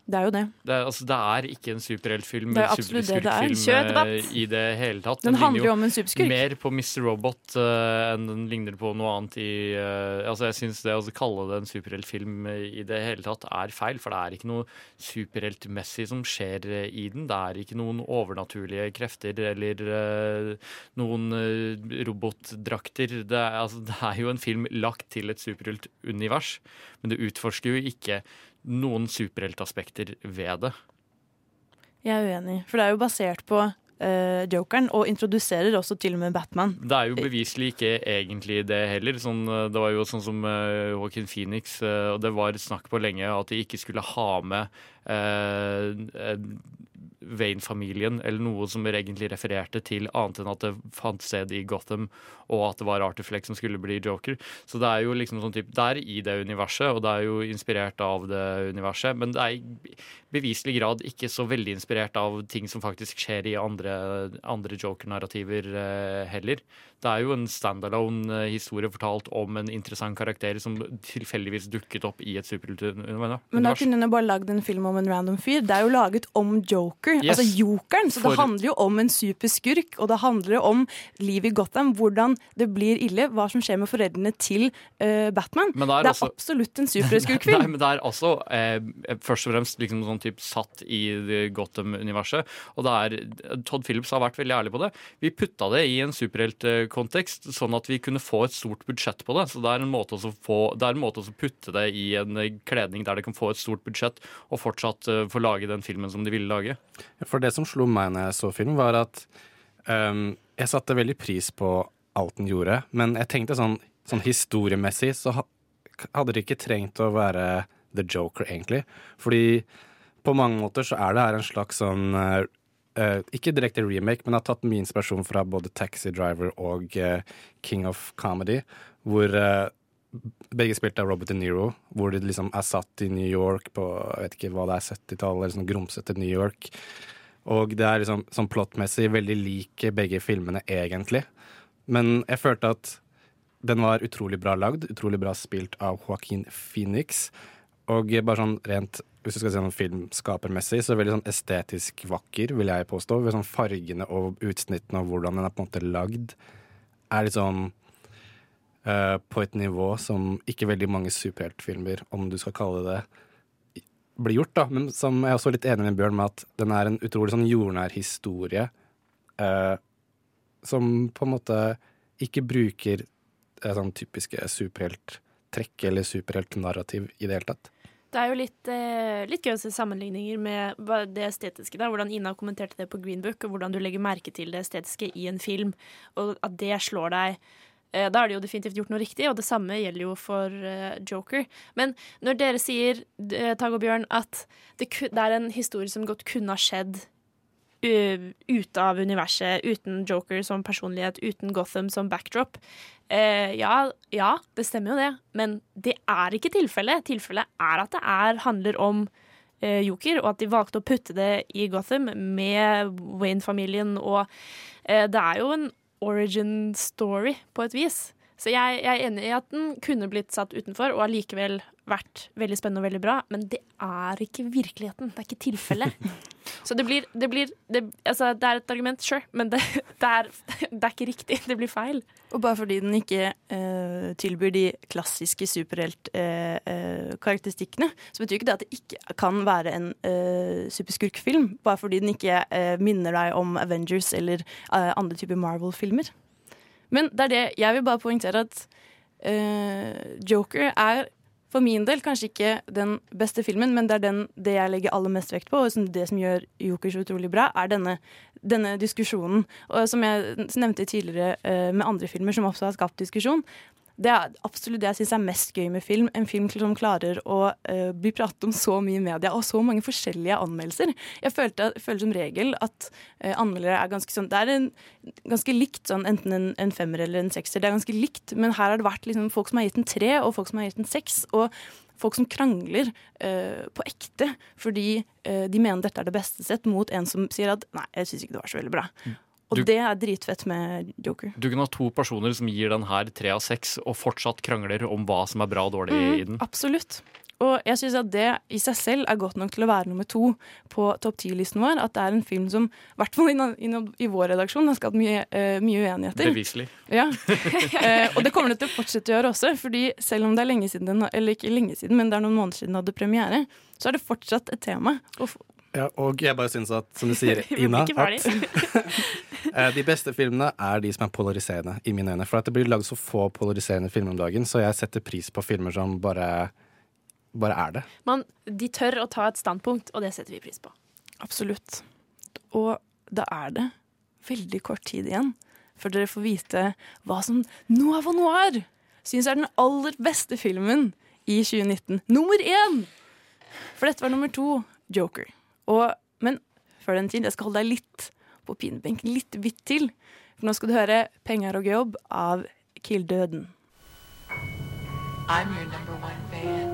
Det er jo det. Det er, altså, det er ikke en superheltfilm. Det er absolutt det det er. superskurkfilm, eh, I det hele tatt. Den den handler jo om en superskurk. Mer på Mr. Robot uh, enn den ligner på noe annet i uh, Altså, jeg syns det å kalle det en superheltfilm i det hele tatt er feil, for det er ikke noe superheltmessig som skjer i den. Det er ikke noen overnaturlige krefter eller uh, noen robotdrakter. Det er, altså, (laughs) det er jo en film lagt til et superheltunivers, men det utforsker jo ikke noen superheltaspekter ved det. Jeg er uenig, for det er jo basert på uh, jokeren, og introduserer også til og med Batman. Det er jo beviselig ikke egentlig det heller. Sånn, eh, det var jo sånn som uh, Joaquin Phoenix, uh, og det var snakk på lenge at de ikke skulle ha med uh, Wayne-familien, eller noe som egentlig refererte til annet enn at det fant sted i Gotham, og at det var Arthur Fleck som skulle bli Joker. Så det er jo liksom sånn type, det er i det universet, og det er jo inspirert av det universet, men det er i beviselig grad ikke så veldig inspirert av ting som faktisk skjer i andre, andre Joker-narrativer eh, heller. Det er jo en standalone eh, historie fortalt om en interessant karakter som tilfeldigvis dukket opp i et superheltunivers. Men da kunne hun bare lagd en film om en random fyr. Det er jo laget om Joker, Yes. altså jokeren. Så det handler jo om en superskurk, og det handler om livet i Gotham. Hvordan det blir ille, hva som skjer med foreldrene til uh, Batman. Men det det er, er også- absolutt en (laughs) Nei, superskurkfilm. men det er altså eh, først og fremst liksom sånn typ satt i Gotham-universet. Og det er Todd Phillips har vært veldig ærlig på det. Vi putta det i en superheltkontekst, sånn at vi kunne få et stort budsjett på det. Så det er en måte å få, det er en måte å putte det i en eh, kledning der det kan få et stort budsjett, og fortsatt uh, få lage den filmen som de ville lage. For det som slo meg når jeg så film, var at um, jeg satte veldig pris på alt den gjorde, men jeg tenkte sånn, sånn historiemessig så ha, hadde det ikke trengt å være The Joker, egentlig. Fordi på mange måter så er det her en slags sånn uh, Ikke direkte remake, men har tatt mye inspirasjon fra både Taxi Driver og uh, King of Comedy, hvor eh, begge spilt av Robert De Niro, hvor de liksom er satt i New York på jeg vet ikke hva det er, 70-tallet, eller sånn grumsete New York. Og det er liksom sånn plottmessig veldig like begge filmene, egentlig. Men jeg følte at den var utrolig bra lagd, utrolig bra spilt av Joaquin Phoenix. Og bare sånn rent, hvis du skal si noe filmskapermessig, så veldig sånn estetisk vakker, vil jeg påstå. Ved sånn fargene og utsnittene og hvordan den er på en måte lagd, er litt sånn eh, på et nivå som ikke veldig mange superheltfilmer, om du skal kalle det det, blir gjort, da. Men som jeg er også litt enig med Bjørn med at den er en utrolig sånn jordnær historie eh, som på en måte ikke bruker eh, sånn typiske superhelttrekk eller superheltnarrativ i det hele tatt. Det er jo litt, eh, litt gøy å se sammenligninger med det estetiske. da, Hvordan Ina kommenterte det på Green Book, og hvordan du legger merke til det estetiske i en film, og at det slår deg. Eh, Da har de jo definitivt gjort noe riktig, og det samme gjelder jo for eh, Joker. Men når dere sier, eh, Tag og Bjørn, at det, er en historie som godt kunne ha skjedd ute av universet, uten Joker som personlighet, uten Gotham som backdrop. Ja, ja, det stemmer jo det, men det er ikke tilfellet. Tilfellet er at det er, handler om Joker, og at de valgte å putte det i Gotham med Wayne-familien, og det er jo en origin story på et vis. Så jeg, jeg er enig i at den kunne blitt satt utenfor, og allikevel vært veldig spennende og veldig bra, men det er ikke virkeligheten. Det er ikke tilfellet. (laughs) Så det blir, det blir det, altså, det er et argument, sure, men det, (laughs) det, er, det er ikke riktig. Det blir feil. Og bare fordi den ikke uh, tilbyr de klassiske superheltkarakteristikkene, så betyr ikke det at det ikke kan være en eh, superskurkfilm. Bare fordi den ikke eh, minner deg om Avengers eller eh, andre typer Marvel-filmer. Men det er det jeg vil bare poengtere at eh, Joker er for min del kanskje ikke den beste filmen, men det er den, det jeg legger aller mest vekt på, og det som gjør Joker så utrolig bra, er denne, denne diskusjonen. Og som jeg nevnte tidligere eh, med andre filmer som også har skapt diskusjon. Det er absolutt det jeg syns er mest gøy med film. En film som klarer å uh, bli pratet om så mye i media, og så mange forskjellige anmeldelser. Jeg følte, føler som regel at uh, anmeldere er ganske sånn Det er en, ganske likt, sånn, enten en, en femmer eller en sekser. Det er ganske likt, men her har det vært liksom, folk som har gitt en tre, og folk som har gitt en seks. og Folk som krangler uh, på ekte fordi de mener dette er det beste sett, mot en som sier at 'nei, jeg syns ikke det var så veldig bra'. Og Du- det er dritfett med Joker. Du kan ha to personer som gir den her tre av seks, og fortsatt krangler om hva som er bra og dårlig i den. Absolutt. Og jeg syns at det i seg selv er godt nok til å være nummer to på topp ti-listen vår. At det er en film som, i hvert fall i, vår redaksjon, har skapt mye, uh, mye uenigheter. Beviselig. Ja. uh, (laughs) og det kommer det til å fortsette å gjøre også, fordi selv om det er lenge siden den, eller ikke lenge siden, men det er noen måneder siden den hadde premiere, så er det fortsatt et tema. Og Ja, og jeg bare syns at, som du sier, (laughs) Ina, at (laughs) eh, de beste filmene er de som er polariserende, i mine øyne. For at det blir lagd så få polariserende filmer om dagen, så jeg setter pris på filmer som bare, bare er det. Men de tør å ta et standpunkt, og det setter vi pris på. Absolutt. Og da er det veldig kort tid igjen før dere får vite hva som Nova Noir syns er den aller beste filmen i 2019. Nummer én! For dette var nummer to, Joker. Og, men før den tid, jeg skal holde deg litt på pinebenken, litt bitt til. For nå skal du høre 'Penger og jobb' av Kill Døden. I'm your number one fan.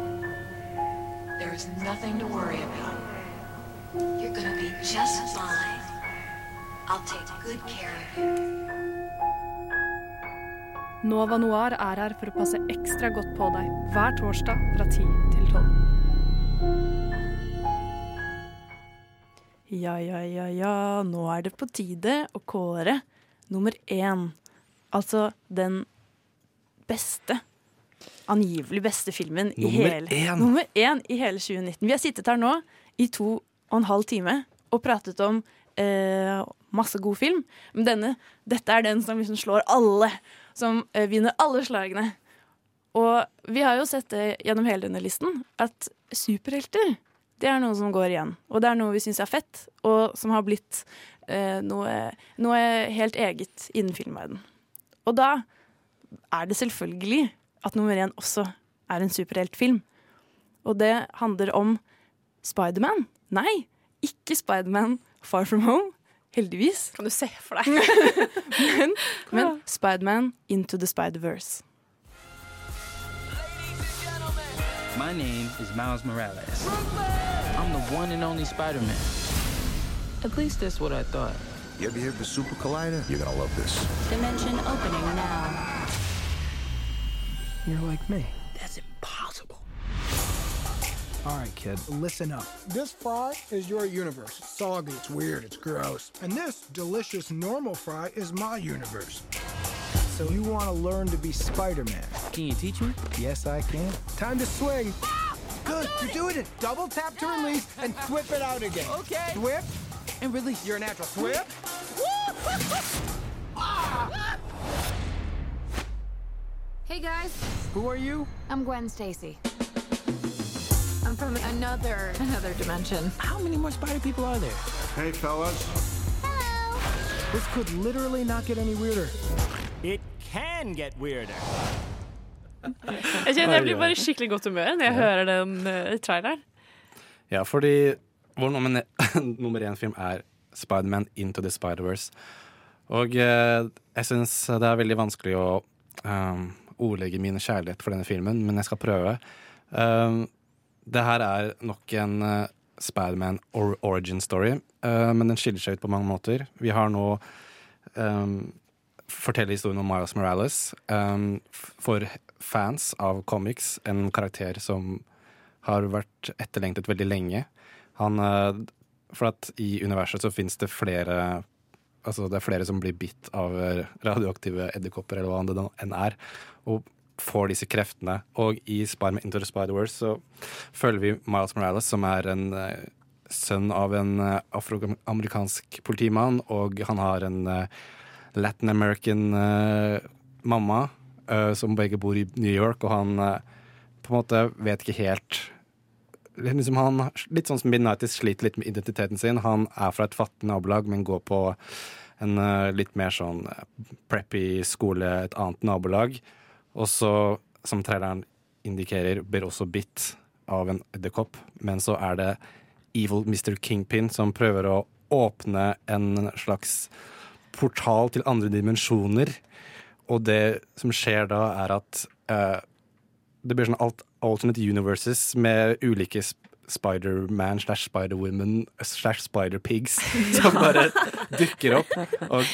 There is nothing to worry about. You're gonna be just fine. I'll take good care of you. Nova Noir er her for å passe ekstra godt på deg hver torsdag fra 10 til 12. Ja, ja, ja, ja, nå er det på tide å kåre nummer én. Altså den beste, angivelig beste filmen i hele én. Nummer én i hele 2019. Vi har sittet her nå i to og en halv time og pratet om eh, masse god film. Men denne, dette er den som liksom slår alle. Som eh, vinner alle slagene. Og vi har jo sett det gjennom hele denne listen, at superhelter det er noe som går igjen. Og det er noe vi syns er fett, og som har blitt eh, noe, noe helt eget innen filmverden. Og da er det selvfølgelig at nummer én også er en superheltfilm. Og det handler om Spiderman. Nei, ikke Spiderman Far From Home. Heldigvis. Kan du se for deg? (laughs) men men Spiderman Into the Spider-Verse. My name is Miles Morales. I'm the one and only Spider-Man. At least that's what I thought. You ever hear of the Super Collider? You're gonna love this. Dimension opening now. You're like me. That's impossible. All right, kid, listen up. This fry is your universe. It's soggy, it's weird, it's gross. And this delicious normal fry is my universe. So you want to learn to be Spider-Man. Can you teach me? Yes, I can. Time to swing. Good, you're doing it. Double tap to release and whip it out again. Okay. Whip and release. You're a natural. Whip. (laughs) Ah! Hey guys, Who are you? I'm Gwen Stacy. I'm from another another dimension. How many more spider people are there? Hey, fellas. Hello. This could literally not get any weirder. It can get weirder. Jeg kjenner jeg blir bare skikkelig godt humør når jeg hører den uh, traileren. Ja, fordi vår nummer, (laughs) nummer én film er Spiderman Into the Spider-Verse. Og uh, jeg syns det er veldig vanskelig å um, ordlegge min kjærlighet for denne filmen, men jeg skal prøve. Um, det her er nok en uh, Spiderman or origin story, uh, men den skiller seg ut på mange måter. Vi har nå um, forteller historien om Miles Morales. Um, for fans av comics, en karakter som har vært etterlengtet veldig lenge. Han, eh, for at i universet så finnes det flere Altså det er flere som blir bitt av radioaktive edderkopper, eller hva det enn er, og får disse kreftene. Og i Spiderman Into the Spider-Wars så følger vi Miles Morales, som er en eh, sønn av en eh, afroamerikansk politimann, og han har en Latin American mamma, som begge bor i New York, og han eh, på en måte vet ikke helt liksom han, Litt sånn som Midnightis sliter litt med identiteten sin. Han er fra et fattig nabolag, men går på en eh, litt mer sånn eh, preppy skole, et annet nabolag. Og så, som traileren indikerer, blir også bitt av en edderkopp. Men så er det Evil Mr. Kingpin som prøver å åpne en slags portal til andre dimensjoner. Og det som skjer da, er at uh, det blir sånn alt, alternate universes med ulike sp Spider-Man slash Spider-Woman slash Spider-Pigs (laughs) (laughs) som bare dukker opp. Og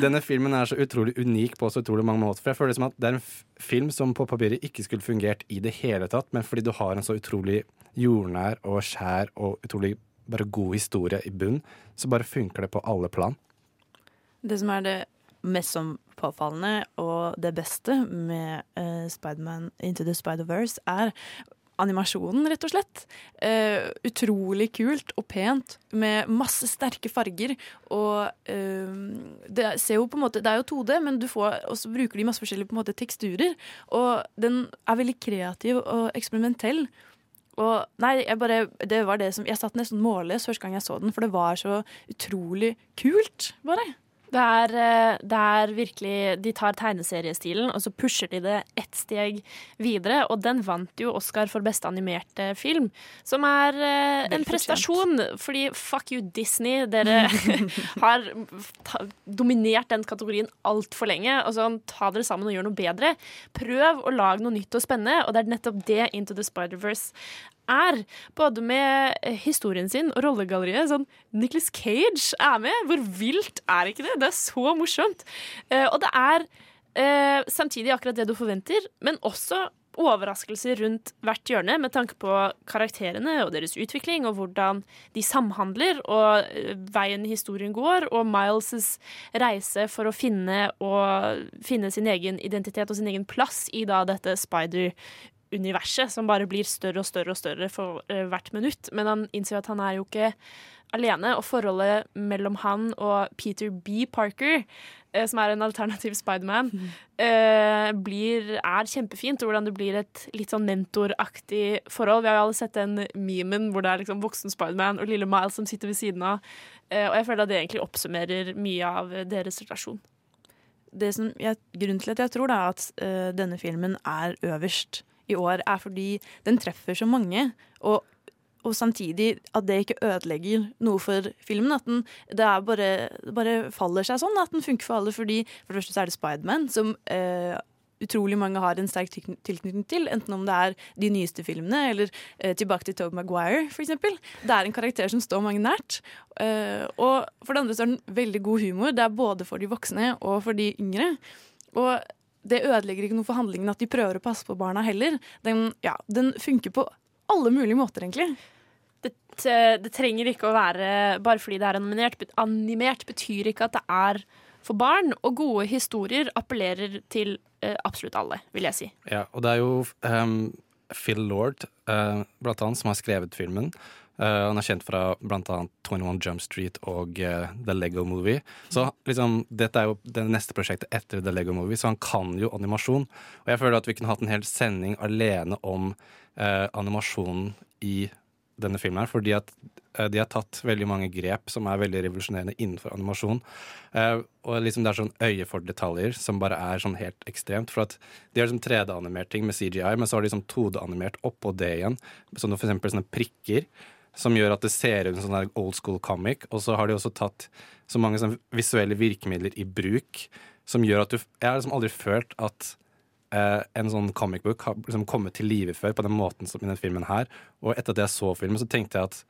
denne filmen er så utrolig unik på så utrolig mange måter. For jeg føler det som at det er en f- film som på papiret ikke skulle fungert i det hele tatt, men fordi du har en så utrolig jordnær og skjær og utrolig bare god historie i bunn, så bare funker det på alle plan. Det som er det mest som påfallende og det beste med uh, Spiderman Into the Spider-Verse, er animasjonen, rett og slett. Uh, utrolig kult og pent, med masse sterke farger. Og uh, det ser jo på en måte Det er jo 2D, men du får, også bruker de masse forskjellige på en måte, teksturer. Og den er veldig kreativ og eksperimentell. Og nei, jeg bare Det var det som Jeg satt nesten målløs første gang jeg så den, for det var så utrolig kult, bare. Det er, eh, det er virkelig De tar tegneseriestilen, og så pusher de det ett steg videre. Og den vant jo Oscar for beste animerte film, som er eh, en prestasjon. Fordi fuck you, Disney. Dere (laughs) har dominert den kategorien altfor lenge. Og sånn, ta dere sammen og gjør noe bedre. Prøv å lage noe nytt og spennende, og det er nettopp det Into the Spider-Verse er. Både med historien sin og rollegalleriet. Sånn, Nicholas Cage er med. Hvor vilt er ikke det? Det er så morsomt. Eh, og det er eh, samtidig akkurat det du forventer, men også overraskelser rundt hvert hjørne med tanke på karakterene og deres utvikling, og hvordan de samhandler, og eh, veien historien går, og Miles' reise for å finne, finne sin egen identitet og sin egen plass i da dette Spider-universet, som bare blir større og større og større for eh, hvert minutt. Men han innser at han er jo ikke alene, og forholdet mellom han og Peter B. Parker, eh, som er en alternativ Spiderman, eh, blir- er kjempefint. Og hvordan det blir et litt sånn mentoraktig forhold. Vi har jo alle sett den memen hvor det er liksom voksen Spiderman og lille Miles som sitter ved siden av. Eh, og jeg føler at det egentlig oppsummerer mye av eh, deres relasjon. det som jeg, grunnen til at jeg tror da at uh, denne filmen er øverst i år, er fordi den treffer så mange. Og, og samtidig at det ikke ødelegger noe for filmen. At den det bare, bare faller seg sånn. At den funker for alle. Fordi for det første så er det Spiderman, som eh, utrolig mange har en sterk tilknytning til. Enten om det er de nyeste filmene, eller eh, tilbake til Tobe Maguire, eksempel. Det er en karakter som står mange nært. Eh, og for det andre så er den veldig god humor. Det er både for de voksne og for de yngre. Og det ødelegger ikke noe for handlingen at de prøver å passe på barna heller. Den, ja, den funker på alle mulige måter, egentlig. Det, det trenger ikke å være Bare fordi det er animert, animert betyr ikke at det er for barn. Og gode historier appellerer til eh, absolutt alle, vil jeg si. Ja, og det er jo ehm, Phil Lord, uh, blant annet, som har skrevet filmen. Uh, han er kjent fra annet 21 Jump Street og uh, The Lego Movie. Så liksom, dette er jo det neste prosjektet etter The Lego Movie, så han kan jo animasjon. Og jeg føler at vi kunne hatt en hel sending alene om uh, animasjonen i denne filmen her, fordi at eh, de har tatt veldig mange grep som er veldig revolusjonerende innenfor animasjon. Eh, og liksom det er sånn øye for detaljer som bare er sånn helt ekstremt. For at de har liksom 3D-animert ting med CGI, men så har de liksom 2D-animert oppå det igjen. Som for eksempel sånne prikker. Som gjør at det ser ut som sånn old school comic. Og så har de også tatt så mange sånne visuelle virkemidler i bruk som gjør at du Jeg har liksom aldri følt at eh, en sånn comic book har liksom kommet til live før på den måten som i denne filmen her. Og etter at jeg så filmen, så tenkte jeg at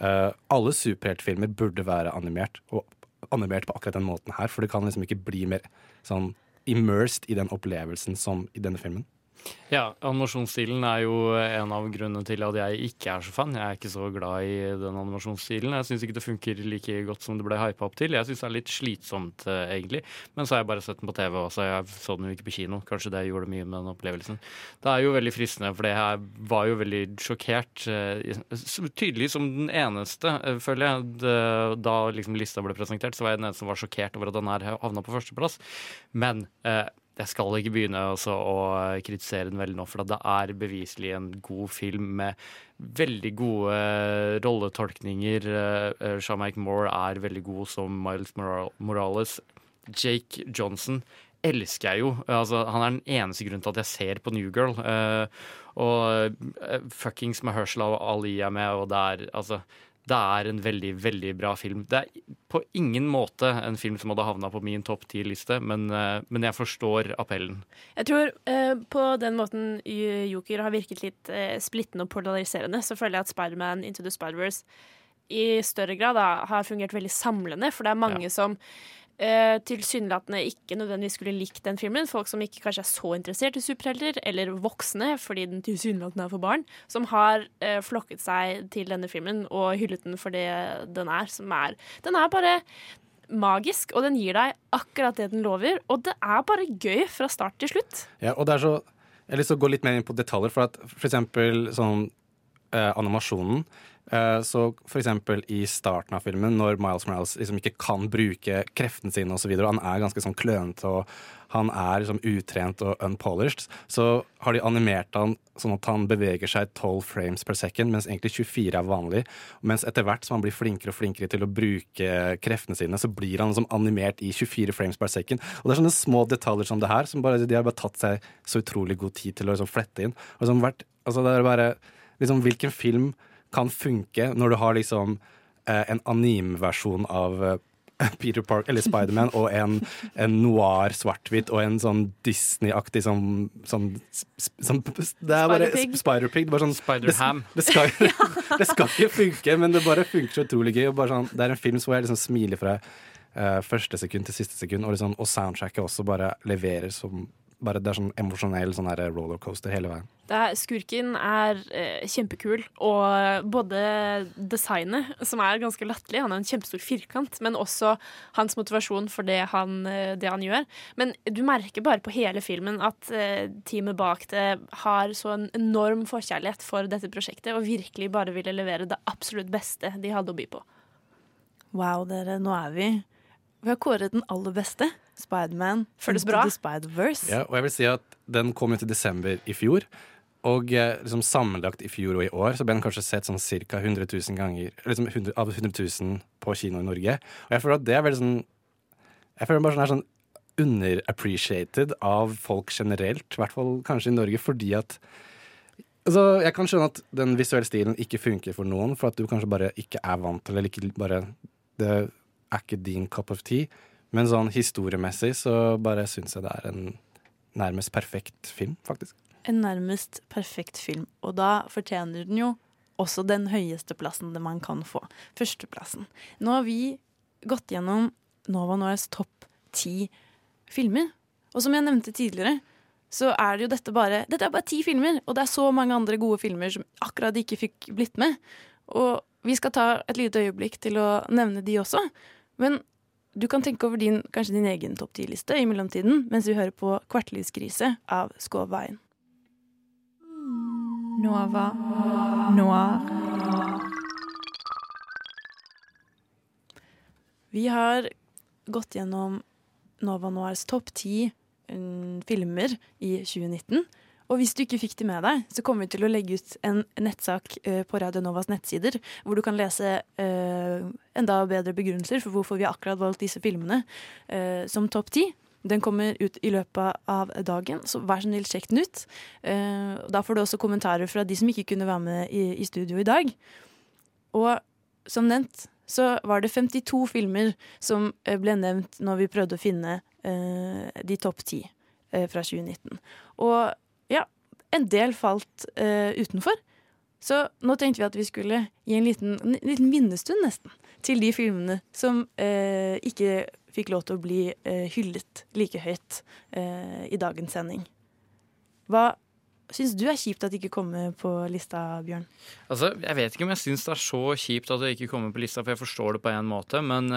eh, alle superheltfilmer burde være animert. Og animert på akkurat den måten her, for det kan liksom ikke bli mer sånn immersed i den opplevelsen som i denne filmen. Ja, animasjonsstilen er jo en av grunnene til at jeg ikke er så fan. Jeg er ikke så glad i den animasjonsstilen. Jeg syns ikke det funker like godt som det ble hypa opp til. Jeg syns det er litt slitsomt, eh, egentlig. Men så har jeg bare sett den på TV også. Jeg så den jo ikke på kino. Kanskje det gjorde mye med den opplevelsen. Det er jo veldig fristende, for jeg var jo veldig sjokkert. eh, Tydelig som den eneste, eh, føler jeg. Da liksom lista ble presentert, så var jeg den eneste som var sjokkert over at den her havna på førsteplass. Men eh, jeg skal ikke begynne å kritisere den veldig nå, for det er beviselig en god film med veldig gode rolletolkninger. Shamaik Shamike Moore er veldig god som Miles Morales. Jake Johnson elsker jeg jo. Altså, han er den eneste grunnen til at jeg ser på New Girl. Eh, og eh, fuckings Mahershala Ali er med, og det er altså det er en veldig, veldig bra film. Det er på ingen måte en film som hadde havna på min topp ti-liste, men, eh, men jeg forstår appellen. Jeg tror eh, på den måten Joker har virket litt eh, splittende og polariserende, så føler jeg at Spiderman Into the Spider-Verse i større grad da, har fungert veldig samlende, for det er mange som eh, tilsynelatende ikke nødvendigvis skulle likt den filmen. Folk som ikke kanskje er så interessert i superhelter, eller voksne fordi den tilsynelatende er for barn, som har eh, flokket seg til denne filmen og hyllet den for det den er. Som er den er bare magisk, og den gir deg akkurat det den lover. Og det er bare gøy fra start til slutt. Ja, og det er så Jeg har lyst til å gå litt mer inn på detaljer, for at for eksempel sånn eh, animasjonen Så for eksempel i starten av filmen, når Miles Morales liksom ikke kan bruke kreftene sine osv., og han er ganske sånn klønete og han er liksom utrent og unpolished, så har de animert han sånn at han beveger seg 12 frames per second, mens egentlig 24 er vanlig. Mens etter hvert som han blir flinkere og flinkere til å bruke kreftene sine, så blir han liksom animert i 24 frames per second. Og det er sånne små detaljer som det her, som bare, de har bare tatt seg så utrolig god tid til å liksom flette inn. Og liksom vært, altså det er bare liksom, Hvilken film kan funke når du har liksom eh, en animversjon av eh, (laughs) Peter Park, eller Spiderman, og en, en noir svart-hvitt og en sånn Disney-aktig sånn, sånn, sånn Det er bare Spider-Pig. Det er bare Sånn, Spider-Ham. Det, det, skal, (laughs) (laughs) det skal ikke funke, men det bare funker så utrolig gøy. Og bare sånn, det er en film hvor jeg liksom smiler fra uh, første sekund til siste sekund, og, liksom, og soundtracket også bare leverer som bare, Det er sånn emosjonell sånn rollercoaster hele veien. Det er, skurken er eh, kjempekul, og både designet, som er ganske latterlig, han er en kjempestor firkant, men også hans motivasjon for det han, eh, det han gjør. Men du merker bare på hele filmen at eh, teamet bak det har så en enorm forkjærlighet for dette prosjektet, og virkelig bare ville levere det absolutt beste de hadde å by på. Wow, dere, nå er vi Vi har kåret den aller beste. Spiderman. Føles bra. Ja, og jeg vil si at den kom ut i desember i fjor. Og eh, liksom sammenlagt i fjor og i år så ble den kanskje sett sånn ca. 100 000 ganger liksom 100, av 100 000 på kino i Norge. Og jeg føler at det er veldig sånn Jeg føler bare sånn er sånn underappreciated av folk generelt, i hvert fall kanskje i Norge, fordi at Altså, jeg kan skjønne at den visuelle stilen ikke funker for noen, for at du kanskje bare ikke er vant til eller ikke bare Det er ikke din cup of tea. Men sånn historiemessig så bare syns jeg det er en nærmest perfekt film, faktisk. En nærmest perfekt film, og da fortjener den jo også den høyeste plassen det man kan få. Førsteplassen. Nå har vi gått gjennom Nova Noirs topp ti filmer. Og som jeg nevnte tidligere, så er det jo dette bare Dette er bare ti filmer, og det er så mange andre gode filmer som akkurat ikke fikk blitt med. Og vi skal ta et lite øyeblikk til å nevne de også. Men du kan tenke over din, kanskje din egen topp ti-liste i mellomtiden, mens vi hører på Kvartlivskrise av Skåveien. Nova Noir. Vi har gått gjennom Nova Noirs topp ti mm, filmer i 2019. Og hvis du ikke fikk det med deg, så kommer vi til å legge ut en nettsak eh, på Radio Novas nettsider, hvor du kan lese eh, enda bedre begrunnelser for hvorfor vi akkurat valgt disse filmene eh, som topp ti. Den kommer ut i løpet av dagen, så vær så snill, sjekk den ut. Da får du også kommentarer fra de som ikke kunne være med i, studio i dag. Og som nevnt så var det 52 filmer som ble nevnt når vi prøvde å finne de topp ti fra 2019. Og en del falt uh, utenfor. Så nå tenkte vi at vi skulle gi en liten, en liten minnestund, nesten, til de filmene som uh, ikke fikk lov til å bli uh, hyllet like høyt i dagens sending. Hva syns du er kjipt at det ikke kommer på lista, Bjørn? Altså, Jeg vet ikke om jeg syns det er så kjipt at det ikke kommer på lista, for jeg forstår det på en måte, men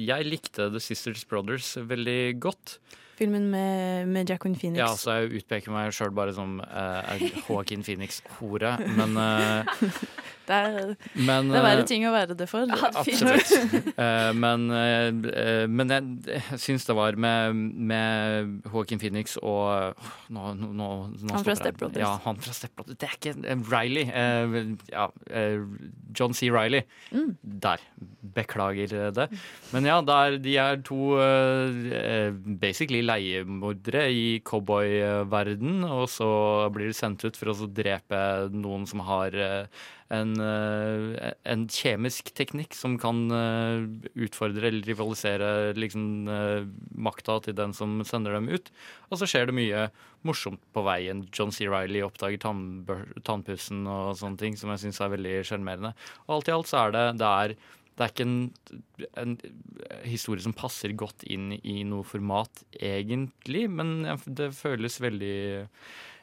jeg likte The Sisters Brothers veldig godt. Filmen med, med Jacqueline Phoenix. Ja, så jeg utpeker meg sjøl bare som uh, Joaquin Phoenix-hore, men uh, (laughs) Det er, Men, det er verre eh, ting å være det for. Absolutt. (laughs) uh, men uh, men jeg, syns det var med, med Joaquin Phoenix og nå, nå, nå, Han fra stopper. Step Brothers. Ja, han fra Step Brothers. Det er ikke Riley. ja, John C. Riley. Mm. Der. Beklager det. Men ja, der, de er to basically leiemordere i cowboyverden, og så blir de sendt ut for å drepe noen som har eh, en, eh, en kjemisk teknikk som kan eh, utfordre eller rivalisere liksom, makta til den som sender dem ut. Og så skjer det mye morsomt på veien. John C. Reilly oppdager tannpussen og sånne ting som jeg syns er veldig sjarmerende. Og alt i alt så er det det er, det er ikke en, en historie som passer godt inn i noe format, egentlig, men det føles veldig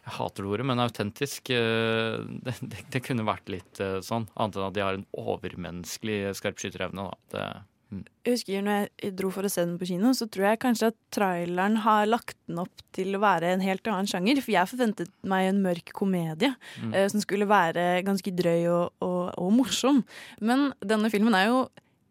jeg hater det ordet, men autentisk. eh, Det, det, det kunne vært litt eh, sånn, annet enn at de har en overmenneskelig skarpskytterevne. da. Det. Jeg husker når jeg dro for å se den på kino, så tror jeg kanskje at traileren har lagt den opp til å være en helt annen sjanger. For jeg forventet meg en mørk komedie Mm. uh, som skulle være ganske drøy og, og, og morsom. Men denne filmen er jo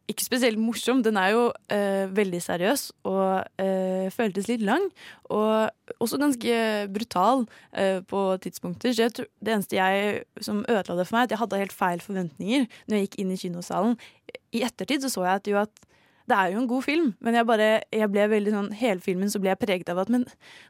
ikke spesielt morsom. Den er jo eh, veldig seriøs og eh, føltes litt lang. Og også ganske brutal eh, på tidspunkter. Så tror, det eneste jeg som ødela det for meg, at jeg hadde helt feil forventninger når jeg gikk inn i kinosalen. I ettertid så så jeg at, jo at det er jo en god film, men jeg bare, jeg ble veldig sånn, hele filmen så ble jeg preget av at men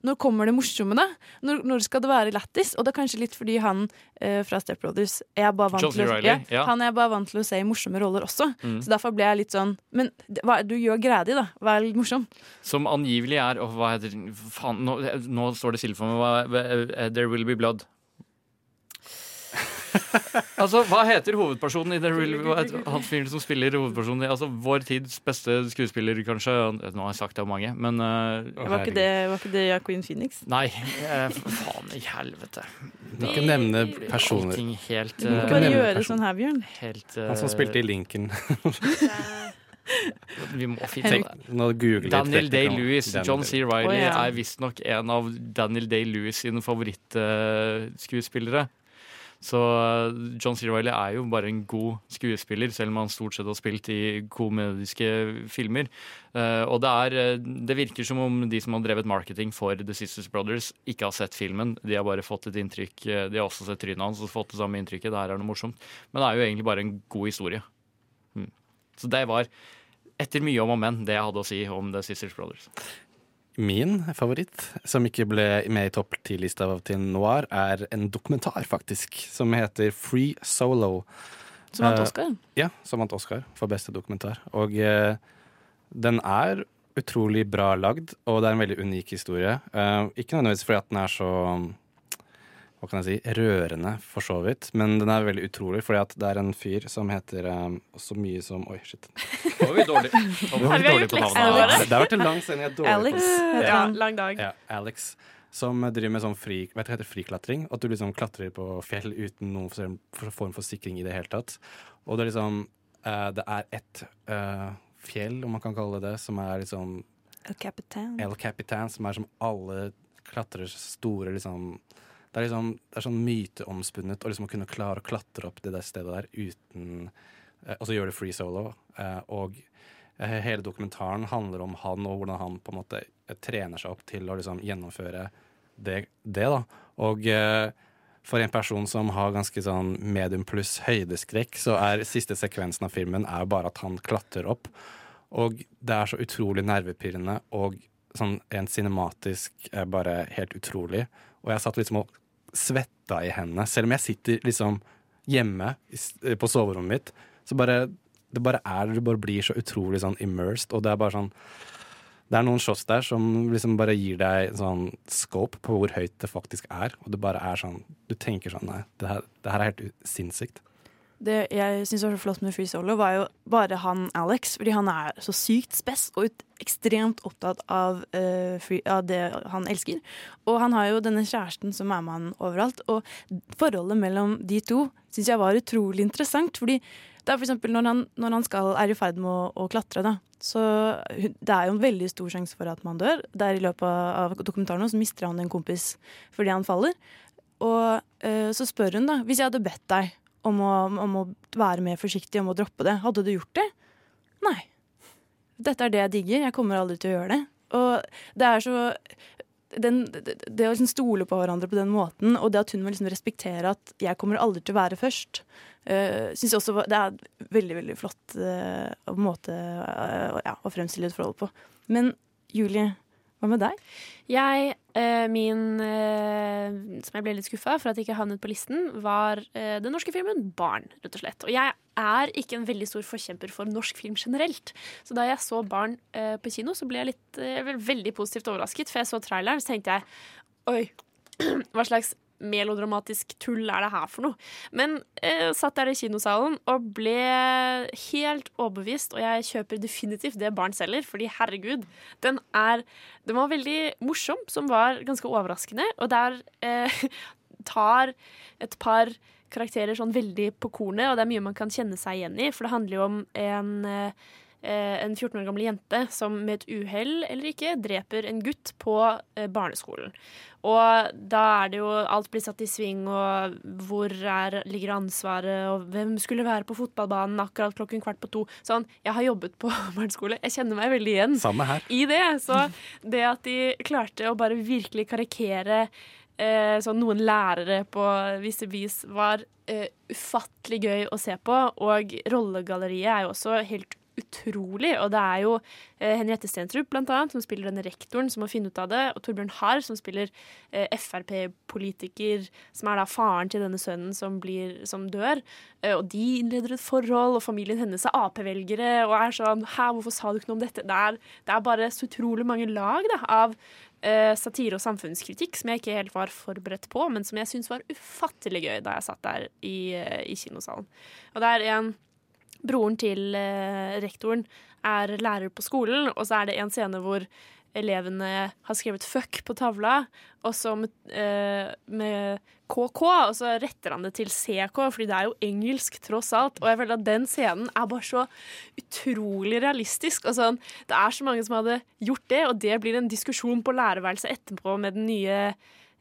når kommer det morsomme, da? Når, når skal det være lættis? Og det er kanskje litt fordi han eh, fra Step Brothers er bare vant til å, Riley, ja. Han er bare vant til å se i morsomme roller også. Mm. Så derfor ble jeg litt sånn Men hva, du gjør greia di, da. Vær litt morsom. Som angivelig er åh, Hva heter Faen, nå, nå står det stille for meg. Eh, There Will Be Blood. (laughs) altså, Hva heter hovedpersonen i The Real World? Han fyren som spiller hovedpersonen i altså, Vår tids beste skuespiller, kanskje. Nå har jeg sagt det om mange, men uh, Var ikke det, var ikke det Joaquin Phoenix? Nei, eh, faen i helvete. Du kan ikke nevne personer. Helt, uh, Du må eh, bare gjøre sånn her, Bjørn. Helt, Han som spilte i Lincoln. Vi må finne det. nå Daniel. Day-Lewis. John C. Riley oh, ja. er visstnok en av Daniel Day-Lewis sine favorittskuespillere. Så eh, John C. Riley er jo bare en god skuespiller, selv om han stort sett har spilt i komediske filmer. Eh, og det, er, eh, det virker som om de som har drevet marketing for The Sisters Brothers, ikke har sett filmen. De har bare fått et inntrykk De har også sett trynet hans og fått det samme inntrykket. Det her er noe morsomt. Men det er jo egentlig bare en god historie. Mm. Så det var, etter mye om og men, det jeg hadde å si om The Sisters Brothers. Min favoritt, som ikke ble med i topp ti-lista til Noir, er en dokumentar, faktisk, som heter Free Solo. Som vant Oscar? Oscar? Ja, som vant Oscar for beste dokumentar. Og uh, den er utrolig bra lagd, og det er en veldig unik historie. Uh, ikke nødvendigvis fordi at den er så hva kan jeg si, rørende, for så vidt. Men den er veldig utrolig, fordi at det er en fyr som heter um, så mye som Oi, shit. Nå var vi dårlige dårlig var på navnet. Det har vært en lang sending. jeg er Alex på Ja. Lang dag. Ja, Alex. Som driver med sånn fri, vet du, heter friklatring. At du liksom klatrer på fjell uten noen form for- sikring i det hele tatt. Og det er liksom uh, Det er ett uh, fjell, om man kan kalle det det, som er liksom El Capitan. El Capitan, som er som alle klatrers store liksom Det er liksom Det er sånn myteomspunnet å liksom kunne klare å klatre opp det der stedet der uten eh, Og så gjøre det free solo. Eh, og eh, hele dokumentaren handler om han og hvordan han på en måte trener seg opp til å liksom gjennomføre det, det da. Og for en person som har ganske sånn medium pluss høydeskrekk, så er siste sekvensen av filmen er bare at han klatrer opp. Og det er så utrolig nervepirrende og sånn rent cinematisk bare helt utrolig. Og jeg satt liksom og svetta i hendene, selv om jeg sitter liksom hjemme på soverommet mitt. Så bare det bare er Du bare blir så utrolig sånn immersed, og det er bare sånn det er noen shots der som liksom bare gir deg sånn scope på hvor høyt det faktisk er. Og det bare er sånn Du tenker sånn Nei, det her, det her er helt sinnssykt. Det jeg syns var så flott med Free Solo, var jo bare han Alex. Fordi han er så sykt spess og ut, ekstremt opptatt av, uh, free, av det han elsker. Og han har jo denne kjæresten som er med han overalt. Og forholdet mellom de to syns jeg var utrolig interessant. Fordi det er for eksempel når han, når han skal, er i ferd med å, å klatre, da. Så det er jo en veldig stor sjanse for at man dør. Der i løpet av dokumentaren så mister han en kompis fordi han faller. Og uh, så spør hun, da, hvis jeg hadde bedt deg om å, om å være mer forsiktig, om å droppe det, hadde du gjort det? Nei. Dette er det jeg digger, jeg kommer aldri til å gjøre det. Og det er så den, det, å liksom stole på hverandre på den måten, og det at hun må liksom respektere at jeg kommer aldri til å være først, uh, syns jeg også det er veldig, veldig flott uh, måte uh, ja, å fremstille et forhold på. Men Julie, Hva med deg? Jeg, eh, min eh, Som jeg ble litt skuffa for at jeg ikke havnet på listen, var eh, den norske filmen Barn, rett og slett. Og jeg er ikke en veldig stor forkjemper for norsk film generelt. Så da jeg så Barn på kino, så ble jeg litt, veldig positivt overrasket. For jeg så traileren, så tenkte jeg oi, (clears throat) hva slags melodramatisk tull er det her for noe? Men eh, satt der i kinosalen og ble helt overbevist, og jeg kjøper definitivt det barn selger, fordi herregud, den er Den var veldig morsom, som var ganske overraskende, og der eh, (laughs) tar et par karakterer sånn veldig på kornet, og det er mye man kan kjenne seg igjen i, for det handler jo om en eh, eh, en 14 år gammel jente som med et uhell eller ikke dreper en gutt på eh, barneskolen. Og da er det jo alt blir satt i sving, og hvor er, ligger ansvaret, og hvem skulle være på fotballbanen akkurat klokken kvart på to. Sånn, jeg har jobbet på (laughs) barneskole, jeg kjenner meg veldig igjen i det. Så det at de klarte å bare virkelig karikere eh, sånn noen lærere på visse vis, var eh, ufattelig gøy å se på. Og rollegalleriet er jo også helt utrolig. Og det er jo eh, Henriette Stensrup blant annet, som spiller denne rektoren som må finne ut av det, og Torbjørn Harr som spiller eh, Frp-politiker, som er da faren til denne sønnen som, blir, som dør. Eh, og de innleder et forhold, og familien hennes er Ap-velgere og er sånn Hæ, hvorfor sa du ikke noe om dette? Det er, det er bare så utrolig mange lag da, av eh, satire og samfunnskritikk som jeg ikke helt var forberedt på, men som jeg syntes var ufattelig gøy da jeg satt der i, eh, i kinosalen. Og det er en Broren til eh, rektoren er lærer på skolen, og så er det en scene hvor elevene har skrevet 'fuck' på tavla, og så med, eh, med KK, og så retter han det til CK, fordi det er jo engelsk tross alt. Og jeg føler at den scenen er bare så utrolig realistisk. Og sånn, det er så mange som hadde gjort det, og det blir en diskusjon på lærerværelset etterpå med den nye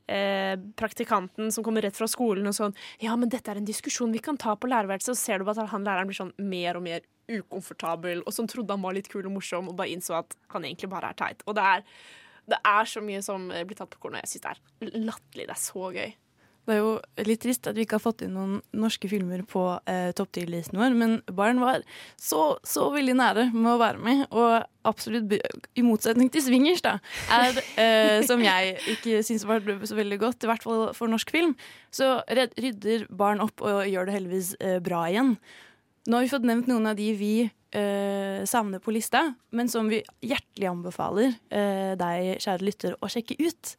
eh, praktikanten som kommer rett fra skolen og sånn Ja, men dette er en diskusjon vi kan ta på lærerværelset. Og ser du bare at han læreren blir sånn mer og mer ukomfortabel, og som trodde han var litt kul og morsom, og bare innså at han egentlig bare er teit. Og det er, det er så mye som eh, blir tatt på kornet, og jeg syns det er latterlig. Det er så gøy. Det er jo litt trist at vi ikke har fått inn noen norske filmer på eh, topp 10-listen vår, men Barn var så, så veldig nære med å være med, og absolutt, i motsetning til Swingers, da, er, eh, som jeg ikke syns var så veldig godt, i hvert fall for norsk film, så rydder Barn opp og gjør det heldigvis eh, bra igjen. Nå har vi fått nevnt noen av de vi eh, savner på lista, men som vi hjertelig anbefaler eh, deg, kjære lytter, å sjekke ut.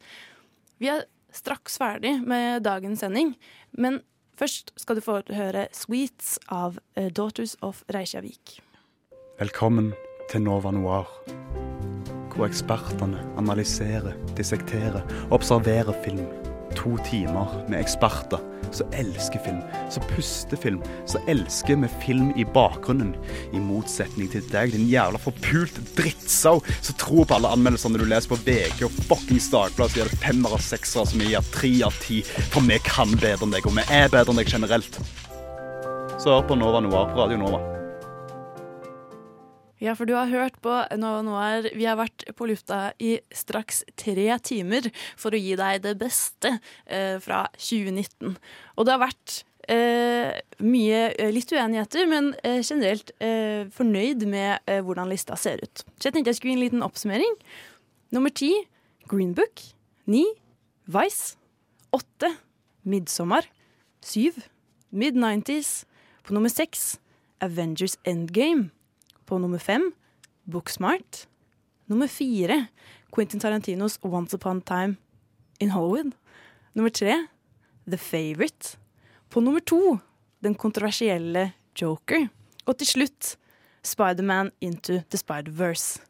Vi er straks ferdig med dagens sending, men først skal du få høre Sweets av eh, Daughters of Reykjavik. Velkommen til Nova Noir, hvor ekspertene analyserer, dissekterer observerer film. To timer med eksperter som elsker film, som puster film, som elsker med film i bakgrunnen. I motsetning til deg, din jævla forpult drittsau som tror på alle anmeldelsene du leser på VG og fuckings Dagbladet, som gir det femmer av seksere som gir tre av ti. For vi kan bedre enn deg, og vi er bedre enn deg generelt. Så hør på Nova Noir på Radio Nova. Ja, for du har hørt på Nova Noir. Vi har vært på lufta i straks tre timer for å gi deg det beste eh, fra 2019. Og det har vært eh, mye eh, litt uenigheter, men eh, generelt eh, fornøyd med eh, hvordan lista ser ut. Så jeg tenkte jeg skulle gi en liten oppsummering. Nummer ti Green Book. Ni Vice. Åtte Midtsommer. Syv Mid-90s. På nummer seks Avengers Endgame. På nummer fem Booksmart. Nummer fire Quentin Tarantinos Once Upon a Time in Hollywood. Nummer tre The Favourite. På nummer to den kontroversielle Joker. Og til slutt Spiderman Into the Spider-Verse.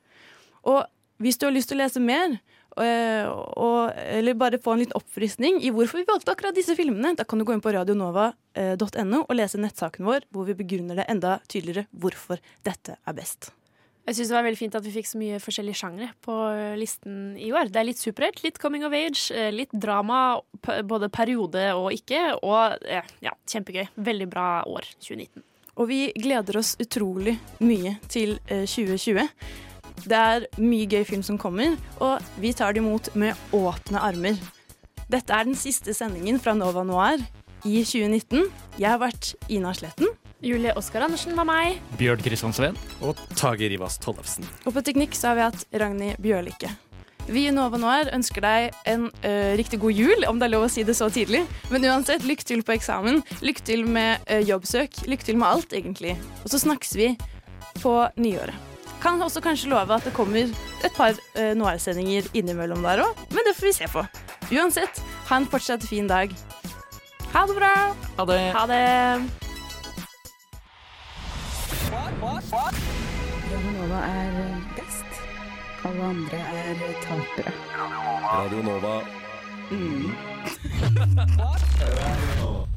Og hvis du har lyst til å lese mer, og, eller bare få en liten oppfriskning i hvorfor vi valgte akkurat disse filmene, da kan du gå inn på radionova.no og lese nettsaken vår, hvor vi begrunner det enda tydeligere hvorfor dette er best. Jeg syns det var veldig fint at vi fikk så mye forskjellige sjangre på listen i år. Det er litt superhelt, litt coming of age, eh, litt drama, både periode og ikke. Og eh, ja, kjempegøy. Veldig bra år, 2019. Og vi gleder oss utrolig mye til eh, 2020. Det er mye gøy film som kommer, og vi tar det imot med åpne armer. Dette er den siste sendingen fra Nova Noir i 2019. Jeg har vært Ina Sletten. Julie Oskar Andersen var meg. Bjørn Kristian Sveen. Og Tage Rivas Tollefsen. Og på teknikk så har vi hatt Ragnhild Bjørlikke. Vi i Nova Noir ønsker deg en ø, riktig god jul, om det er lov å si det så tidlig. Men uansett, lykke til på eksamen. Lykke til med ø, jobbsøk. Lykke til med alt, egentlig. Og så snakkes vi på nyåret. Kan også kanskje love at det kommer et par uh, Noir-sendinger innimellom der òg, men det får vi se på. Uansett, ha en fortsatt fin dag. Ha det bra. Ha det. Ha det. Radio Nova er best. Alle andre er tapere. Radio Nova. Mm. (laughs) (laughs)